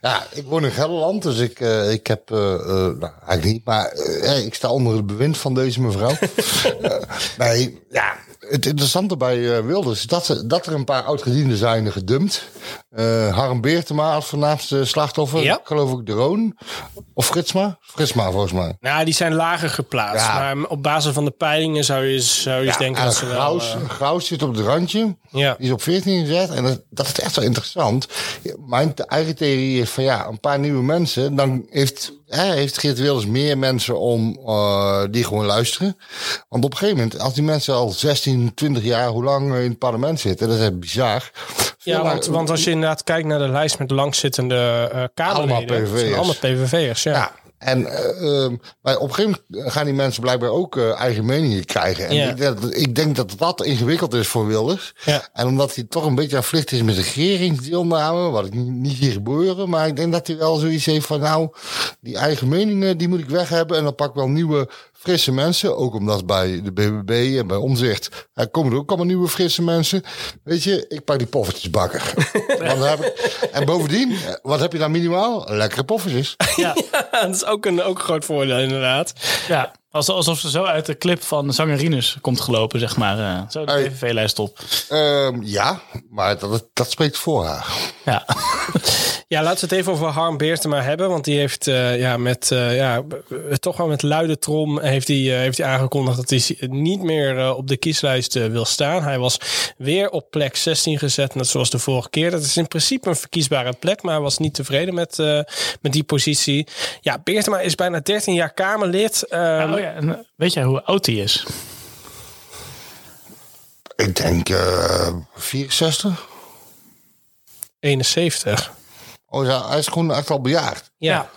Ja, ik woon in Gelderland, dus ik, eh, ik heb, eh, eh, nou, eigenlijk niet, maar ik sta onder het bewind van deze mevrouw. [laughs] Nee, ja, het interessante bij Wilders is dat, ze- dat er een paar oud-gedienden zijn gedumpt. Eh Harm Beertema als voornaamste slachtoffer, Ja. geloof ik de Roon. Of Fritsma? Fritsma volgens mij. Nou, die zijn lager geplaatst. Ja. Maar op basis van de peilingen zou je, zou je eens denken en dat ze wel... Eh, Graus zit op het randje. Ja. Die is op 14 gezet. En dat, dat is echt wel interessant. Mijn eigen theorie is van ja, een paar nieuwe mensen. Dan heeft, hè, heeft Geert Wilders meer mensen om eh, die gewoon luisteren. Want op een gegeven moment, als die mensen al 16, 20 jaar, hoe lang in het parlement zitten, dat is echt bizar. ja, want, want als je inderdaad kijkt naar de lijst met de langzittende eh Kamerleden... Allemaal PVV'ers. allemaal PVV'ers, ja. Ja. En eh, ehm, maar op een gegeven moment gaan die mensen blijkbaar ook eh, eigen meningen krijgen. En Ja. ik, denk dat, ik denk dat dat ingewikkeld is voor Wilders. Ja. En omdat hij toch een beetje aan vlucht is met regeringsdeelname, wat ik niet, niet zie gebeuren. Maar ik denk dat hij wel zoiets heeft van nou, die eigen meningen, die moet ik weg hebben. En dan pak ik wel nieuwe, frisse mensen. Ook omdat bij de BBB en bij Omzicht er komen er ook allemaal nieuwe, frisse mensen. Weet je, ik pak die poffertjesbakker. [laughs] Want dan heb ik, en bovendien, eh, wat heb je dan minimaal? Lekkere poffertjes. Ja, [laughs] dat is ook een, ook een groot voordeel inderdaad. ja. Alsof ze zo uit de clip van Zangerinus komt gelopen, zeg maar. eh, zo de Hey. PVV-lijst op. Ehm, ja, maar dat, dat spreekt voor haar. Ja. [laughs] Ja, laten we het even over Harm Beertema hebben. Want die heeft eh, ja, met, eh, ja, toch wel met luide trom heeft hij, eh, heeft hij aangekondigd dat hij niet meer eh, op de kieslijst wil staan. Hij was weer op plek 16 gezet, net zoals de vorige keer. Dat is in principe een verkiesbare plek, maar hij was niet tevreden met, eh, met die positie. Ja, Beertema is bijna 13 jaar Kamerlid. Ehm, oh ja, en, eh, weet jij hoe oud hij is? Ik denk eh 64. 71. Oh ja, hij is gewoon echt al bejaard. Ja.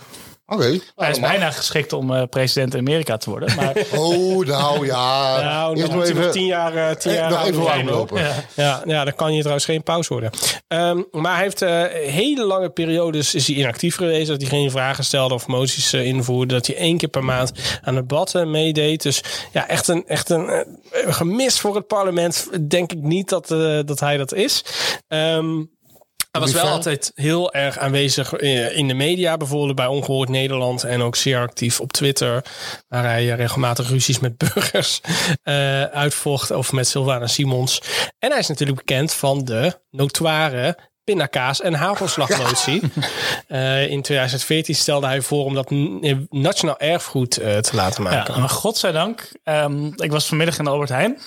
Oké. Hij is bijna geschikt om eh, president in Amerika te worden. Maar [laughs] Oh, nou ja. Nou, hij nog tien jaar, eh, tien jaar nog ouder even warm lopen. hoor. Ja, ja, dan kan je trouwens geen pauze worden. Ehm, maar hij heeft eh, hele lange periodes is hij inactief geweest. Dat hij geen vragen stelde of moties invoerde. Dat hij één keer per maand aan debatten meedeed. Dus ja, echt een, echt een gemis voor het parlement. Denk ik niet dat, eh, dat hij dat is. Ehm hij was wel altijd heel erg aanwezig eh, in de media, bijvoorbeeld bij Ongehoord Nederland en ook zeer actief op Twitter, waar hij eh, regelmatig ruzies met [laughs] burgers eh, uitvocht of met Sylvana Simons. En hij is natuurlijk bekend van de notoire pindakaas en hagelslagmotie. [laughs] In 2014 stelde hij voor om dat nationaal erfgoed te laten maken. Ja, maar godzijdank. ehm ik was vanmiddag in Albert Heijn.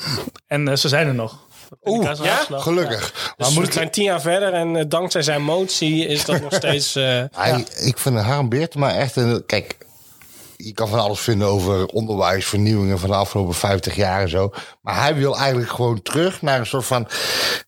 En ze zijn er nog. Oeh, ja? gelukkig. Dus Maar moet we ik, zijn tien jaar verder en eh, dankzij zijn motie is dat nog [laughs] steeds... eh, hij, ik vind Harm Beertema echt een... Kijk, je kan van alles vinden over onderwijs, vernieuwingen van de afgelopen 50 jaar en zo. Maar hij wil eigenlijk gewoon terug naar een soort van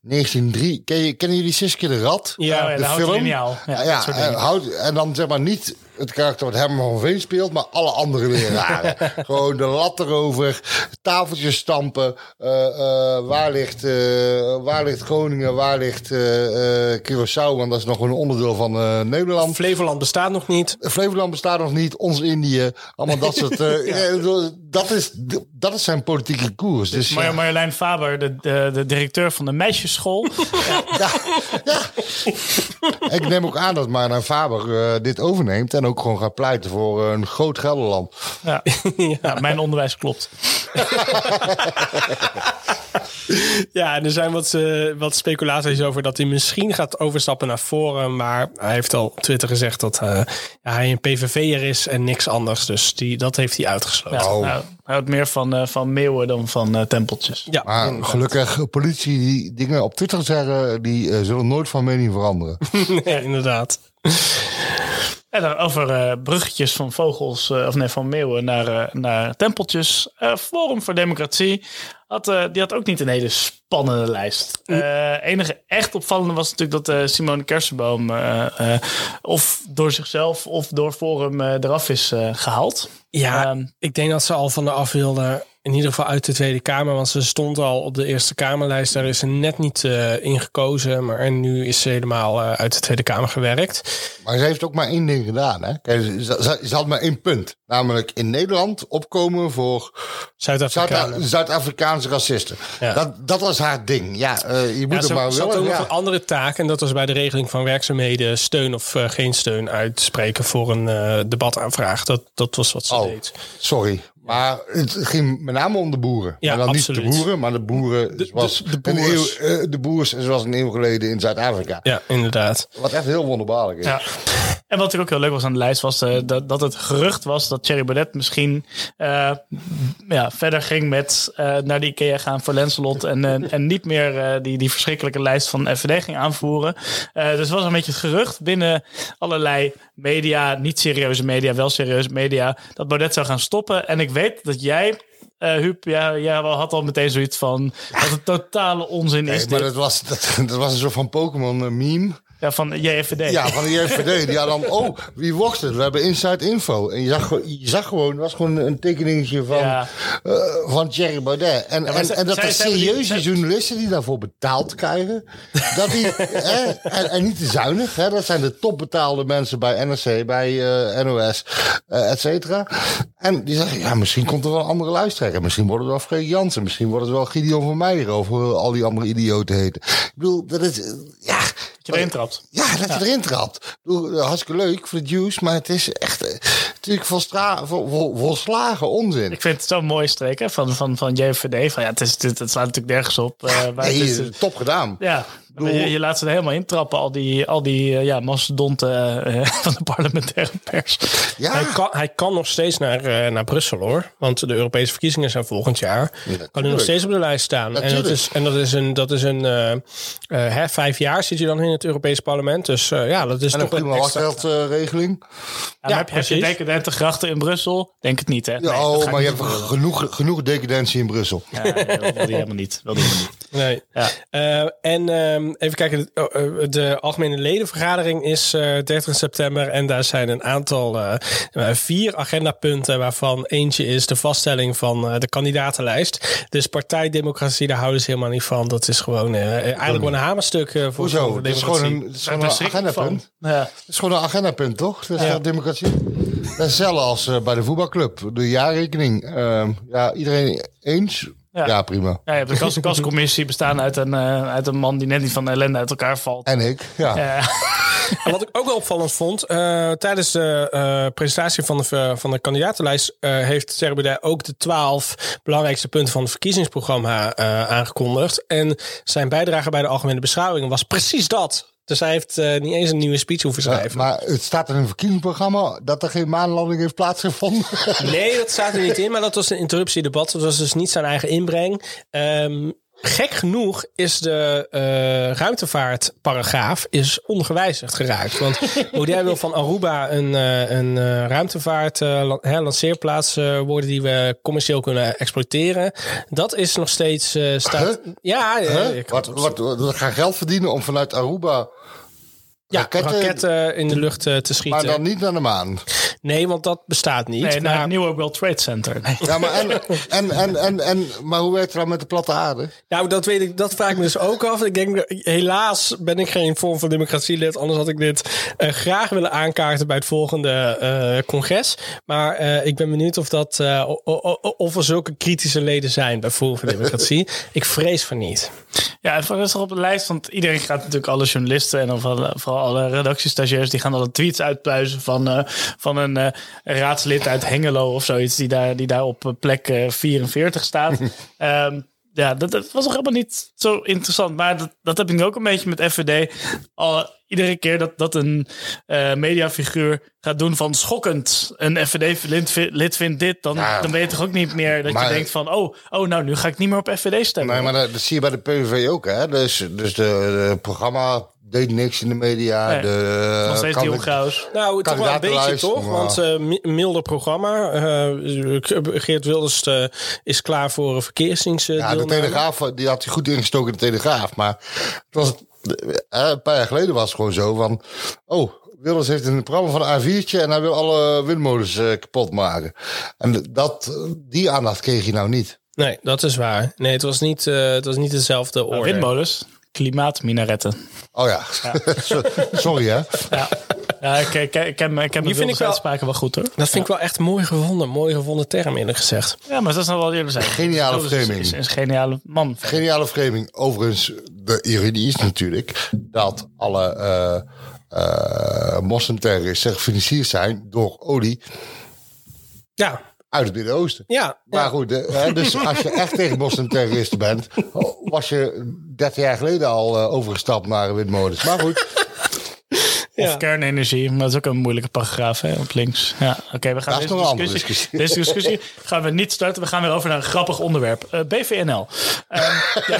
1903. Ken je, kennen jullie Siske de Rat? Ja, ja, de de. Ja, Ja, en, dingen. hout, en dan zeg maar niet het karakter wat Herman van Veen speelt, maar alle andere leraren. [laughs] gewoon de lat erover, tafeltjes stampen. eh, eh, waar, ligt, eh, waar ligt Groningen, waar ligt eh eh Curaçao? Want dat is nog een onderdeel van eh, Nederland. Flevoland bestaat nog niet. Flevoland bestaat nog niet, ons Indië, allemaal dat soort. eh, [laughs] ja, dat, is, dat is zijn politieke koers. Dus, Mar ja. Marjolein Faber, de, de, de directeur van de meisjesschool. [laughs] Ik neem ook aan dat Marna Faber dit overneemt en ook gewoon gaat pleiten voor een groot Gelderland. [laughs] Ja. ja, mijn onderwijs klopt. [laughs] Ja, en er zijn wat, eh, wat speculaties over dat hij misschien gaat overstappen naar Forum. Maar hij heeft al op Twitter gezegd dat eh, ja, hij een PVV'er is en niks anders. Dus die, dat heeft hij uitgesloten. Ja, Oh. nou, hij houdt meer van, eh, van meeuwen dan van eh, tempeltjes. Ja, Maar inderdaad. gelukkig, politie die dingen op Twitter zeggen, die eh, zullen nooit van mening veranderen. [laughs] nee, inderdaad. En dan over eh, bruggetjes van vogels, eh, of nee, van meeuwen naar, eh, naar tempeltjes. Forum voor Democratie had, die had ook niet een hele spannende lijst. Eh enige echt opvallende was natuurlijk dat Simone Kersenboom of door zichzelf of door Forum eraf is eh, gehaald. Ja, Ehm, ik denk dat ze al van de af wilde. In ieder geval uit de Tweede Kamer. Want ze stond al op de Eerste Kamerlijst. Daar is ze net niet eh in gekozen. Maar en nu is ze helemaal eh, uit de Tweede Kamer gewerkt. Maar ze heeft ook maar één ding gedaan. Hè? Kijk, ze, ze, ze had maar één punt. Namelijk in Nederland opkomen voor Zuid-Afrikanen. Zuid- Zuid-Afrikaanse racisten. Ja. Dat, dat was haar ding. Ja, eh, je moet Ja, ze, maar ze had ook nog een andere taak. En dat was bij de regeling van werkzaamheden steun of geen steun uitspreken voor een debataanvraag. Dat, dat was wat ze Oh, deed. sorry. Maar het ging met name om de boeren. Ja, maar dan absoluut. niet de boeren, maar de boeren zoals de een boers. eeuw, eh, de boers zoals een eeuw geleden in Zuid-Afrika. Ja, inderdaad. Wat echt heel wonderbaarlijk is. Ja. En wat er ook heel leuk was aan de lijst was eh, dat, dat het gerucht was dat Thierry Baudet misschien eh, ja, verder ging met eh, naar de IKEA gaan voor Lancelot en, en niet meer die, die verschrikkelijke lijst van FVD ging aanvoeren. Dus het was een beetje het gerucht binnen allerlei media, niet serieuze media, wel serieuze media, dat Baudet zou gaan stoppen. En ik weet dat jij, eh Huub, ja, jij had al meteen zoiets van dat het totale onzin Nee, is. maar dit. dat was, [laughs] dat, dat was een soort van Pokémon eh, meme. Ja, van JFD. Ja, van de JFD. Die had dan, oh, wie wordt het? We hebben inside info. En je zag, gewoon- je zag gewoon, het was gewoon een tekeningetje van, Ja. eh, van Thierry Baudet. En, en, en dat zij- er die- serieuze journalisten die daarvoor betaald krijgen. dat die, [laughs] hè, en, en niet te zuinig. Hè, dat zijn de topbetaalde mensen bij NRC, bij eh, NOS, eh, et cetera. En die zeggen, ja, misschien komt er wel een andere luisteraar. Misschien wordt het wel Freek Jansen. Misschien wordt het wel Gideon van Meijer. Of al die andere idioten heten. Ik bedoel, dat is, ja... Je trapt. Ja, dat je erin trapt. Eh, hartstikke leuk voor de juice, maar het is echt eh, natuurlijk volstra- vol, vol- volslagen onzin. Ik vind het zo'n mooie streek hè, van, van, van JVD. Van, ja, het, is, het, het slaat natuurlijk nergens op. eh, maar Nee, het is, top gedaan. ja, maar je, je laat ze er helemaal intrappen, al die, al die eh, ja, mastodonten eh, [laughs] van de parlementaire pers. Hij, kan, hij kan nog steeds naar, eh, naar Brussel hoor. Want de Europese verkiezingen zijn volgend jaar. kan hij nog steeds op de lijst staan. En dat is, en dat is een, dat is een eh, eh, hè, vijf jaar zit je dan in het Europese parlement. Dus eh, ja, dat is en een toch een prima wachtgeldregeling. Ja, heb, je- heb je precies. decadente grachten in Brussel? Denk het niet, hè? Ja, Nee, oh, maar je hebt doen. genoeg, genoeg decadentie in Brussel. Ja, nee, dat wil die helemaal niet. Wil die helemaal niet. Nee. Eh, en ehm, even kijken, de, oh, eh, de algemene ledenvergadering is eh 30 september. En daar zijn een aantal, eh, eh, vier agendapunten, waarvan eentje is de vaststelling van eh, de kandidatenlijst. Dus partijdemocratie, daar houden ze helemaal niet van. Dat is gewoon eh, eigenlijk gewoon een hamerstuk eh, voor, Hoezo? voor de Het is gewoon democratie. een, het is gewoon een agendapunt. Ja. Het is gewoon een agendapunt, toch? Dat is Ja. democratie. Dat is hetzelfde als eh, bij de voetbalclub. De jaarrekening. Ehm, ja, iedereen eens? Ja, prima. Ja, je hebt een kas- [laughs] kascommissie bestaan uit een, eh, uit een man die net niet van de ellende uit elkaar valt. En ik, ja. En [laughs] wat ik ook wel opvallend vond, eh, tijdens de eh, presentatie van de, van de kandidatenlijst eh, heeft Serbide ook de twaalf belangrijkste punten van het verkiezingsprogramma eh, aangekondigd. En zijn bijdrage bij de algemene beschouwing was precies dat. Dus hij heeft eh, niet eens een nieuwe speech hoeven Ja, schrijven. maar het staat in een verkiezingsprogramma dat er geen maanlanding heeft plaatsgevonden. [laughs] Nee, dat staat er niet in, maar dat was een interruptiedebat. Dat was dus niet zijn eigen inbreng. Ehm, gek genoeg is de eh, ruimtevaartparagraaf is ongewijzigd geraakt. Want [laughs] Baudet wil van Aruba een, eh, een ruimtevaart lanceerplaats worden die we commercieel kunnen exploiteren. Dat is nog steeds staat. Ja, ja, Huh? ik wat, wat, we gaan geld verdienen om vanuit Aruba ja, raketten, raketten, in de lucht eh, te schieten. maar dan niet naar de maan. Nee, want dat bestaat niet. Nee, naar het nieuwe World Trade Center. Ja, maar, en, en, en, en, en, maar hoe werkt het dan met de platte aarde? Nou, dat weet ik, dat vraag ik me dus ook af. Ik denk, helaas ben ik geen vorm van democratielid. Anders had ik dit eh, graag willen aankaarten bij het volgende eh, congres. Maar eh, ik ben benieuwd of, dat, eh, of er zulke kritische leden zijn bij Forum voor Democratie. ik vrees van niet. Ja, het is toch op de lijst, want iedereen gaat natuurlijk alle journalisten en dan vooral, vooral alle redactiestagiairs, die gaan alle tweets uitpluizen van, eh, van een eh, raadslid uit Hengelo of zoiets, die daar, die daar op eh, plek eh, 44 staat. [laughs] Ehm, ja, dat, dat was toch helemaal niet zo interessant. Maar dat, dat heb ik nu ook een beetje met FVD. Al, iedere keer dat, dat een eh, mediafiguur gaat doen van schokkend. Een FVD-lid lid vindt dit, dan, Ja. dan weet je toch ook niet meer dat Maar- je denkt van... Oh, oh, nou, nu ga ik niet meer op FVD stemmen. Nee, maar dat, dat zie je bij de PVV ook, hè? Dus, dus de, de programma deed niks in de media. Nee, de, nog steeds kan- die Graus. Nou, toch wel een beetje toch? maar- Want eh, mi- milder programma. Eh, Geert Wilders eh, is klaar voor een verkeersdienst. Ja, de Telegraaf, die had hij goed ingestoken in de Telegraaf. Maar het was, eh, een paar jaar geleden was het gewoon zo van... Oh, Wilders heeft een programma van een A4'tje en hij wil alle windmolens eh, kapot maken. En dat, die aandacht kreeg hij nou niet. Nee, dat is waar. Nee, het was niet, eh, het was niet dezelfde orde. Windmolens, klimaatminaretten. Oh ja, Ja. [laughs] So- sorry hè. Ja. Ja, ik, ik, ik, heb, ik heb Die vind ik wel- uitspraken wel goed hoor. Dat vind ik wel echt mooi gevonden. Mooi gevonden term eerlijk gezegd. Ja, maar dat is nog wel eerder zijn. Geniale is- framing. Is, is een geniale man. Geniale framing. Overigens, de ironie is natuurlijk dat alle eh eh moslimterroristen gefinancierd zijn door olie Ja. Uit het Midden-Oosten. Ja. Maar goed, hè, dus [laughs] als je echt tegen moslimterroristen bent, was je 30 jaar geleden al eh, overgestapt naar windmolens. Maar goed, Of kernenergie, maar dat is ook een moeilijke paragraaf hè, op links. Ja, oké, we gaan Dat is deze discussie, discussie. deze discussie gaan we niet starten. We gaan weer over naar een grappig onderwerp. Eh, BVNL. Ehm, ja.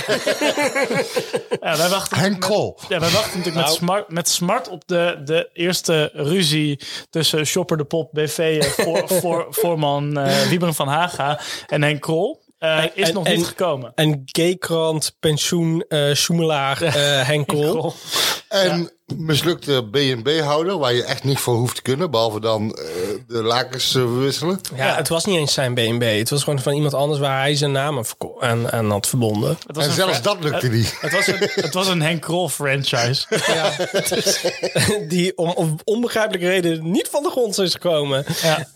ja, wij wachten Henk Krol. Ja, wij wachten natuurlijk met, Nou. smart, met smart op de, de eerste ruzie tussen Shopper de Pop, BV, eh, voor, [laughs] voor, voorman eh Wieberen van Haga en Henk Krol. Eh, is En- nog en- niet gekomen. En gaykrant, pensioen, eh Schoemelaar, eh Henk [laughs] Krol. en mislukte B&B-houder, waar je echt niet voor hoeft te kunnen, behalve dan eh, de lakens te verwisselen. Ja, het was niet eens zijn B&B. Het was gewoon van iemand anders waar hij zijn naam aan, aan, had verbonden. Het was een fra- het- Het was een, het was een Henk Krol franchise. [laughs] Ja, [laughs] die om, om onbegrijpelijke reden niet van de grond is gekomen. Ja,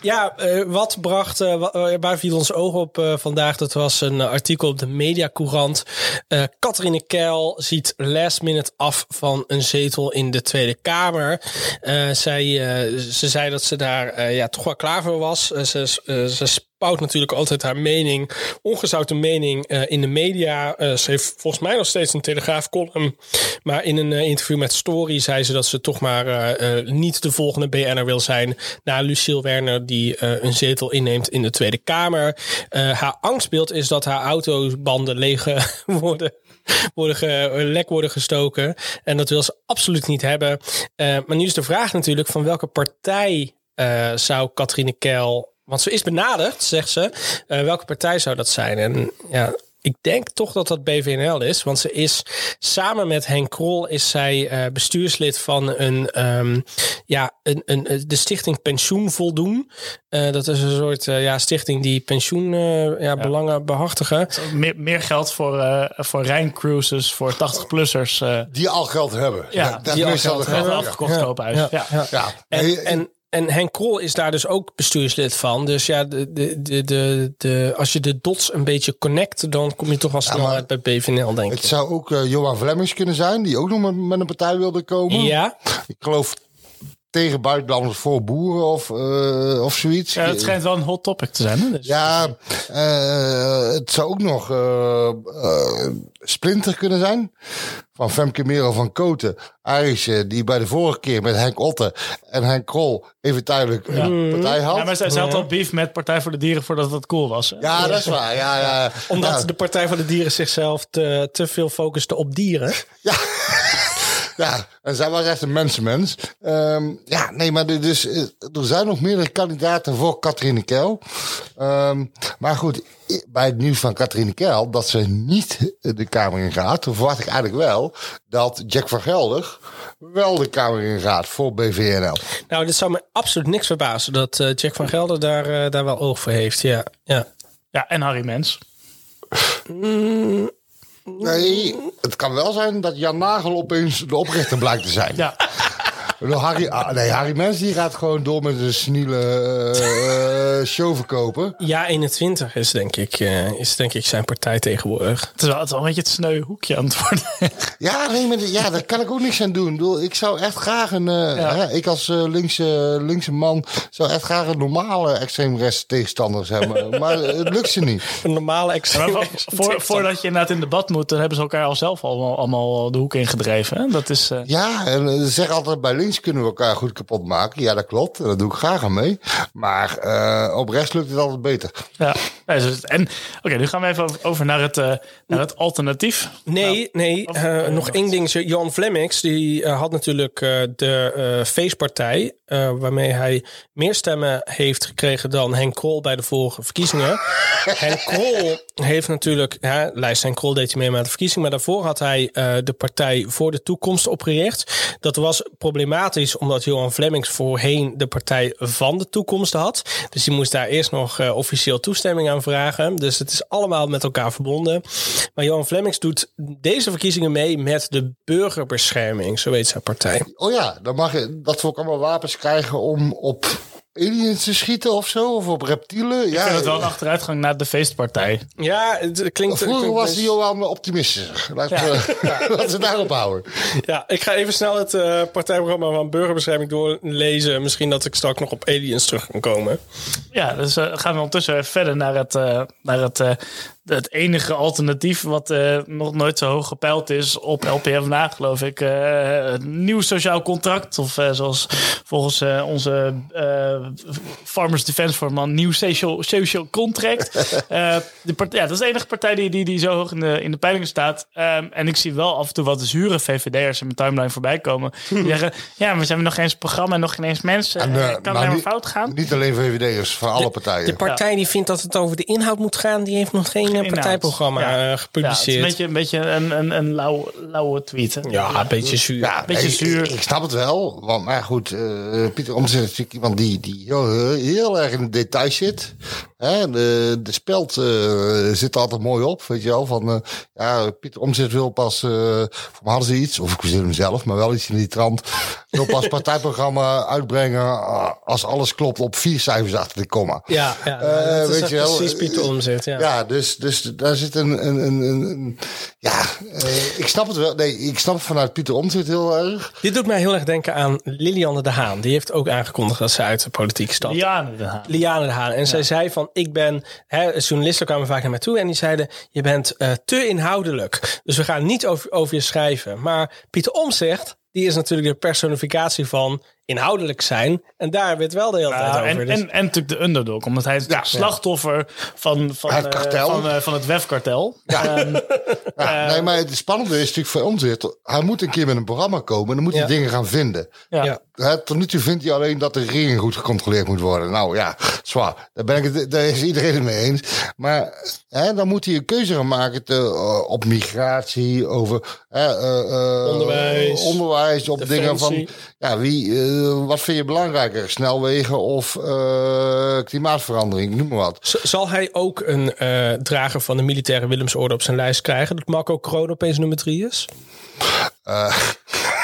ja eh, wat bracht, eh, wa- eh, waar viel ons oog op eh, vandaag? Dat was een eh, artikel op de Mediacourant. Eh Catharine Keil ziet last minute af van een zetel in de Tweede Kamer. Eh, zij, eh, ze zei dat ze daar eh, ja, toch wel klaar voor was. Ze, ze spouwt natuurlijk altijd haar mening, ongezouten mening in de media. Ze heeft volgens mij nog steeds een Telegraaf column. Maar in een interview met Story zei ze dat ze toch maar niet de volgende BN'er wil zijn. Na Lucille Werner die een zetel inneemt in de Tweede Kamer. Haar angstbeeld is dat haar autobanden leeg [laughs] worden [laughs] worden ge, lek worden gestoken. En dat wil ze absoluut niet hebben. Eh, maar nu is de vraag natuurlijk van welke partij eh, zou Katrine Keil... Want ze is benaderd, zegt ze. Eh, welke partij zou dat zijn? En ja, ik denk toch dat dat BVNL is. Want ze is samen met Henk Krol is zij eh, bestuurslid van een, ehm, ja, een, een, de stichting Pensioen Voldoen. Eh, dat is een soort eh, ja, stichting die pensioen eh, ja, belangen behartigen. Meer, meer geld voor, eh voor Rijncruises, voor 80-plussers. Die al geld hebben. Ja, dat die al geld hebben. Afgekocht ja. koophuis. Ja. Ja. Ja. En, en, en Henk Krol is daar dus ook bestuurslid van. Dus ja, de, de, de, de, als je de dots een beetje connect, dan kom je toch wel snel uit bij BVNL, denk ik. Het zou ook eh, Johan Vlemmings kunnen zijn, die ook nog met, met een partij wilde komen. Ja. Ik geloof tegen buitenlanders voor boeren of, eh, of zoiets. Ja, het schijnt wel een hot topic te zijn. Hè? Dus Ja, eh, het zou ook nog eh, Splinter kunnen zijn. Van Femke Merel van Koten. Arische, die bij de vorige keer met Henk Otte en Henk Krol even tijdelijk een partij had. Ja, maar ze, ze had al beef met Partij voor de Dieren voordat het cool was. hè? Ja, dat is waar. Ja, ja. Omdat Ja. de Partij van de Dieren zichzelf te, te veel focuste op dieren. Ja, en zij was echt een mensenmens. Ehm, ja, nee, maar er- dus, er zijn nog meerdere kandidaten voor Katrine Keil. Ehm, maar goed, bij het nieuws van Katrine Keil dat ze niet de Kamer in gaat, verwacht ik eigenlijk wel dat Jack van Gelder wel de Kamer in gaat voor BVNL. Nou, dit zou me absoluut niks verbazen dat eh, Jack van Gelder daar, eh, daar wel oog voor heeft. Ja, ja. Ja, en Harry Mens. Nee, het kan wel zijn dat Jan Nagel opeens de oprichter blijkt te zijn. Ja. Harry, ah, nee, Harry Mens die gaat gewoon door met een seniele eh, eh, show verkopen. Ja, 21 is denk ik, eh, is denk ik zijn partij tegenwoordig. Het is wel, het is wel een beetje het sneu hoekje aan het worden. [laughs] Ja, nee, maar, ja, daar kan ik ook niks aan doen. Ik, bedoel, ik zou echt graag een... eh, hè, ik als linkse, linkse man zou echt graag een normale extreemrechts tegenstanders [laughs] hebben. maar het lukt ze niet. Een normale Maar extreem. voor- voor, voordat je inderdaad in debat moet, dan hebben ze elkaar al zelf allemaal, allemaal de hoek ingedreven. Hè? Dat is, eh, Ja, en ze zeggen altijd bij links kunnen we elkaar goed kapot maken. Ja, dat klopt. Daar doe ik graag aan mee. Maar eh, op rechts lukt het altijd beter. ja. Nee, dus- En oké, nu gaan we even over naar het, eh, naar het alternatief. Nee, nee. eh, nog één ding. Johan Flemmix die eh, had natuurlijk de feestpartij. waarmee hij meer stemmen heeft gekregen dan Henk Krol bij de vorige verkiezingen. [laughs] Henk Krol heeft natuurlijk. Ja, lijst Henk Krol deed hij mee met de verkiezing. Maar daarvoor had hij de Partij voor de Toekomst opgericht. Dat was problematisch omdat Johan Flemmings voorheen de Partij van de Toekomst had. Dus die moest daar eerst nog officieel toestemming aan vragen. Dus het is allemaal met elkaar verbonden. Maar Johan Flemmings doet deze verkiezingen mee met de burgerbescherming. Zo heet zijn partij. Oh ja, dan mag je dat we ook allemaal wapens krijgen om op aliens te schieten of zo, of op reptielen. Ik ja, vind het wel een achteruitgang naar de feestpartij. Ja, het klinkt... Vroeger klinkt was die Johan optimistischer. Laten we, [laughs] laten we daarop houden. Ja, ik ga even snel het eh, partijprogramma van burgerbescherming doorlezen. Misschien dat ik straks nog op aliens terug kan komen. Ja, dus eh, gaan we ondertussen even verder naar het, eh, naar het, eh, het enige alternatief wat eh, nog nooit zo hoog gepeild is op LPFNA, geloof ik. Eh, nieuw sociaal contract, of eh, zoals volgens eh, onze eh, Farmers Defence Forman, nieuw social, social contract. [laughs] Eh, de partij, ja, dat is de enige partij die, die, die zo hoog in de, in de peilingen staat. Ehm, en ik zie wel af en toe wat zure VVD'ers in mijn timeline voorbij komen. Die [laughs] zeggen, ja, maar we hebben nog geen eens programma en nog geen eens mensen. En, En, eh, kan nou, niet- fout gaan. Niet alleen VVD'ers, van alle partijen. De partij die vindt dat het over de inhoud moet gaan, die heeft nog geen Inhoud. partijprogramma Ja. eh, Ja, het is gepubliceerd. een beetje een, beetje een, een, een lauw, lauwe tweet. hè? Ja, een beetje zuur. Ja, beetje ik, zuur. Ik, ik snap het wel. Want, maar goed, eh, Pieter Omtzigt is natuurlijk iemand die, die heel, heel erg in de details zit. Hè, de, de speld eh, zit er altijd mooi op, weet je wel. Van, eh, ja, Pieter Omtzigt wil pas, eh voor mij hadden ze iets, of ik het hem zelf, maar wel iets in die trant. Wil pas partijprogramma uitbrengen als alles klopt op vier cijfers achter de komma. Ja, ja Eh, dat is weet je wel, precies Pieter Omtzigt. Ja. Ja, dus, dus daar zit een. een, een, een, een- ja, eh, ik snap het wel. Nee, ik snap het vanuit Pieter Omtzigt heel erg. Dit doet mij heel erg denken aan Lilianne de Haan. Die heeft ook aangekondigd dat ze uit de politiek stapt. Liane de Haan. Liane de Haan. En zij zei van, ik ben... Hè, journalisten kwamen vaak naar mij toe en die zeiden... je bent eh, te inhoudelijk. Dus we gaan niet over, over je schrijven. Maar Pieter Omtzigt, die is natuurlijk de personificatie van inhoudelijk zijn. En daar hebben we het wel de hele tijd over. en, Dus- en, en natuurlijk de underdog, omdat hij is slachtoffer van, van, Het eh, van, eh, van het WEF-kartel. Ja. Ehm, [laughs] Ja, eh, nee, maar het spannende is natuurlijk voor Omtzigt. Hij moet een keer met een programma komen en dan moet hij Ja. dingen gaan vinden. ja. Tot nu toe vindt hij alleen dat de regering goed gecontroleerd moet worden. Nou ja, zwaar. Daar, ben ik het, daar is iedereen het mee eens. Maar hè, dan moet hij een keuze gaan maken te, eh, op migratie, over hè, eh, eh, Onderwijs, onderwijs, op dingen van ja, wie, wat vind je belangrijker? Snelwegen of eh, klimaatverandering? Noem maar wat. Z- Zal hij ook een eh, drager van de militaire Willemsorde op zijn lijst krijgen? Dat Marco Kroon opeens nummer drie is? [laughs]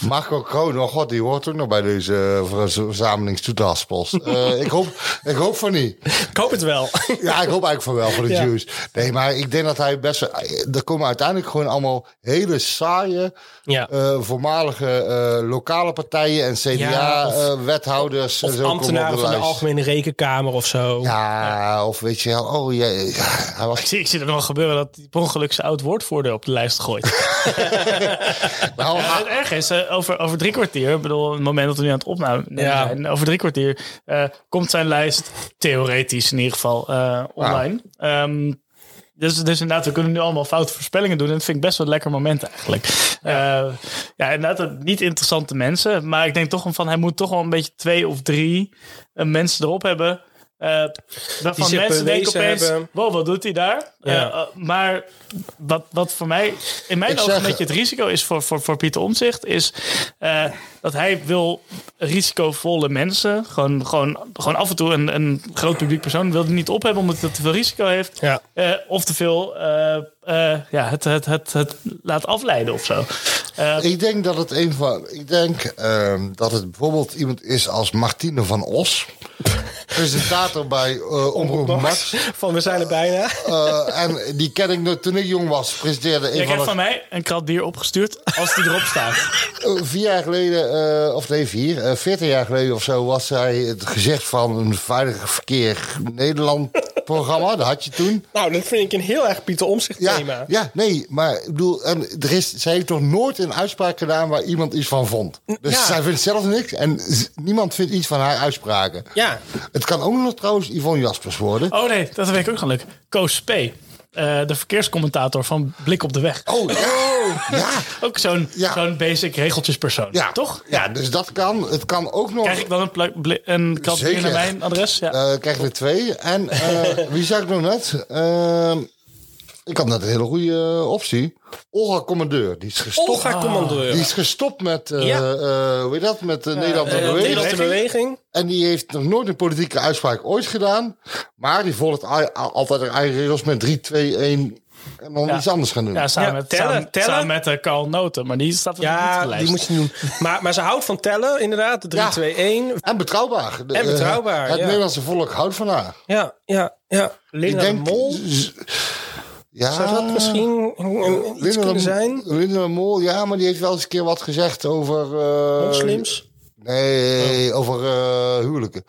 Eh, Marco Kroon, oh god, die hoort ook nog bij deze uh, verzamelingstoetaspels. Eh [laughs] ik, hoop, ik hoop van niet. Ik hoop het wel. [laughs] Ja, ik hoop eigenlijk van wel, voor de Ja. Jews. Nee, maar ik denk dat hij best wel... Er komen uiteindelijk gewoon allemaal hele saaie... Ja. eh, voormalige eh, lokale partijen en Ja, of- CDA-wethouders. Of ambtenaren van de Algemene Rekenkamer of zo. Ja, of weet je wel, oh ja, ja, hij was... [laughs] ik, zie, ik zie er nog gebeuren dat hij per ongeluk zijn oud woordvoerder op de lijst gooit. Nou, Ja, erg is, eh, over, over drie kwartier, ik bedoel, het moment dat we nu aan het opnemen Ja. zijn, over drie kwartier eh, komt zijn lijst, theoretisch in ieder geval, eh, online. Ehm, dus, dus inderdaad, we kunnen nu allemaal foute voorspellingen doen. En dat vind ik best wel een lekker moment eigenlijk. Ja, ja inderdaad, niet interessante mensen. Maar ik denk toch van, hij moet toch wel een beetje twee of drie mensen erop hebben. eh waarvan mensen denken opeens, hebben. wow, wat doet hij daar? Ja. Eh, eh, maar wat, wat voor mij, in mijn ogen een beetje het risico is voor, voor, voor Pieter Omtzigt, is eh, dat hij wil risicovolle mensen, gewoon, gewoon, gewoon af en toe een, een groot publiek persoon, wil hij niet op hebben omdat hij te veel risico heeft. Ja. Eh, of te veel eh, eh, ja, het, het, het, het laat afleiden of zo. Ik denk dat het een van. Ik denk ehm, dat het bijvoorbeeld iemand is als Martine van Os. [laughs] Presentator bij eh Omroep Max. Van we zijn er bijna. En die ken ik nog toen ik jong was. Presenteerde jij een van krijgt van mij een krat bier opgestuurd als die erop staat. Eh, [laughs] vier jaar geleden, eh, of nee, vier, eh, veertien jaar geleden of zo, was zij het gezicht van een Veilig Verkeer Nederland programma. Dat had je toen. Nou, dat vind ik een heel erg Pieter Omzicht Ja, thema. ja, nee, maar ik bedoel, en er is, zij heeft toch nooit een uitspraak gedaan waar iemand iets van vond. Dus Ja. zij vindt zelf niks en niemand vindt iets van haar uitspraken. Ja. Het kan ook nog trouwens Yvonne Jaspers worden. Oh nee, dat weet ik ook gelukkig. Koos Spee, eh, de verkeerscommentator van Blik op de Weg. Oh, ja. [laughs] Ook zo'n zo'n basic regeltjespersoon. Ja, Toch? Ja, dus dat kan. Het kan ook nog. Krijg ik dan een, een Zeker. naar mijn adres? Ja. Eh, krijg er twee. En eh, [laughs] wie zag ik nog net? Ik had net een hele goede eh, optie. Olga Commandeur. Die is gestopt. Olga Commandeur. Die is gestopt met, eh Ja. eh, hoe heet dat? Met de Nederland eh, in Beweging. Nederland Beweging. En die heeft nog nooit een politieke uitspraak ooit gedaan. Maar die volgt altijd haar eigen regels met 3, 2, 1. En dan iets anders gaan doen. Ja, samen, Ja, met, tellen, samen, tellen. samen met uh, Carl Noten. Maar die staat er niet op Ja, de lijst. die moet je doen. Maar, maar ze houdt van tellen, inderdaad. De 3, Ja. 2, 1. En betrouwbaar. De- En betrouwbaar, Het ja. Nederlandse volk houdt van haar. Ja, ja, ja. Linda Ik denk- de Mol. Ja, Zou dat misschien iets Linda kunnen zijn? Linda de Mol, ja, maar die heeft wel eens een keer wat gezegd over... eh, Moslims? Nee, over eh, huwelijken.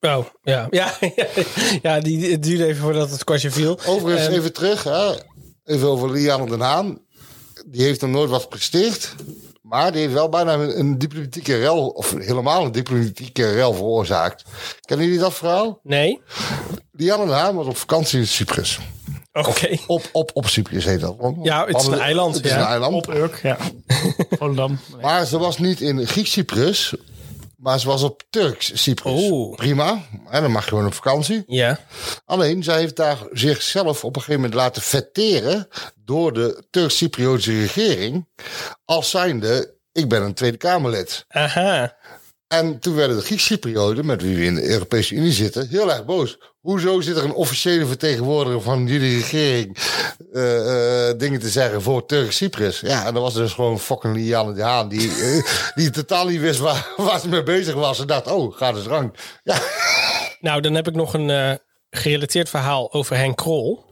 Oh, ja. Ja, [laughs] ja die, het duurde even voordat het kwartje viel. Overigens, Ehm, even terug. Hè. Even over Liane den Haan. Die heeft nog nooit wat gepresteerd. Maar die heeft wel bijna een, een diplomatieke rel... of helemaal een diplomatieke rel veroorzaakt. Kennen jullie dat verhaal? Nee. Liane den Haan was op vakantie in Cyprus. Oké. Op, op, op Cyprus heet dat. Ja, het is een eiland, Het is ja. een eiland. Op Urk, ja. [laughs] Volendam. Maar ze was niet in Grieks Cyprus, maar ze was op Turks Cyprus. Prima, en dan mag je gewoon op vakantie. Ja. Alleen, zij heeft daar zichzelf op een gegeven moment laten vetteren door de Turks-Cypriotische regering als zijnde, ik ben een Tweede Kamerlid. Aha. En toen werden de Grieks-Cyprioten, met wie we in de Europese Unie zitten, heel erg boos. Hoezo zit er een officiële vertegenwoordiger van jullie regering eh, eh, dingen te zeggen voor Turks-Cyprus? Ja, en dat was dus gewoon fucking Liane de Haan, die, [laughs] eh, die totaal niet wist waar, waar ze mee bezig was. En dacht, oh, gaat eens rang. Ja. Nou, dan heb ik nog een gerelateerd verhaal over Henk Krol.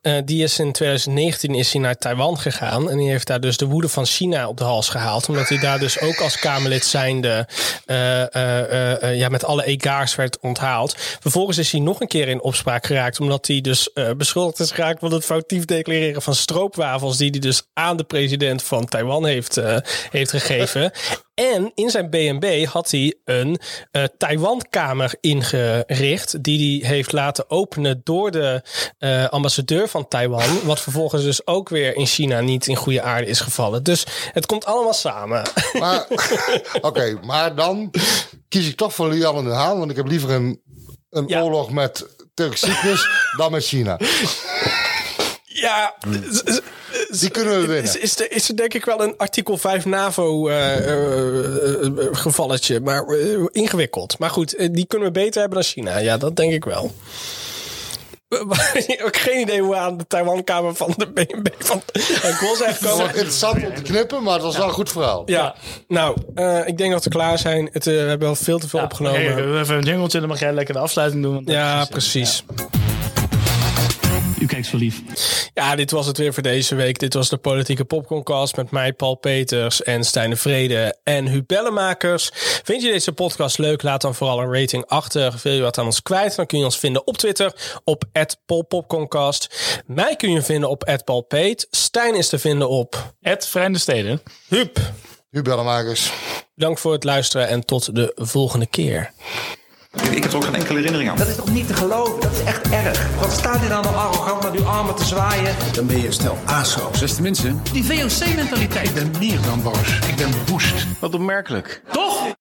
Eh, die is in 2019 is hij naar Taiwan gegaan. En die heeft daar dus de woede van China op de hals gehaald. Omdat hij daar dus ook als Kamerlid zijnde eh, eh, ja, met alle egaars werd onthaald. Vervolgens is hij nog een keer in opspraak geraakt. Omdat hij dus beschuldigd is geraakt van het foutief declareren van stroopwafels. Die hij dus aan de president van Taiwan heeft, heeft gegeven. En in zijn BNB had hij een eh Taiwan-kamer ingericht. Die hij heeft laten openen door de eh, ambassadeur van Taiwan. Wat vervolgens dus ook weer in China niet in goede aarde is gevallen. Dus het komt allemaal samen. [laughs] [laughs] Oké, maar dan kies ik toch voor Liane de Haan, want ik heb liever een, een oorlog met Turks-Cyprus dan met China. Ja, die kunnen we winnen. Is, is, er, is er denk ik wel een artikel 5 NAVO eh, eh, eh, gevalletje, maar eh, ingewikkeld. Maar goed, die kunnen we beter hebben dan China. Ja, dat denk ik wel. [laughs] Ik heb geen idee hoe we aan de Taiwan-kamer van de BNB van Krol zijn Het was gekomen. interessant om te knippen, maar het was wel een goed verhaal. Ja, nou, eh, ik denk dat we klaar zijn. Het, eh, we hebben al veel te veel opgenomen. Oké, we hebben even een jingletje, dan mag jij lekker de afsluiting doen. want Ja, precies. U kijkt zo lief. Ja, dit was het weer voor deze week. Dit was de Politieke Popcorncast met mij, Paul Peters en Stijn de Vrede en Huub. Vind je deze podcast leuk? Laat dan vooral een rating achter. Wil je wat aan ons kwijt? Dan kun je ons vinden op Twitter op @polpopcorncast. Mij kun je vinden op @paulpeet. Stijn is te vinden op Vrende Steden. Huub. Bedankt voor het luisteren en tot de volgende keer. Ik heb er ook geen enkele herinnering aan. Dat is toch niet te geloven? Dat is echt erg. Wat staat hier nou nog arrogant met uw armen te zwaaien? Dan ben je stel ASO. Beste mensen. Die VOC-mentaliteit. Ik ben meer dan boos. Ik ben woest. Wat opmerkelijk. Toch?